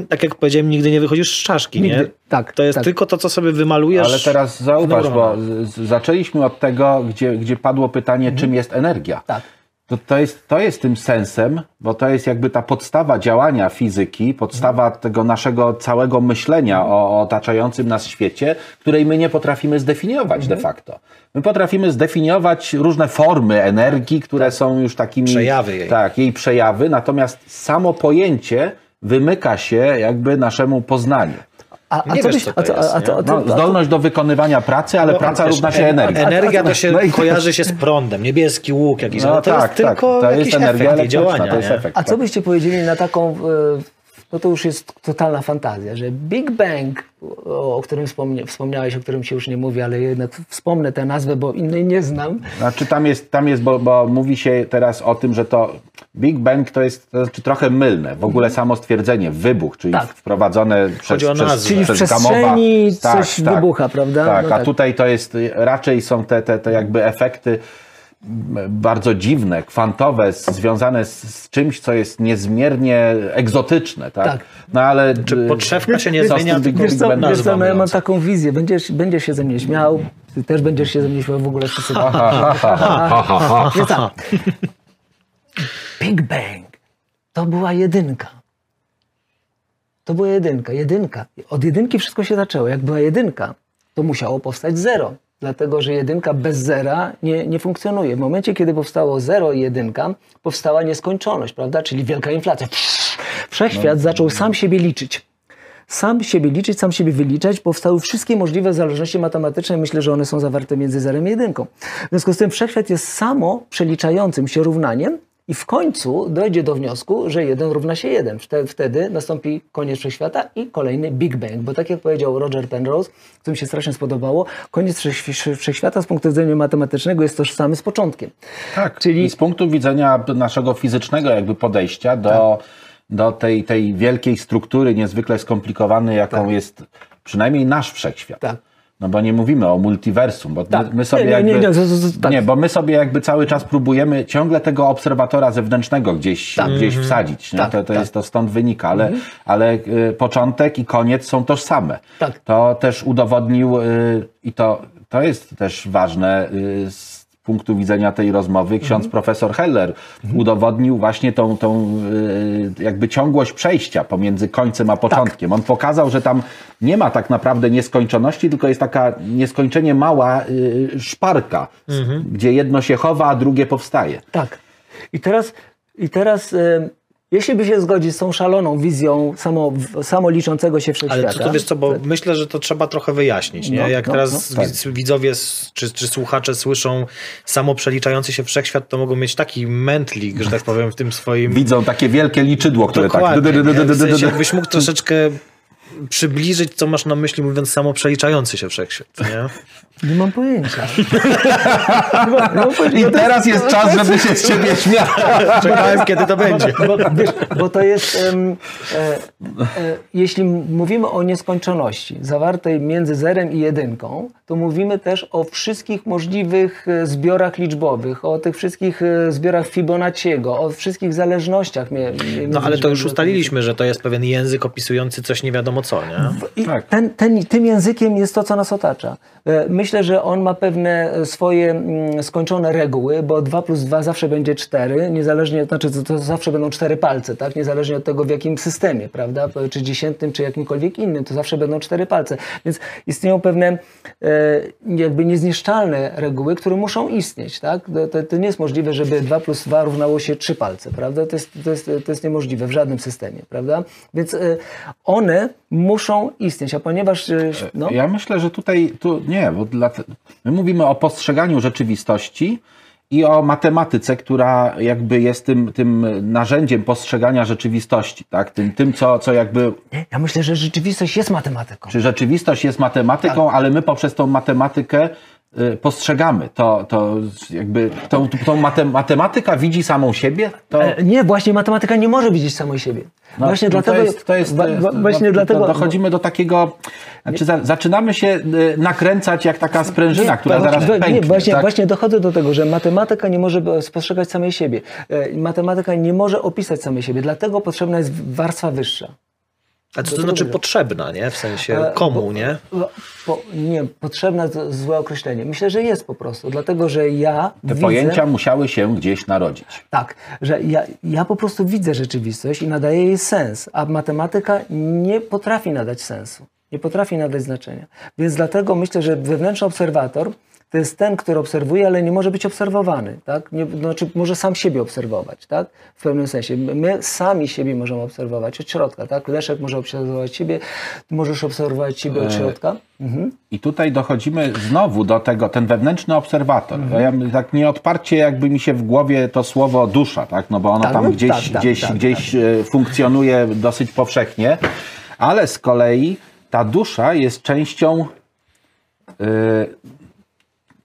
tak jak powiedziałem, nigdy nie wychodzisz z czaszki, nie? Nigdy, tak, To jest tak. tylko to, co sobie wymalujesz. Ale teraz zauważ, bo neuronach. z- z- zaczęliśmy od tego, gdzie, gdzie padło pytanie, czym jest energia. Tak. To, to, jest, to jest tym sensem, bo to jest jakby ta podstawa działania fizyki, podstawa tego naszego całego myślenia o, o otaczającym nas świecie, której my nie potrafimy zdefiniować de facto. My potrafimy zdefiniować różne formy energii, które są już takimi. Przejawy jej. Tak, jej przejawy, natomiast samo pojęcie wymyka się jakby naszemu poznaniu. A, a Nie co wiesz, co a to jest, a, a, No, zdolność do wykonywania pracy, ale praca Wiesz, równa się en- energii. Energia to się No i- kojarzy się z prądem. Niebieski łuk jakiś, No to tak, jest tylko tak, to jakiś jest energia efekt działania. to jest efekt. a co byście powiedzieli na taką, e, no to już jest totalna fantazja, że Big Bang, o, o którym wspomniałeś, o którym się już nie mówi, ale jednak wspomnę tę nazwę, bo innej nie znam. Znaczy tam jest, tam jest bo, bo mówi się teraz o tym, że to Big Bang to jest to znaczy trochę mylne. W ogóle samo stwierdzenie wybuch, czyli Tak. wprowadzone przez, przez. Czyli w przez przestrzeni Gamowa. coś wybucha, prawda? Tak, No a tak. tutaj to jest raczej są te, te, te jakby efekty bardzo dziwne, kwantowe, związane z, z czymś, co jest niezmiernie egzotyczne, tak? Tak. No ale Czy podszewka się nie zmienia, Big Wiesz co, Bang wiesz co no ja mam taką wizję, będziesz, będziesz się ze mnie śmiał, ty też będziesz się ze mnie śmiał, w ogóle wszyscy... Więc tak. Big Bang to była jedynka. To była jedynka, jedynka. Od jedynki wszystko się zaczęło. Jak była jedynka, to musiało powstać zero. Dlatego, że jedynka bez zera nie, nie funkcjonuje. W momencie, kiedy powstało zero i jedynka, powstała nieskończoność, prawda? Czyli wielka inflacja. Wszechświat zaczął sam siebie liczyć sam siebie liczyć, sam siebie wyliczać, powstały wszystkie możliwe zależności matematyczne. Myślę, że one są zawarte między zerem i jedynką. W związku z tym wszechświat jest samo przeliczającym się równaniem i w końcu dojdzie do wniosku, że 1 równa się 1. Wte- Wtedy nastąpi koniec wszechświata i kolejny Big Bang. Bo tak jak powiedział Roger Penrose, co mi się strasznie spodobało, koniec wszech- wszechświata z punktu widzenia matematycznego jest tożsamy z początkiem. Tak, Czyli- i z punktu widzenia naszego fizycznego jakby podejścia do, do tej, tej wielkiej struktury niezwykle skomplikowanej, jaką jest przynajmniej nasz wszechświat. Tak. No bo nie mówimy o multiversum, bo Tak. my, my sobie Nie, nie, jakby... nie, nie, z- z- z- tak. nie, bo my sobie jakby cały czas próbujemy ciągle tego obserwatora zewnętrznego gdzieś, gdzieś wsadzić. Nie? Tak, to to tak. jest to stąd wynika, ale, ale y, początek i koniec są tożsame. Tak. To też udowodnił y, i to, to jest też ważne y, z punktu widzenia tej rozmowy. Ksiądz profesor Heller udowodnił właśnie tą, tą y, jakby ciągłość przejścia pomiędzy końcem a początkiem. On pokazał, że tam nie ma tak naprawdę nieskończoności, tylko jest taka nieskończenie mała y, szparka, gdzie jedno się chowa, a drugie powstaje. Tak. I teraz, i teraz e, jeśli by się zgodzić z tą szaloną wizją samo, samo liczącego się wszechświata. Ale to, to wiesz co, bo myślę, że to trzeba trochę wyjaśnić, nie? No, Jak no, teraz no, widz- widzowie czy, czy słuchacze słyszą samo przeliczający się wszechświat, to mogą mieć taki mętlik, że tak powiem, w tym swoim... Widzą takie wielkie liczydło, które Dokładnie, tak... W sensie, jakbyś mógł troszeczkę przybliżyć, co masz na myśli, mówiąc samo przeliczający się wszechświat, nie? Nie mam pojęcia. nie mam, nie mam pojęcia. I teraz jest czas, żeby się z ciebie śmiać. Czekałem, kiedy to będzie. Bo, wiesz, bo to jest, em, e, e, jeśli mówimy o nieskończoności zawartej między zerem i jedynką, to mówimy też o wszystkich możliwych e, zbiorach liczbowych, o tych wszystkich e, zbiorach Fibonacciego, o wszystkich zależnościach. No ale to już ustaliliśmy, że to jest pewien język opisujący coś nie wiadomo co, nie? I Tak. ten, ten, tym językiem jest to, co nas otacza. E, Myślę, że on ma pewne e, swoje mm, skończone reguły, bo 2 plus 2 zawsze będzie 4, niezależnie, znaczy to, to zawsze będą cztery palce, tak? Niezależnie od tego, w jakim systemie, prawda? Czy dziesiętnym, czy jakimkolwiek innym, to zawsze będą cztery palce. Więc istnieją pewne e, jakby niezniszczalne reguły, które muszą istnieć, tak? To, to, nie jest możliwe, żeby 2 plus 2 równało się 3 palce, prawda? To jest, to jest, to jest niemożliwe w żadnym systemie, prawda? Więc e, one muszą istnieć, a ponieważ... No, Ja myślę, że tutaj tu nie, bo dla, my mówimy o postrzeganiu rzeczywistości i o matematyce, która jakby jest tym, tym narzędziem postrzegania rzeczywistości, tak? Tym, tym co, co jakby ja myślę, że rzeczywistość jest matematyką. Czy rzeczywistość jest matematyką, Tak. ale my poprzez tą matematykę postrzegamy to, to jakby tą, tą mate, matematyka widzi samą siebie, to E, Nie, właśnie matematyka nie może widzieć samej siebie. no, właśnie no dlatego... to jest, to jest, wa- to jest wa- właśnie no, dlatego... to dochodzimy do takiego, znaczy za, zaczynamy się y, nakręcać jak taka sprężyna, która Nie, zaraz we- pęknie. Nie, właśnie, tak? właśnie dochodzę do tego, że matematyka nie może e, spostrzegać samej siebie. E, Matematyka nie może opisać samej siebie, dlatego potrzebna jest warstwa wyższa. A co to znaczy potrzebna, nie? W sensie E, komu, nie? Po, po, nie, potrzebne to złe określenie. Myślę, że jest po prostu, dlatego że ja Te widzę, pojęcia musiały się gdzieś narodzić. Tak, że ja, ja po prostu widzę rzeczywistość i nadaję jej sens, a matematyka nie potrafi nadać sensu, nie potrafi nadać znaczenia. Więc dlatego myślę, że wewnętrzny obserwator to jest ten, który obserwuje, ale nie może być obserwowany, tak? Nie, znaczy może sam siebie obserwować, tak? W pewnym sensie. My sami siebie możemy obserwować od środka, tak? Leszek może obserwować siebie, możesz obserwować siebie od środka. Mhm. I tutaj dochodzimy znowu do tego, ten wewnętrzny obserwator. Mhm. Ja, tak nieodparcie jakby mi się w głowie to słowo dusza, tak? No bo ono Tak, tam no, gdzieś, tak, tak, gdzieś, tak, gdzieś e, funkcjonuje dosyć powszechnie, ale z kolei ta dusza jest częścią e,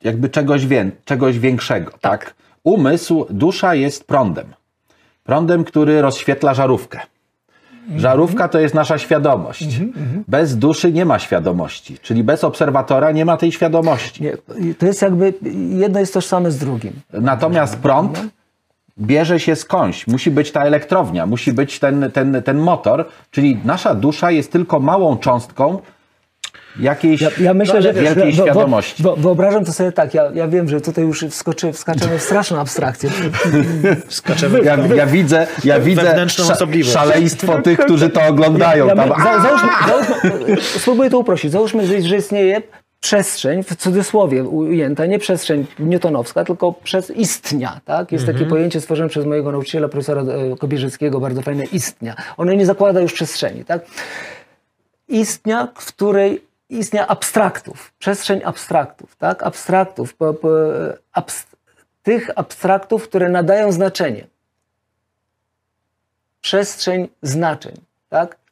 jakby czegoś, wię, czegoś większego, tak? Umysł, dusza jest prądem. Prądem, który rozświetla żarówkę. Żarówka to jest nasza świadomość. Bez duszy nie ma świadomości, czyli bez obserwatora nie ma tej świadomości. Nie, to jest jakby, jedno jest tożsame z drugim. Natomiast prąd bierze się skądś. Musi być ta elektrownia, musi być ten, ten, ten motor, czyli nasza dusza jest tylko małą cząstką jakiejś Ja, ja myślę, że wielkiej wo- świadomości. Wo, wyobrażam to sobie tak, ja, ja wiem, że tutaj już wskoczy, wskaczemy w straszną abstrakcję. Skaczemy w Ja, ja widzę, ja widzę szaleństwo tych, którzy to oglądają. Ja, Tam, za, załóżmy, załóżmy, spróbuję to uprościć. Załóżmy, że istnieje przestrzeń, w cudzysłowie ujęta, nie przestrzeń newtonowska, tylko przez istnia. Tak? Jest takie pojęcie stworzone przez mojego nauczyciela, profesora e, Kobierzyckiego, bardzo fajne, istnia. Ono nie zakłada już przestrzeni. Tak? Istnia, w której istnia abstraktów, przestrzeń abstraktów, tak? Abstraktów, po, po, abs, tych abstraktów, które nadają znaczenie. Przestrzeń znaczeń, tak?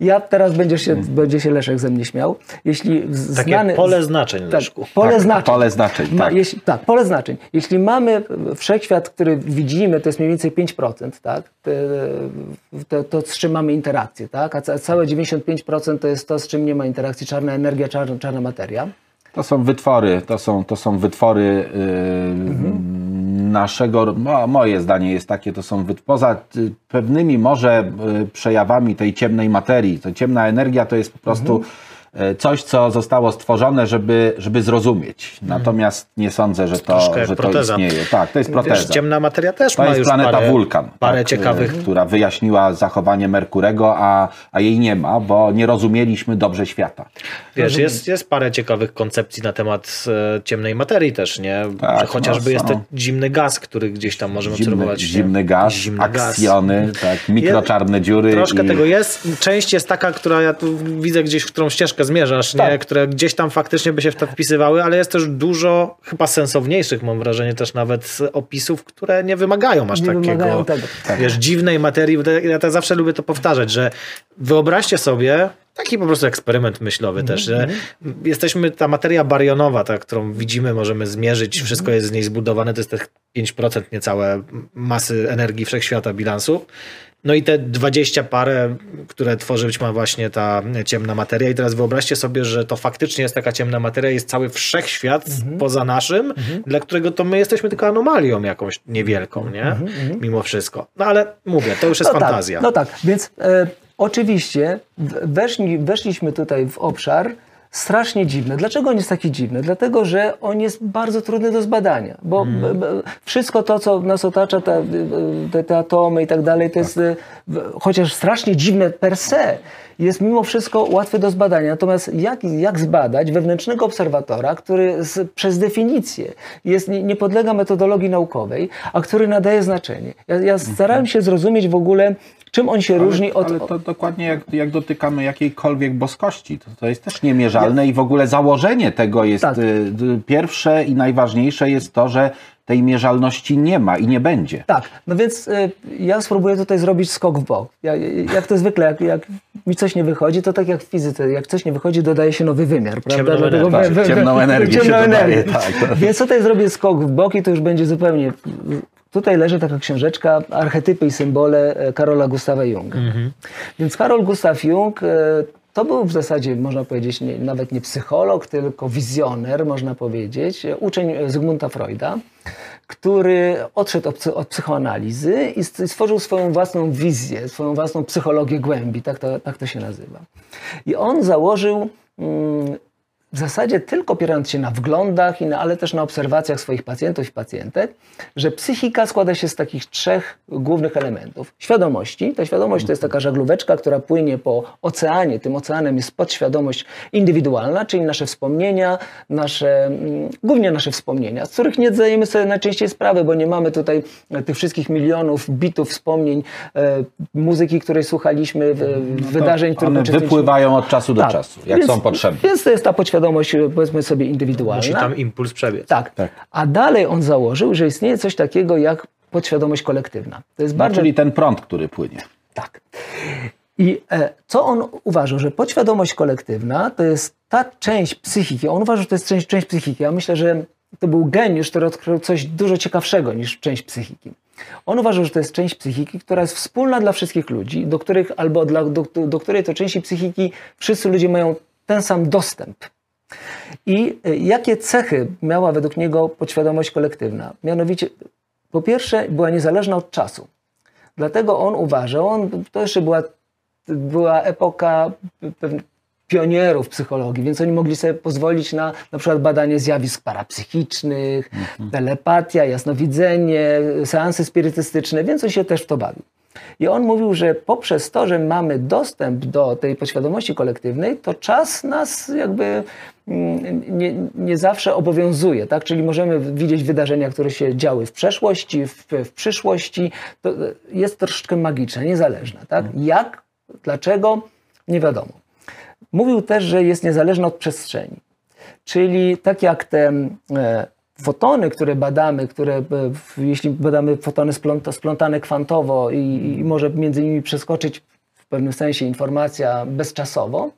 Ja teraz będzie się, będzie się Leszek ze mnie śmiał. Jeśli Takie znany, pole znaczeń, tak, Leszku. pole Tak, znaczeń. pole znaczeń, Ma, tak. jeśli, tak, pole znaczeń. Jeśli mamy wszechświat, który widzimy, to jest mniej więcej 5%, tak? To, to, z czym mamy interakcję, tak? A ca- całe 95% to jest to, z czym nie ma interakcji, czarna energia, czarna, czarna materia. To są wytwory, to są, to są wytwory yy, naszego, mo, moje zdanie jest takie, to są poza y, pewnymi może y, przejawami tej ciemnej materii, to ciemna energia to jest po prostu y, coś, co zostało stworzone, żeby, żeby zrozumieć. Natomiast nie sądzę, że to, Troszkę że to proteza. istnieje. Tak, to jest proteza. Wiesz, ciemna materia też To ma jest już planeta parę, Wulkan, parę tak, ciekawych y, która wyjaśniła zachowanie Merkurego, a, a jej nie ma, bo nie rozumieliśmy dobrze świata. Wiesz, jest, jest parę ciekawych koncepcji na temat e, ciemnej materii też, nie? Tak, Że chociażby no, jest ten zimny gaz, który gdzieś tam możemy Zimny, obserwować. nie? zimny gaz, Zimny gaz. aksjony, tak, mikroczarne dziury. Troszkę i... tego jest. Część jest taka, która ja tu widzę gdzieś, w którą ścieżkę zmierzasz, nie? Tak. które gdzieś tam faktycznie by się w to wpisywały, ale jest też dużo chyba sensowniejszych, mam wrażenie, też nawet opisów, które nie wymagają aż Nie takiego. wymagają tego. Wiesz, dziwnej materii. Ja tak zawsze lubię to powtarzać, że wyobraźcie sobie taki po prostu eksperyment myślowy Mhm, też, że jesteśmy, ta materia barionowa, ta, którą widzimy, możemy zmierzyć, Mhm. wszystko jest z niej zbudowane, to jest te 5% niecałe masy energii wszechświata bilansu. No i te 20 parę, które tworzy być ma właśnie ta ciemna materia. I teraz wyobraźcie sobie, że to faktycznie jest taka ciemna materia, jest cały wszechświat Mhm. poza naszym, dla którego to my jesteśmy tylko anomalią jakąś niewielką, nie? Mhm, Mimo wszystko. No ale mówię, to już jest no fantazja. Tak, no tak, więc e, oczywiście weszli, weszliśmy tutaj w obszar strasznie dziwny. Dlaczego on jest taki dziwny? Dlatego, że on jest bardzo trudny do zbadania, bo b, b, wszystko to, co nas otacza, te, te, te atomy i tak dalej, to jest, e, w- chociaż strasznie dziwne per se, jest mimo wszystko łatwe do zbadania. Natomiast jak, jak zbadać wewnętrznego obserwatora, który z, przez definicję jest, nie, nie podlega metodologii naukowej, a który nadaje znaczenie? Ja, ja starałem się zrozumieć w ogóle, Czym on się Ale, różni od... ale to dokładnie jak, jak dotykamy jakiejkolwiek boskości. To, to jest też niemierzalne i w ogóle założenie tego jest Tak. y, pierwsze i najważniejsze jest to, że tej mierzalności nie ma i nie będzie. Tak, no więc y, ja spróbuję tutaj zrobić skok w bok. Ja, jak to zwykle, jak, jak mi coś nie wychodzi, to tak jak w fizyce, jak coś nie wychodzi, dodaje się nowy wymiar, prawda? Ciemną Dlatego energię. we- we- Ciemną energię ciemną się dodaje, energię. tak. Więc tutaj zrobię skok w bok i to już będzie zupełnie... Tutaj leży taka książeczka Archetypy i symbole e, Karola Gustawa Junga. Więc Karol Gustaw Jung e, to był w zasadzie, można powiedzieć, nie, nawet nie psycholog, tylko wizjoner, można powiedzieć, uczeń Zygmunta Freuda, który odszedł od, od psychoanalizy i st- stworzył swoją własną wizję, swoją własną psychologię głębi, tak to, tak to się nazywa. I on założył mm, w zasadzie tylko opierając się na wglądach, na, ale też na obserwacjach swoich pacjentów i pacjentek, że psychika składa się z takich trzech głównych elementów. Świadomości. Ta świadomość to jest taka żaglóweczka, która płynie po oceanie. Tym oceanem jest podświadomość indywidualna, czyli nasze wspomnienia, nasze, mm, głównie nasze wspomnienia, z których nie zdajemy sobie najczęściej sprawy, bo nie mamy tutaj tych wszystkich milionów bitów wspomnień, e, muzyki, której słuchaliśmy, w, wydarzeń, które One uczestniczyliśmy. wypływają od czasu do Tak. czasu, jak Więc- są potrzebne. Więc to jest ta podświadomość, powiedzmy sobie, indywidualna. Musi tam impuls przebiec. Tak. Tak. A dalej on założył, że istnieje coś takiego jak podświadomość kolektywna. To jest No, bardzo czyli ten prąd, który płynie. tak. I e, co on uważał, że podświadomość kolektywna to jest ta część psychiki. On uważał, że to jest część, część psychiki. Ja myślę, że to był geniusz, który odkrył coś dużo ciekawszego niż część psychiki. On uważał, że to jest część psychiki, która jest wspólna dla wszystkich ludzi, do których albo dla, do, do której to części psychiki wszyscy ludzie mają ten sam dostęp. I y, jakie cechy miała według niego podświadomość kolektywna? Mianowicie, po pierwsze, była niezależna od czasu. Dlatego on uważał, on, to jeszcze była, była epoka pewnych pionierów psychologii, więc oni mogli sobie pozwolić na na przykład badanie zjawisk parapsychicznych, telepatia, jasnowidzenie, seansy spirytystyczne, więc on się też w to bawił. I on mówił, że poprzez to, że mamy dostęp do tej podświadomości kolektywnej, to czas nas jakby mm, nie, nie zawsze obowiązuje, tak? Czyli możemy widzieć wydarzenia, które się działy w przeszłości, w, w przyszłości. To e, jest troszeczkę magiczne, niezależne, tak? Jak, dlaczego, nie wiadomo. Mówił też, że jest niezależna od przestrzeni. Czyli tak jak te e, fotony, które badamy, które e, jeśli badamy fotony spląta, splątane kwantowo i, i może między nimi przeskoczyć w pewnym sensie informacja bezczasowo,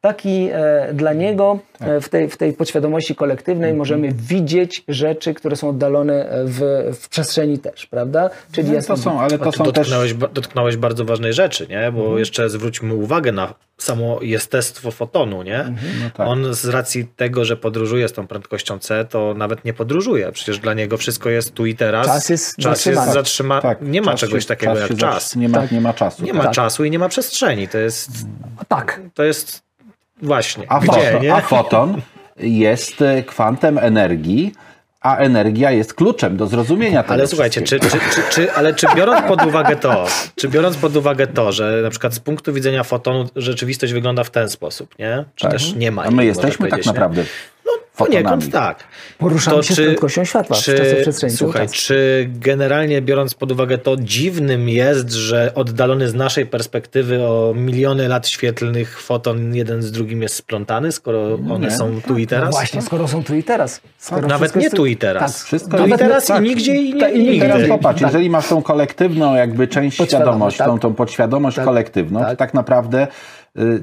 taki e, dla niego e, w, tej, w tej podświadomości kolektywnej możemy widzieć rzeczy, które są oddalone w, w przestrzeni też, prawda? Czyli No, to są, ale to są też... dotknąłeś, ba- dotknąłeś bardzo ważnej rzeczy, nie? Bo Mhm. jeszcze zwróćmy uwagę na samo jestestwo fotonu, nie? No tak. On z racji tego, że podróżuje z tą prędkością C, to nawet nie podróżuje. Przecież dla niego wszystko jest tu i teraz. Czas jest czas jest zatrzymany. zatrzyma... Tak, Nie ma czegoś takiego czas jak czas. Nie ma, Tak. nie ma czasu. Nie ma tak. czasu i nie ma przestrzeni. To jest, Tak. to jest właśnie. A, Gdzie, foton, a foton jest e, kwantem energii, a energia jest kluczem do zrozumienia tego Ale słuchajcie, czy, czy, czy, czy, ale czy biorąc pod uwagę to, czy biorąc pod uwagę to, że na przykład z punktu widzenia fotonu rzeczywistość wygląda w ten sposób, nie? Czy też nie ma A my jesteśmy tak powiedzieć, nie? naprawdę No fotonami. poniekąd tak. Poruszamy się z prędkością światła w czasoprzestrzeni cały Słuchaj, czas. czy generalnie biorąc pod uwagę to, dziwnym jest, że oddalony z naszej perspektywy o miliony lat świetlnych foton jeden z drugim jest splątany, skoro one są tu i teraz? No właśnie, skoro są tu i teraz. Skoro Nawet nie tu i teraz. Tak, Wszystko Tu i Nawet teraz tak. i nigdzie i, Tak, i i. Teraz popatrz, Tak. jeżeli masz tą kolektywną jakby część świadomość, tak. tą, tą podświadomość Tak. kolektywną, Tak. to tak naprawdę y,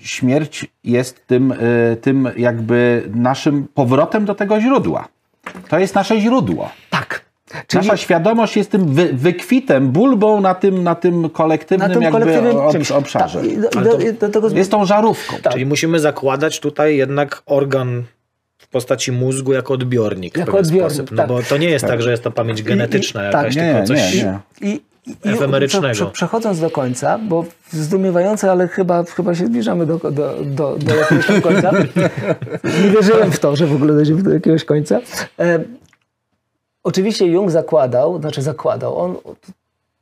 śmierć jest tym, y, tym jakby naszym powrotem do tego źródła. To jest nasze źródło. Tak. Czyli Nasza świadomość jest tym wy, wykwitem, bulbą na tym, na tym kolektywnym na tym jakby kolektywnym ob, czymś. obszarze. Tak, i do, i Ale do, i Jest tą żarówką. Tak. Czyli musimy zakładać tutaj jednak organ w postaci mózgu jako odbiornik w Jako pewien odbiornik, sposób. No tak. bo to nie jest tak, że jest to pamięć genetyczna i- jakaś, tak. Nie, tylko coś... nie, nie. I, i, i Efemerycznego. prze, prze, przechodząc do końca, bo zdumiewające, ale chyba, chyba się zbliżamy do, do, do, do jakiegoś końca. Nie wierzyłem w to, że w ogóle dojdziemy do jakiegoś końca. E, oczywiście Jung zakładał, znaczy zakładał, on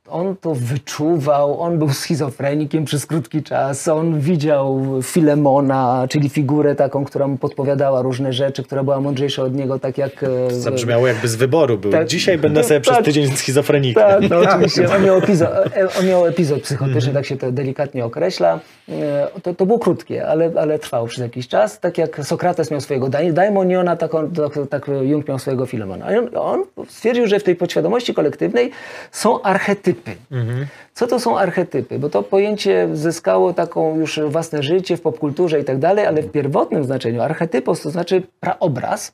on to wyczuwał, on był schizofrenikiem przez krótki czas, on widział Filemona, czyli figurę taką, która mu podpowiadała różne rzeczy, która była mądrzejsza od niego, tak jak... e, Zabrzmiało jakby z wyboru był. Tak. Dzisiaj będę sobie Tak. przez tydzień schizofrenikiem. Tak, no oczywiście. On miał epizod, e, on miał epizod psychotyczny, tak się to delikatnie określa. E, To, to było krótkie, ale, ale trwało przez jakiś czas. Tak jak Sokrates miał swojego dai- daimoniona, tak, on, tak, tak Jung miał swojego Filemona. On, on stwierdził, że w tej podświadomości kolektywnej są archetypy. Co to są archetypy? Bo to pojęcie zyskało taką już własne życie w popkulturze i tak dalej, ale w pierwotnym znaczeniu archetypos to znaczy praobraz.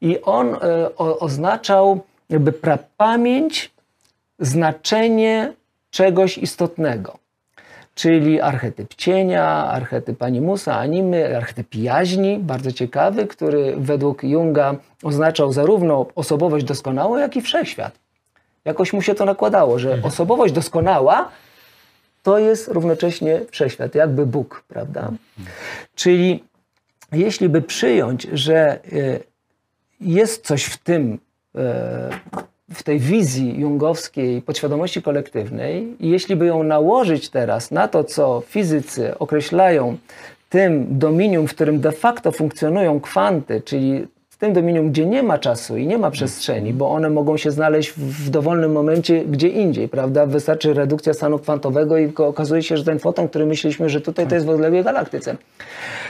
I on e, o, oznaczał jakby prapamięć, znaczenie czegoś istotnego. Czyli archetyp cienia, archetyp animusa, animy, archetyp jaźni, bardzo ciekawy, który według Junga oznaczał zarówno osobowość doskonałą, jak i wszechświat. Jakoś mu się to nakładało, że osobowość doskonała to jest równocześnie wszechświat, jakby Bóg, prawda? Czyli jeśli by przyjąć, że y, jest coś w tym, e, w tej wizji jungowskiej podświadomości kolektywnej, i jeśli by ją nałożyć teraz na to, co fizycy określają tym dominium, w którym de facto funkcjonują kwanty, czyli w tym dominium, gdzie nie ma czasu i nie ma przestrzeni, bo one mogą się znaleźć w dowolnym momencie gdzie indziej, prawda? Wystarczy redukcja stanu kwantowego i okazuje się, że ten foton, który myśleliśmy, że tutaj to jest w odległej galaktyce.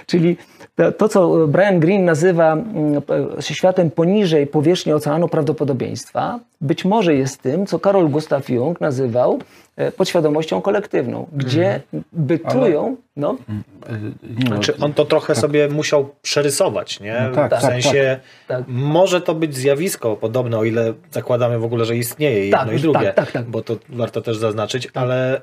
Czyli to, to, co Brian Greene nazywa mm, światem poniżej powierzchni oceanu prawdopodobieństwa, być może jest tym, co Karol Gustav Jung nazywał e, podświadomością kolektywną, gdzie bytują, no, Nie, no, Znaczy on to trochę sobie musiał przerysować, nie? No tak, w tak, sensie tak. może to być zjawisko podobne, o ile zakładamy w ogóle, że istnieje jedno Tak, i drugie, tak, tak, tak. bo to warto też zaznaczyć, ale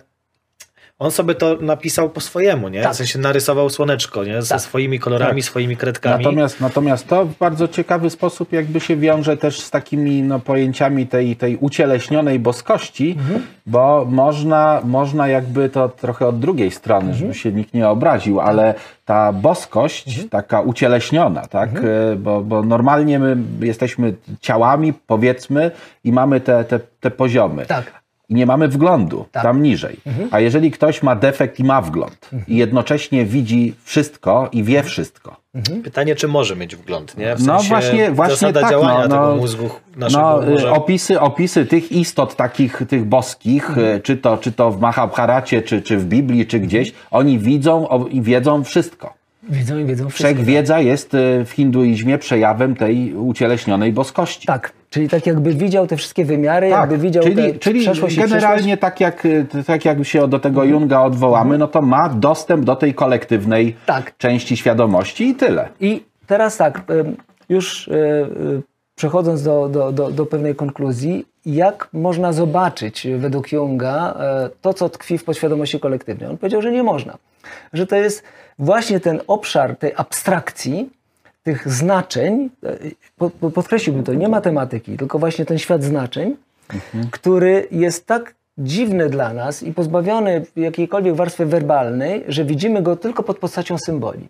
on sobie to napisał po swojemu, nie? Tak. W sensie narysował słoneczko, nie? Ze Tak. swoimi kolorami, Tak. swoimi kredkami. Natomiast, natomiast to w bardzo ciekawy sposób jakby się wiąże też z takimi no, pojęciami tej, tej ucieleśnionej boskości, bo można, można jakby to trochę od drugiej strony, żeby się nikt nie obraził, ale ta boskość taka ucieleśniona, tak? E, Bo, bo normalnie my jesteśmy ciałami, powiedzmy, i mamy te, te, te poziomy. tak. I nie mamy wglądu Tak. tam niżej. A jeżeli ktoś ma defekt i ma wgląd i jednocześnie widzi wszystko i wie wszystko, Pytanie, czy może mieć wgląd, nie? W no sensie właśnie, właśnie zasada tak. działania no, tego no, mózgu naszego no, y, może... opisy, opisy tych istot takich, tych boskich, Mhm. y, czy, to, czy to w Mahabharacie, czy, czy w Biblii, czy gdzieś, oni widzą i wiedzą wszystko. Wiedzą i wiedzą wszystko. Wszechwiedza jest y, w hinduizmie przejawem tej ucieleśnionej boskości. Tak, czyli tak jakby widział te wszystkie wymiary, jakby widział czyli, te czyli przeszłość generalnie tak jak, y, tak jak się do tego Junga odwołamy, no to ma dostęp do tej kolektywnej Mhm. Tak. części świadomości i tyle. I teraz tak, ym, już przechodząc do, do, do, do pewnej konkluzji, jak można zobaczyć według Junga e, to, co tkwi w podświadomości kolektywnej? On powiedział, że nie można. Że to jest właśnie ten obszar tej abstrakcji, tych znaczeń, e, po- po- podkreśliłbym to, nie matematyki, tylko właśnie ten świat znaczeń, który jest tak dziwny dla nas i pozbawiony jakiejkolwiek warstwy werbalnej, że widzimy go tylko pod postacią symboli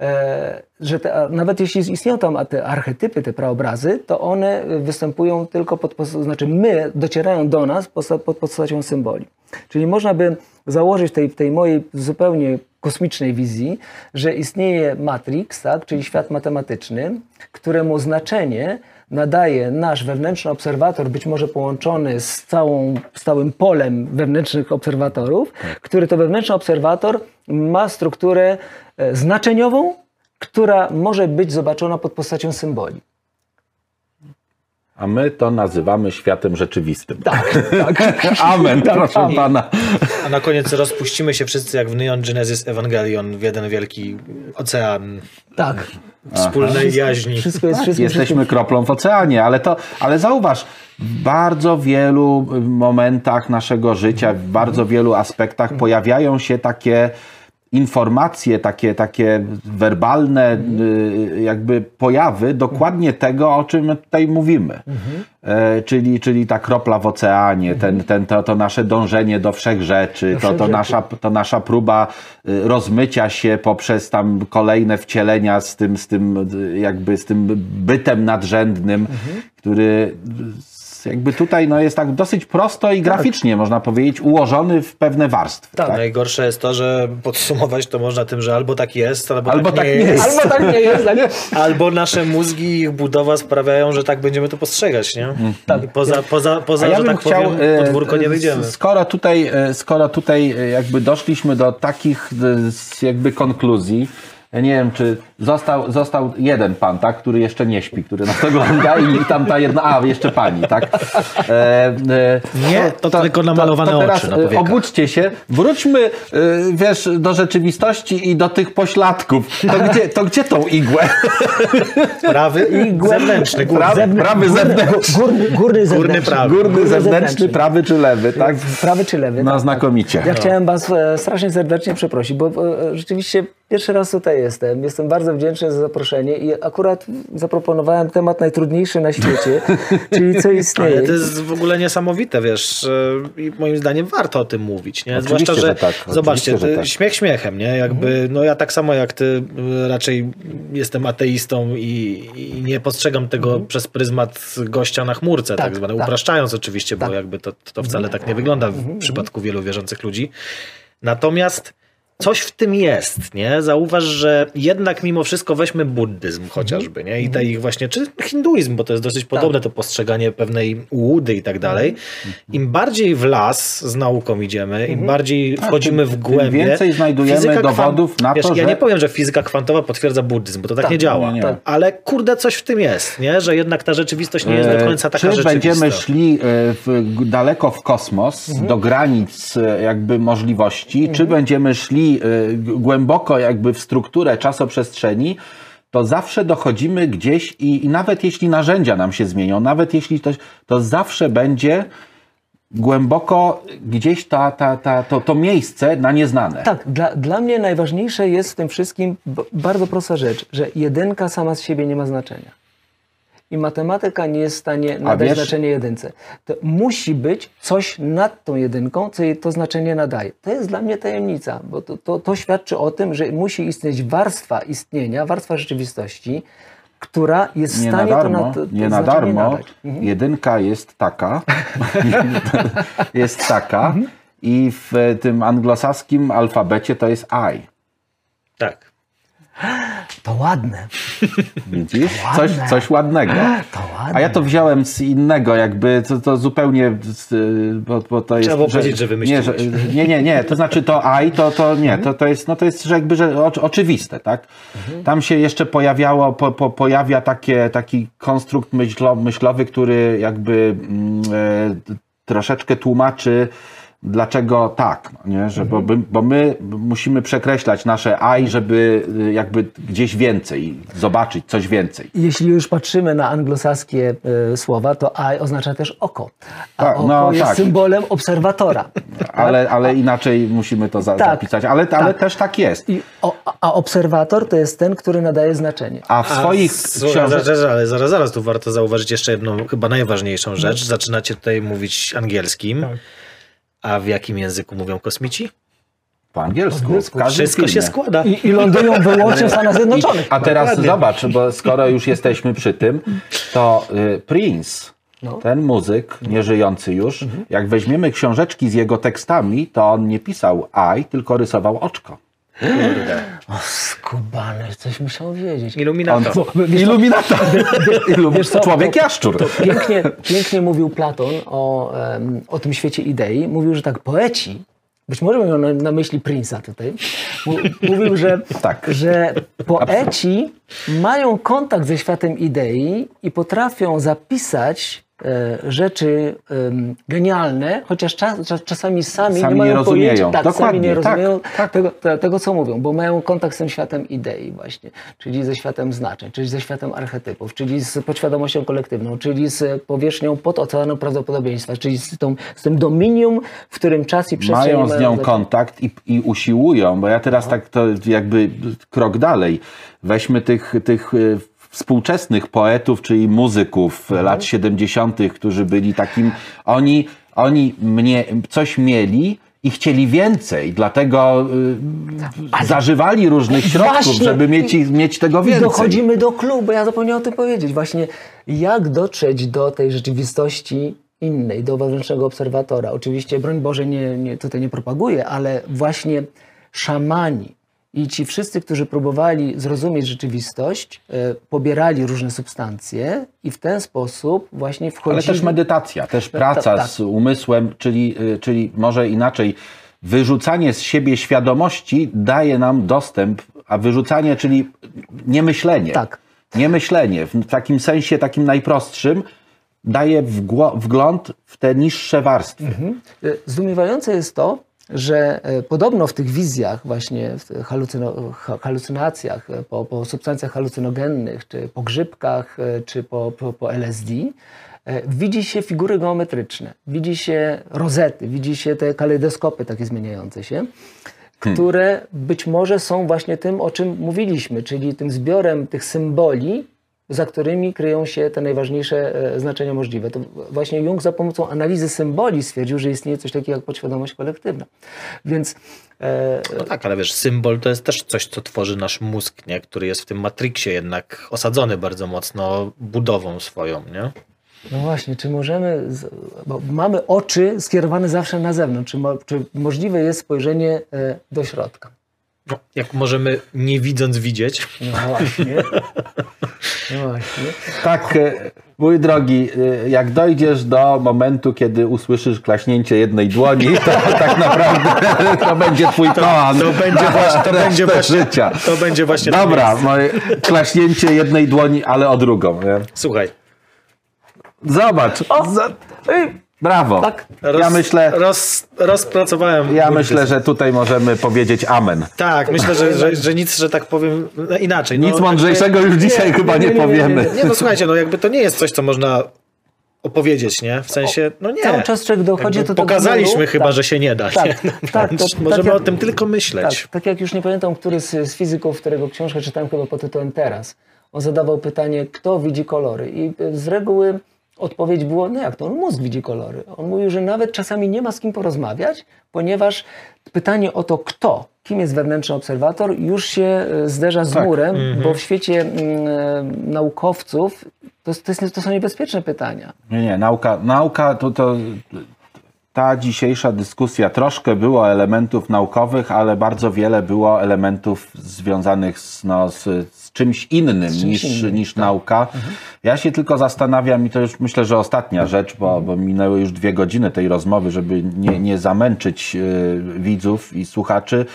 e, że te, nawet jeśli istnieją tam te archetypy, te praobrazy, to one występują tylko pod, pos- znaczy my, docierają do nas pod postacią symboli. Czyli można by założyć tej, w tej mojej zupełnie kosmicznej wizji, że istnieje Matrix, tak, czyli świat matematyczny, któremu znaczenie nadaje nasz wewnętrzny obserwator, być może połączony z, całą, z całym polem wewnętrznych obserwatorów, który to wewnętrzny obserwator ma strukturę e, znaczeniową, która może być zobaczona pod postacią symboli. A my to nazywamy światem rzeczywistym. Tak, tak. Amen, proszę amen. pana. A na koniec rozpuścimy się wszyscy jak w Neon Genesis Evangelion w jeden wielki ocean tak. wspólnej jaźni. Wszystko jest wszystko. Jesteśmy kroplą w oceanie, ale to, ale zauważ, w bardzo wielu momentach naszego życia, w bardzo wielu aspektach pojawiają się takie informacje, takie, takie werbalne y, jakby pojawy dokładnie tego, o czym tutaj mówimy. E, czyli, czyli ta kropla w oceanie, ten, ten, to, to nasze dążenie do wszechrzeczy, to, to, wszechrzeczy. nasza, to nasza próba y, rozmycia się poprzez tam kolejne wcielenia z tym, z tym y, jakby z tym bytem nadrzędnym, który jakby tutaj no, jest tak dosyć prosto i graficznie, można powiedzieć, ułożony w pewne warstwy. Tak. Tak. Najgorsze jest to, że podsumować to można tym, że albo tak jest, albo, Albo tak, nie tak nie jest. jest. Albo tak nie jest, tak? Albo nasze mózgi i ich budowa sprawiają, że tak będziemy to postrzegać, nie? I poza, poza, poza A ja że bym tak chciał, powiem, e, podwórko nie wyjdziemy. Skoro tutaj, e, skoro tutaj e, jakby doszliśmy do takich jakby konkluzji, ja nie wiem, czy został, został jeden pan, tak, który jeszcze nie śpi, który nas ogląda i tam ta jedna, a jeszcze pani, tak? E, e, Nie, to tylko namalowane to teraz oczy na e, obudźcie się, wróćmy, e, wiesz, do rzeczywistości i do tych pośladków. To gdzie, to gdzie tą igłę? Prawy i zewnętrzny, górny. Prawy, prawy zewnętrzny, Górny, górny zewnętrzny. prawy. górny zewnętrzny, prawy czy lewy, tak? Prawy czy lewy? No tak, znakomicie. Ja chciałem Was e, strasznie serdecznie przeprosić, bo rzeczywiście pierwszy raz tutaj jestem. Jestem bardzo wdzięczny za zaproszenie i akurat zaproponowałem temat najtrudniejszy na świecie, czyli co istnieje. Ale to jest w ogóle niesamowite, wiesz, e, i moim zdaniem warto o tym mówić, nie? Oczywiście, Zwłaszcza, że, że tak, zobaczcie, że tak. śmiech śmiechem, nie? Jakby, no ja tak samo jak ty y, raczej jestem ateistą i, i nie postrzegam tego przez pryzmat gościa na chmurce, tak, Tak, zwane, tak. upraszczając oczywiście, bo jakby to, to wcale tak nie wygląda w przypadku wielu wierzących ludzi. Natomiast coś w tym jest, nie? Zauważ, że jednak mimo wszystko weźmy buddyzm chociażby, nie? I te ich właśnie, czy hinduizm, bo to jest dosyć podobne to postrzeganie pewnej ułudy i tak dalej. Im bardziej w las z nauką idziemy, im bardziej wchodzimy w tym głębie. więcej znajdujemy fizyka dowodów na wiesz, to, Ja że- nie powiem, że fizyka kwantowa potwierdza buddyzm, bo to tak, Tak, nie działa. nie, nie. Ale kurde, coś w tym jest, nie? Że jednak ta rzeczywistość nie jest do końca taka E, Czy rzeczywista. będziemy szli e, w, daleko w kosmos, Mhm. do granic e, jakby możliwości, czy będziemy szli g- głęboko jakby w strukturę czasoprzestrzeni, to zawsze dochodzimy gdzieś i, i nawet jeśli narzędzia nam się zmienią, nawet jeśli to, to zawsze będzie głęboko gdzieś ta, ta, ta, to, to miejsce na nieznane. Tak, dla, dla mnie najważniejsze jest w tym wszystkim bardzo prosta rzecz, że jedynka sama z siebie nie ma znaczenia. I matematyka nie jest w stanie nadać wiesz- znaczenie jedynce. To musi być coś nad tą jedynką, co jej to znaczenie nadaje. To jest dla mnie tajemnica, bo to, to, to świadczy o tym, że musi istnieć warstwa istnienia, warstwa rzeczywistości, która jest w Nie na stanie to, darmo, na, to, nie na darmo. nadać. Mhm. Jedynka jest taka, jest taka Mhm. i w tym anglosaskim alfabecie to jest I. Tak. To ładne. Widzisz? Coś, ładne. coś ładnego. To ładne. A ja to wziąłem z innego, jakby to, to zupełnie, z, bo, bo to jest... Trzeba było powiedzieć, że nie, wymyśliłeś. że, nie, nie, nie, to znaczy to I, to, to nie, to, to jest, no to jest że jakby, że oczy- oczywiste, tak? Tam się jeszcze pojawiało, po, po, pojawia takie, taki konstrukt myślo, myślowy, który jakby mm, e, troszeczkę tłumaczy dlaczego tak, no nie? Że, bo, by- bo my musimy przekreślać nasze I, żeby y, jakby gdzieś więcej, zobaczyć coś więcej. Jeśli już patrzymy na anglosaskie e, słowa, to eye oznacza też oko. A Tak, oko no jest tak. symbolem obserwatora. Ale, ale inaczej musimy to za, Tak. zapisać. Ale, ale Tak. też tak jest. I, o, a obserwator to jest ten, który nadaje znaczenie. A w swoich książkach... zaraz, ale zaraz, zaraz tu warto zauważyć jeszcze jedną, chyba najważniejszą rzecz. Zaczynacie tutaj mówić angielskim. A w jakim języku mówią kosmici? Po angielsku. Każdym Wszystko się filmie. składa. I, I lądują wyłącznie w Stanach Zjednoczonych. A teraz Dokładnie. zobacz, bo skoro już jesteśmy przy tym, to y, Prince, No. ten muzyk, nieżyjący już, jak weźmiemy książeczki z jego tekstami, to on nie pisał I, tylko rysował oczko. O, skubany, coś musiał wiedzieć. On, Iluminator. iluminator. Ilum, Wiesz co, człowiek to- jaszczur. Pięknie, pięknie mówił Platon o, em, o tym świecie idei. Mówił, że tak poeci, być może miał na, na myśli Prince'a tutaj, mówił, że, Tak. że poeci mają kontakt ze światem idei i potrafią zapisać rzeczy em, genialne, chociaż czas, czas, czasami sami, Sami nie mają nie rozumieją. pojęcia, tak, sami Dokładnie, nie tak, rozumieją tak. Tego, te, tego, co mówią, bo mają kontakt z tym światem idei właśnie, czyli ze światem znaczeń, czyli ze światem archetypów, czyli z podświadomością kolektywną, czyli z powierzchnią pod oceanu prawdopodobieństwa, czyli z, tą, z tym dominium, w którym czas i przestrzeń mają z nią znaczenie. kontakt i, i usiłują, bo ja teraz tak to jakby krok dalej. Weźmy tych, tych y, współczesnych poetów, czyli muzyków lat 70., którzy byli takim, oni, oni mnie, coś mieli i chcieli więcej, dlatego y, zażywali różnych środków, Właśnie. żeby mieć, mieć tego I więcej. dochodzimy do klubu, ja zapomniałem o tym powiedzieć. Właśnie jak dotrzeć do tej rzeczywistości innej, do wewnętrznego obserwatora. Oczywiście, broń Boże, nie, nie, tutaj nie propaguję, ale właśnie szamani i ci wszyscy, którzy próbowali zrozumieć rzeczywistość, e, pobierali różne substancje i w ten sposób właśnie wchodzili... Ale też medytacja, też praca tak. z umysłem, czyli, y, czyli może inaczej, wyrzucanie z siebie świadomości daje nam dostęp, a wyrzucanie, czyli niemyślenie. Tak. Niemyślenie, w takim sensie takim najprostszym, daje wgląd w te niższe warstwy. E, Zdumiewające jest to, że e, podobno w tych wizjach, właśnie w halucynacjach, e, po, po substancjach halucynogennych, czy po grzybkach, e, czy po, po, po LSD, widzi się figury geometryczne, widzi się rozety, widzi się te kalejdoskopy takie zmieniające się, które być może są właśnie tym, o czym mówiliśmy, czyli tym zbiorem tych symboli, za którymi kryją się te najważniejsze e, znaczenia możliwe. To właśnie Jung za pomocą analizy symboli stwierdził, że istnieje coś takiego jak podświadomość kolektywna. Więc e, No tak, ale wiesz, symbol to jest też coś, co tworzy nasz mózg, nie? który jest w tym Matrixie jednak osadzony bardzo mocno budową swoją, nie? no właśnie, czy możemy, bo mamy oczy skierowane zawsze na zewnątrz, czy, mo, czy możliwe jest spojrzenie e, do środka? No, Jak możemy nie widząc widzieć. No właśnie. No właśnie. Tak, e, mój drogi, e, jak dojdziesz do momentu, kiedy usłyszysz klaśnięcie jednej dłoni, to tak naprawdę to będzie twój kołan. To będzie właśnie, to będzie właśnie, życia. to będzie właśnie to Dobra, moje klaśnięcie jednej dłoni, ale o drugą. Nie? Słuchaj, Zobacz. Za... Ej, Brawo. Tak. Ja myślę, roz, rozpracowałem. ja myślę, że tutaj możemy powiedzieć amen. Tak, myślę, że, że, że nic, że tak powiem, no inaczej. Nic no, mądrzejszego już dzisiaj chyba nie, nie, nie, nie, powiemy. Nie, no słuchajcie, no jakby to nie jest coś, co można opowiedzieć, nie? W sensie, no nie. Cały czas człowiek dochodzi Jakby do tego Pokazaliśmy chyba, Tak. że się nie da. Tak, nie? tak, to- tak Możemy jak- o tym tylko myśleć. Tak, tak jak już nie pamiętam, który z, z fizyków, którego książkę czytałem chyba pod tytułem Teraz, on zadawał pytanie, kto widzi kolory i y, z reguły odpowiedź było, no jak to, on mózg widzi kolory. On mówił, że nawet czasami nie ma z kim porozmawiać, ponieważ pytanie o to, kto, kim jest wewnętrzny obserwator, już się y, zderza z Tak. murem, bo w świecie mm, e, naukowców to, to, jest, to są niebezpieczne pytania. Nie, nie, nauka, nauka to, to ta dzisiejsza dyskusja troszkę było elementów naukowych, ale bardzo wiele było elementów związanych z, no, z, z czymś innym niż, innym, niż nauka. Ja się tylko zastanawiam i to już myślę, że ostatnia rzecz, bo, bo minęły już dwie godziny tej rozmowy, żeby nie, nie zamęczyć y, widzów i słuchaczy.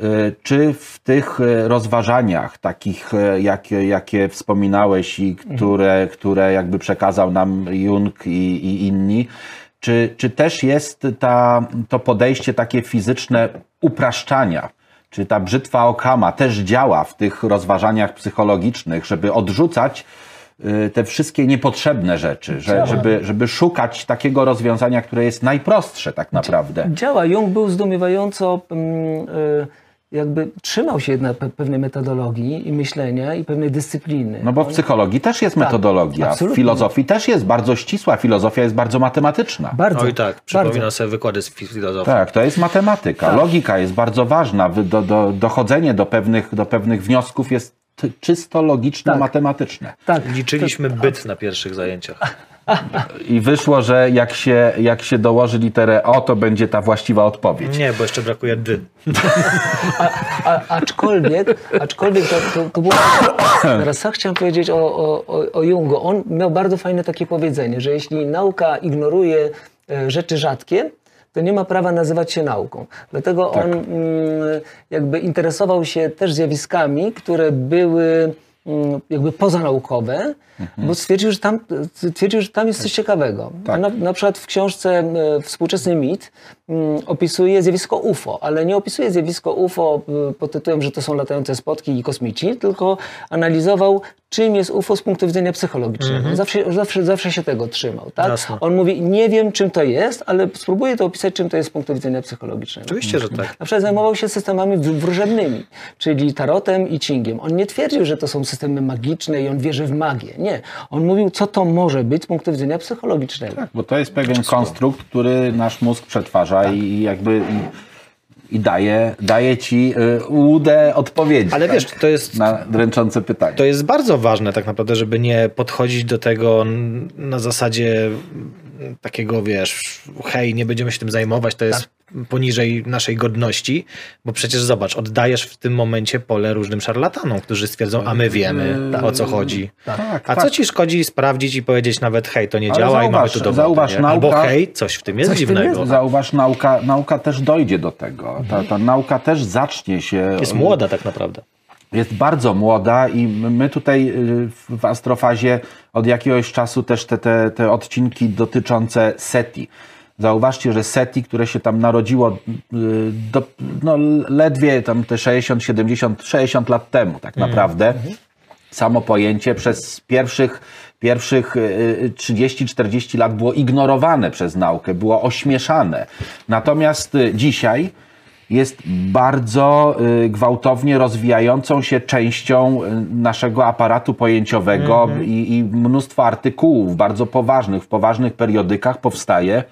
Y, Czy w tych y, rozważaniach, takich y, jakie, jakie wspominałeś i które, które jakby przekazał nam Jung i, i inni, czy, czy też jest ta, to podejście takie fizyczne upraszczania? Czy ta brzytwa Okama też działa w tych rozważaniach psychologicznych, żeby odrzucać y, te wszystkie niepotrzebne rzeczy, że, żeby, żeby szukać takiego rozwiązania, które jest najprostsze tak naprawdę? Działa. Jung był zdumiewająco, mm, y, jakby trzymał się jednak pe- pewnej metodologii i myślenia i pewnej dyscypliny. No bo w psychologii też jest metodologia, w filozofii też jest bardzo ścisła, filozofia jest bardzo matematyczna. Bardzo. Oj tak, bardzo. przypominam sobie wykłady z filozofii. Tak, to jest matematyka. Logika jest bardzo ważna. Do, do, dochodzenie do pewnych, do pewnych wniosków jest czysto logiczno-matematyczne. Tak. Liczyliśmy byt na pierwszych zajęciach. I wyszło, że jak się, jak się dołoży literę O, to będzie ta właściwa odpowiedź. Nie, bo jeszcze brakuje dy. A, aczkolwiek, aczkolwiek to, to, to było... Teraz chciałem powiedzieć o, o, o- o Jungu. On miał bardzo fajne takie powiedzenie, że jeśli nauka ignoruje e, rzeczy rzadkie, to nie ma prawa nazywać się nauką. Dlatego on mm, jakby interesował się też zjawiskami, które były mm, jakby pozanaukowe, bo stwierdził, że tam, stwierdził, że tam jest coś ciekawego. Tak. Na, na przykład w książce e, Współczesny mit mm, opisuje zjawisko UFO, ale nie opisuje zjawisko UFO y, pod tytułem, że to są latające spotki i kosmici, tylko analizował, czym jest UFO z punktu widzenia psychologicznego. Zawsze, zawsze, zawsze się tego trzymał. Tak? Jasne. On mówi, nie wiem czym to jest, ale spróbuję to opisać, czym to jest z punktu widzenia psychologicznego. Oczywiście, że tak. Na przykład zajmował się systemami wr- wróżebnymi, czyli tarotem i cingiem. On nie twierdził, że to są systemy magiczne i on wierzy w magię. Nie. On mówił, co to może być z punktu widzenia psychologicznego. Bo to jest pewien konstrukt, który nasz mózg przetwarza prawda? I jakby i, i daje, daje ci y, łudę odpowiedzi. Ale wiesz, to jest na dręczące pytanie. To jest bardzo ważne tak naprawdę, żeby nie podchodzić do tego na zasadzie takiego, wiesz, hej, nie będziemy się tym zajmować, to jest poniżej naszej godności, bo przecież zobacz, oddajesz w tym momencie pole różnym szarlatanom, którzy stwierdzą, a my wiemy o co chodzi. Tak, A tak. co ci szkodzi sprawdzić i powiedzieć nawet, hej, to nie Ale działa i mamy zauważ, tu dowody, zauważ, nauka- Albo hej, coś w tym jest w tym dziwnego. jest. Zauważ, nauka, nauka też dojdzie do tego. Ta, ta nauka też zacznie się. Jest młoda tak naprawdę. jest bardzo młoda i my tutaj y, w- w Astrofazie od jakiegoś czasu też te, te, te odcinki dotyczące SETI. Zauważcie, że SETI, które się tam narodziło y, do, no, ledwie tam te 60, 70, 60 lat temu tak naprawdę, samo pojęcie przez pierwszych, pierwszych y, 30-40 lat było ignorowane przez naukę, było ośmieszane. Natomiast y, dzisiaj jest bardzo y, gwałtownie rozwijającą się częścią y, naszego aparatu pojęciowego i, i mnóstwo artykułów bardzo poważnych, w poważnych periodykach powstaje.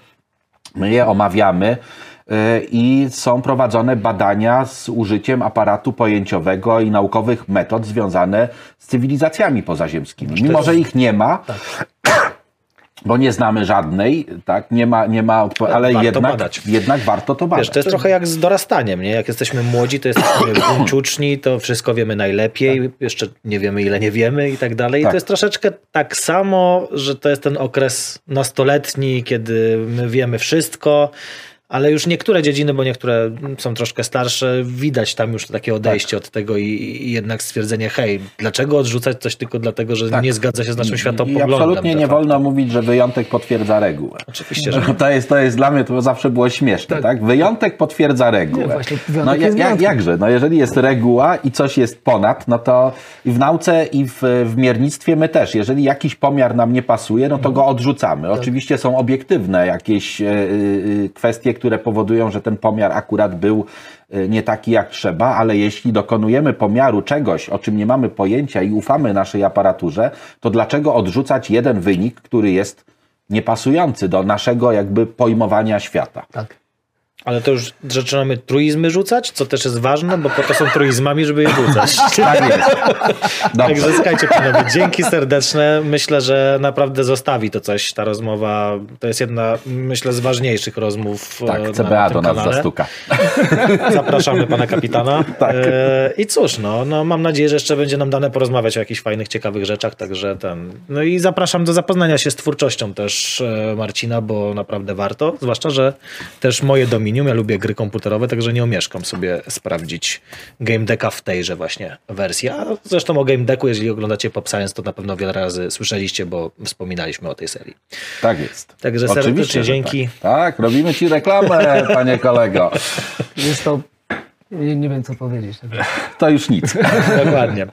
My je omawiamy y, i są prowadzone badania z użyciem aparatu pojęciowego i naukowych metod związane z cywilizacjami pozaziemskimi. Mimo, że ich nie ma, bo nie znamy żadnej, tak, nie ma, nie ma odpo- ale warto jednak, badać. jednak warto to badać. Wiesz, to jest trochę jak z dorastaniem, nie? Jak jesteśmy młodzi, to jesteśmy buńczuczni, to wszystko wiemy najlepiej, jeszcze nie wiemy ile nie wiemy i tak dalej. I Tak. to jest troszeczkę tak samo, że to jest ten okres nastoletni, kiedy my wiemy wszystko, ale już niektóre dziedziny, bo niektóre są troszkę starsze, widać tam już takie odejście Tak. od tego i, i jednak stwierdzenie, hej, dlaczego odrzucać coś tylko dlatego, że Tak. nie zgadza się z naszym I światopoglądem? absolutnie de nie facto. wolno mówić, że wyjątek potwierdza regułę. Oczywiście, że To jest, to jest dla mnie, to zawsze było śmieszne, tak? Wyjątek potwierdza regułę. Nie, właśnie no, jak, wyjątkiem. jakże? No, jeżeli jest reguła i coś jest ponad, no to i w nauce i w, w miernictwie my też. Jeżeli jakiś pomiar nam nie pasuje, no to go odrzucamy. Oczywiście są obiektywne jakieś e, kwestie, które powodują, że ten pomiar akurat był e, nie taki jak trzeba, ale jeśli dokonujemy pomiaru czegoś, o czym nie mamy pojęcia i ufamy naszej aparaturze, to dlaczego odrzucać jeden wynik, który jest niepasujący do naszego jakby pojmowania świata? Tak. Ale to już zaczynamy truizmy rzucać, co też jest ważne, bo po to są truizmami, żeby je rzucać. Tak jest. Także słuchajcie panowie, dzięki serdeczne. Myślę, że naprawdę zostawi to coś, ta rozmowa. To jest jedna, myślę, z ważniejszych rozmów Tak, e, CBA na do nas kanale. zastuka. Zapraszamy pana kapitana. Tak. E, I cóż, no, no, mam nadzieję, że jeszcze będzie nam dane porozmawiać o jakichś fajnych, ciekawych rzeczach, także ten. No i zapraszam do zapoznania się z twórczością też e, Marcina, bo naprawdę warto. Zwłaszcza, że też moje dominium, ja lubię gry komputerowe, także nie omieszkam sobie sprawdzić Game Decka w tejże właśnie wersji. A zresztą o Game Decku, jeżeli oglądacie Pop Science, to na pewno wiele razy słyszeliście, bo wspominaliśmy o tej serii. Tak jest. Także serdecznie dzięki. Tak. tak, robimy ci reklamę, panie kolego. Jest to... Nie, nie wiem, co powiedzieć. To już nic. Dokładnie.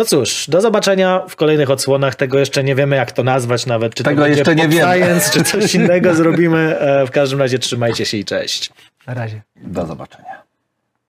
No cóż, do zobaczenia w kolejnych odsłonach. Tego jeszcze nie wiemy, jak to nazwać nawet. Czy Tego to będzie jeszcze nie. Science, czy coś innego zrobimy. E, W każdym razie trzymajcie się i cześć. Na razie. Do zobaczenia.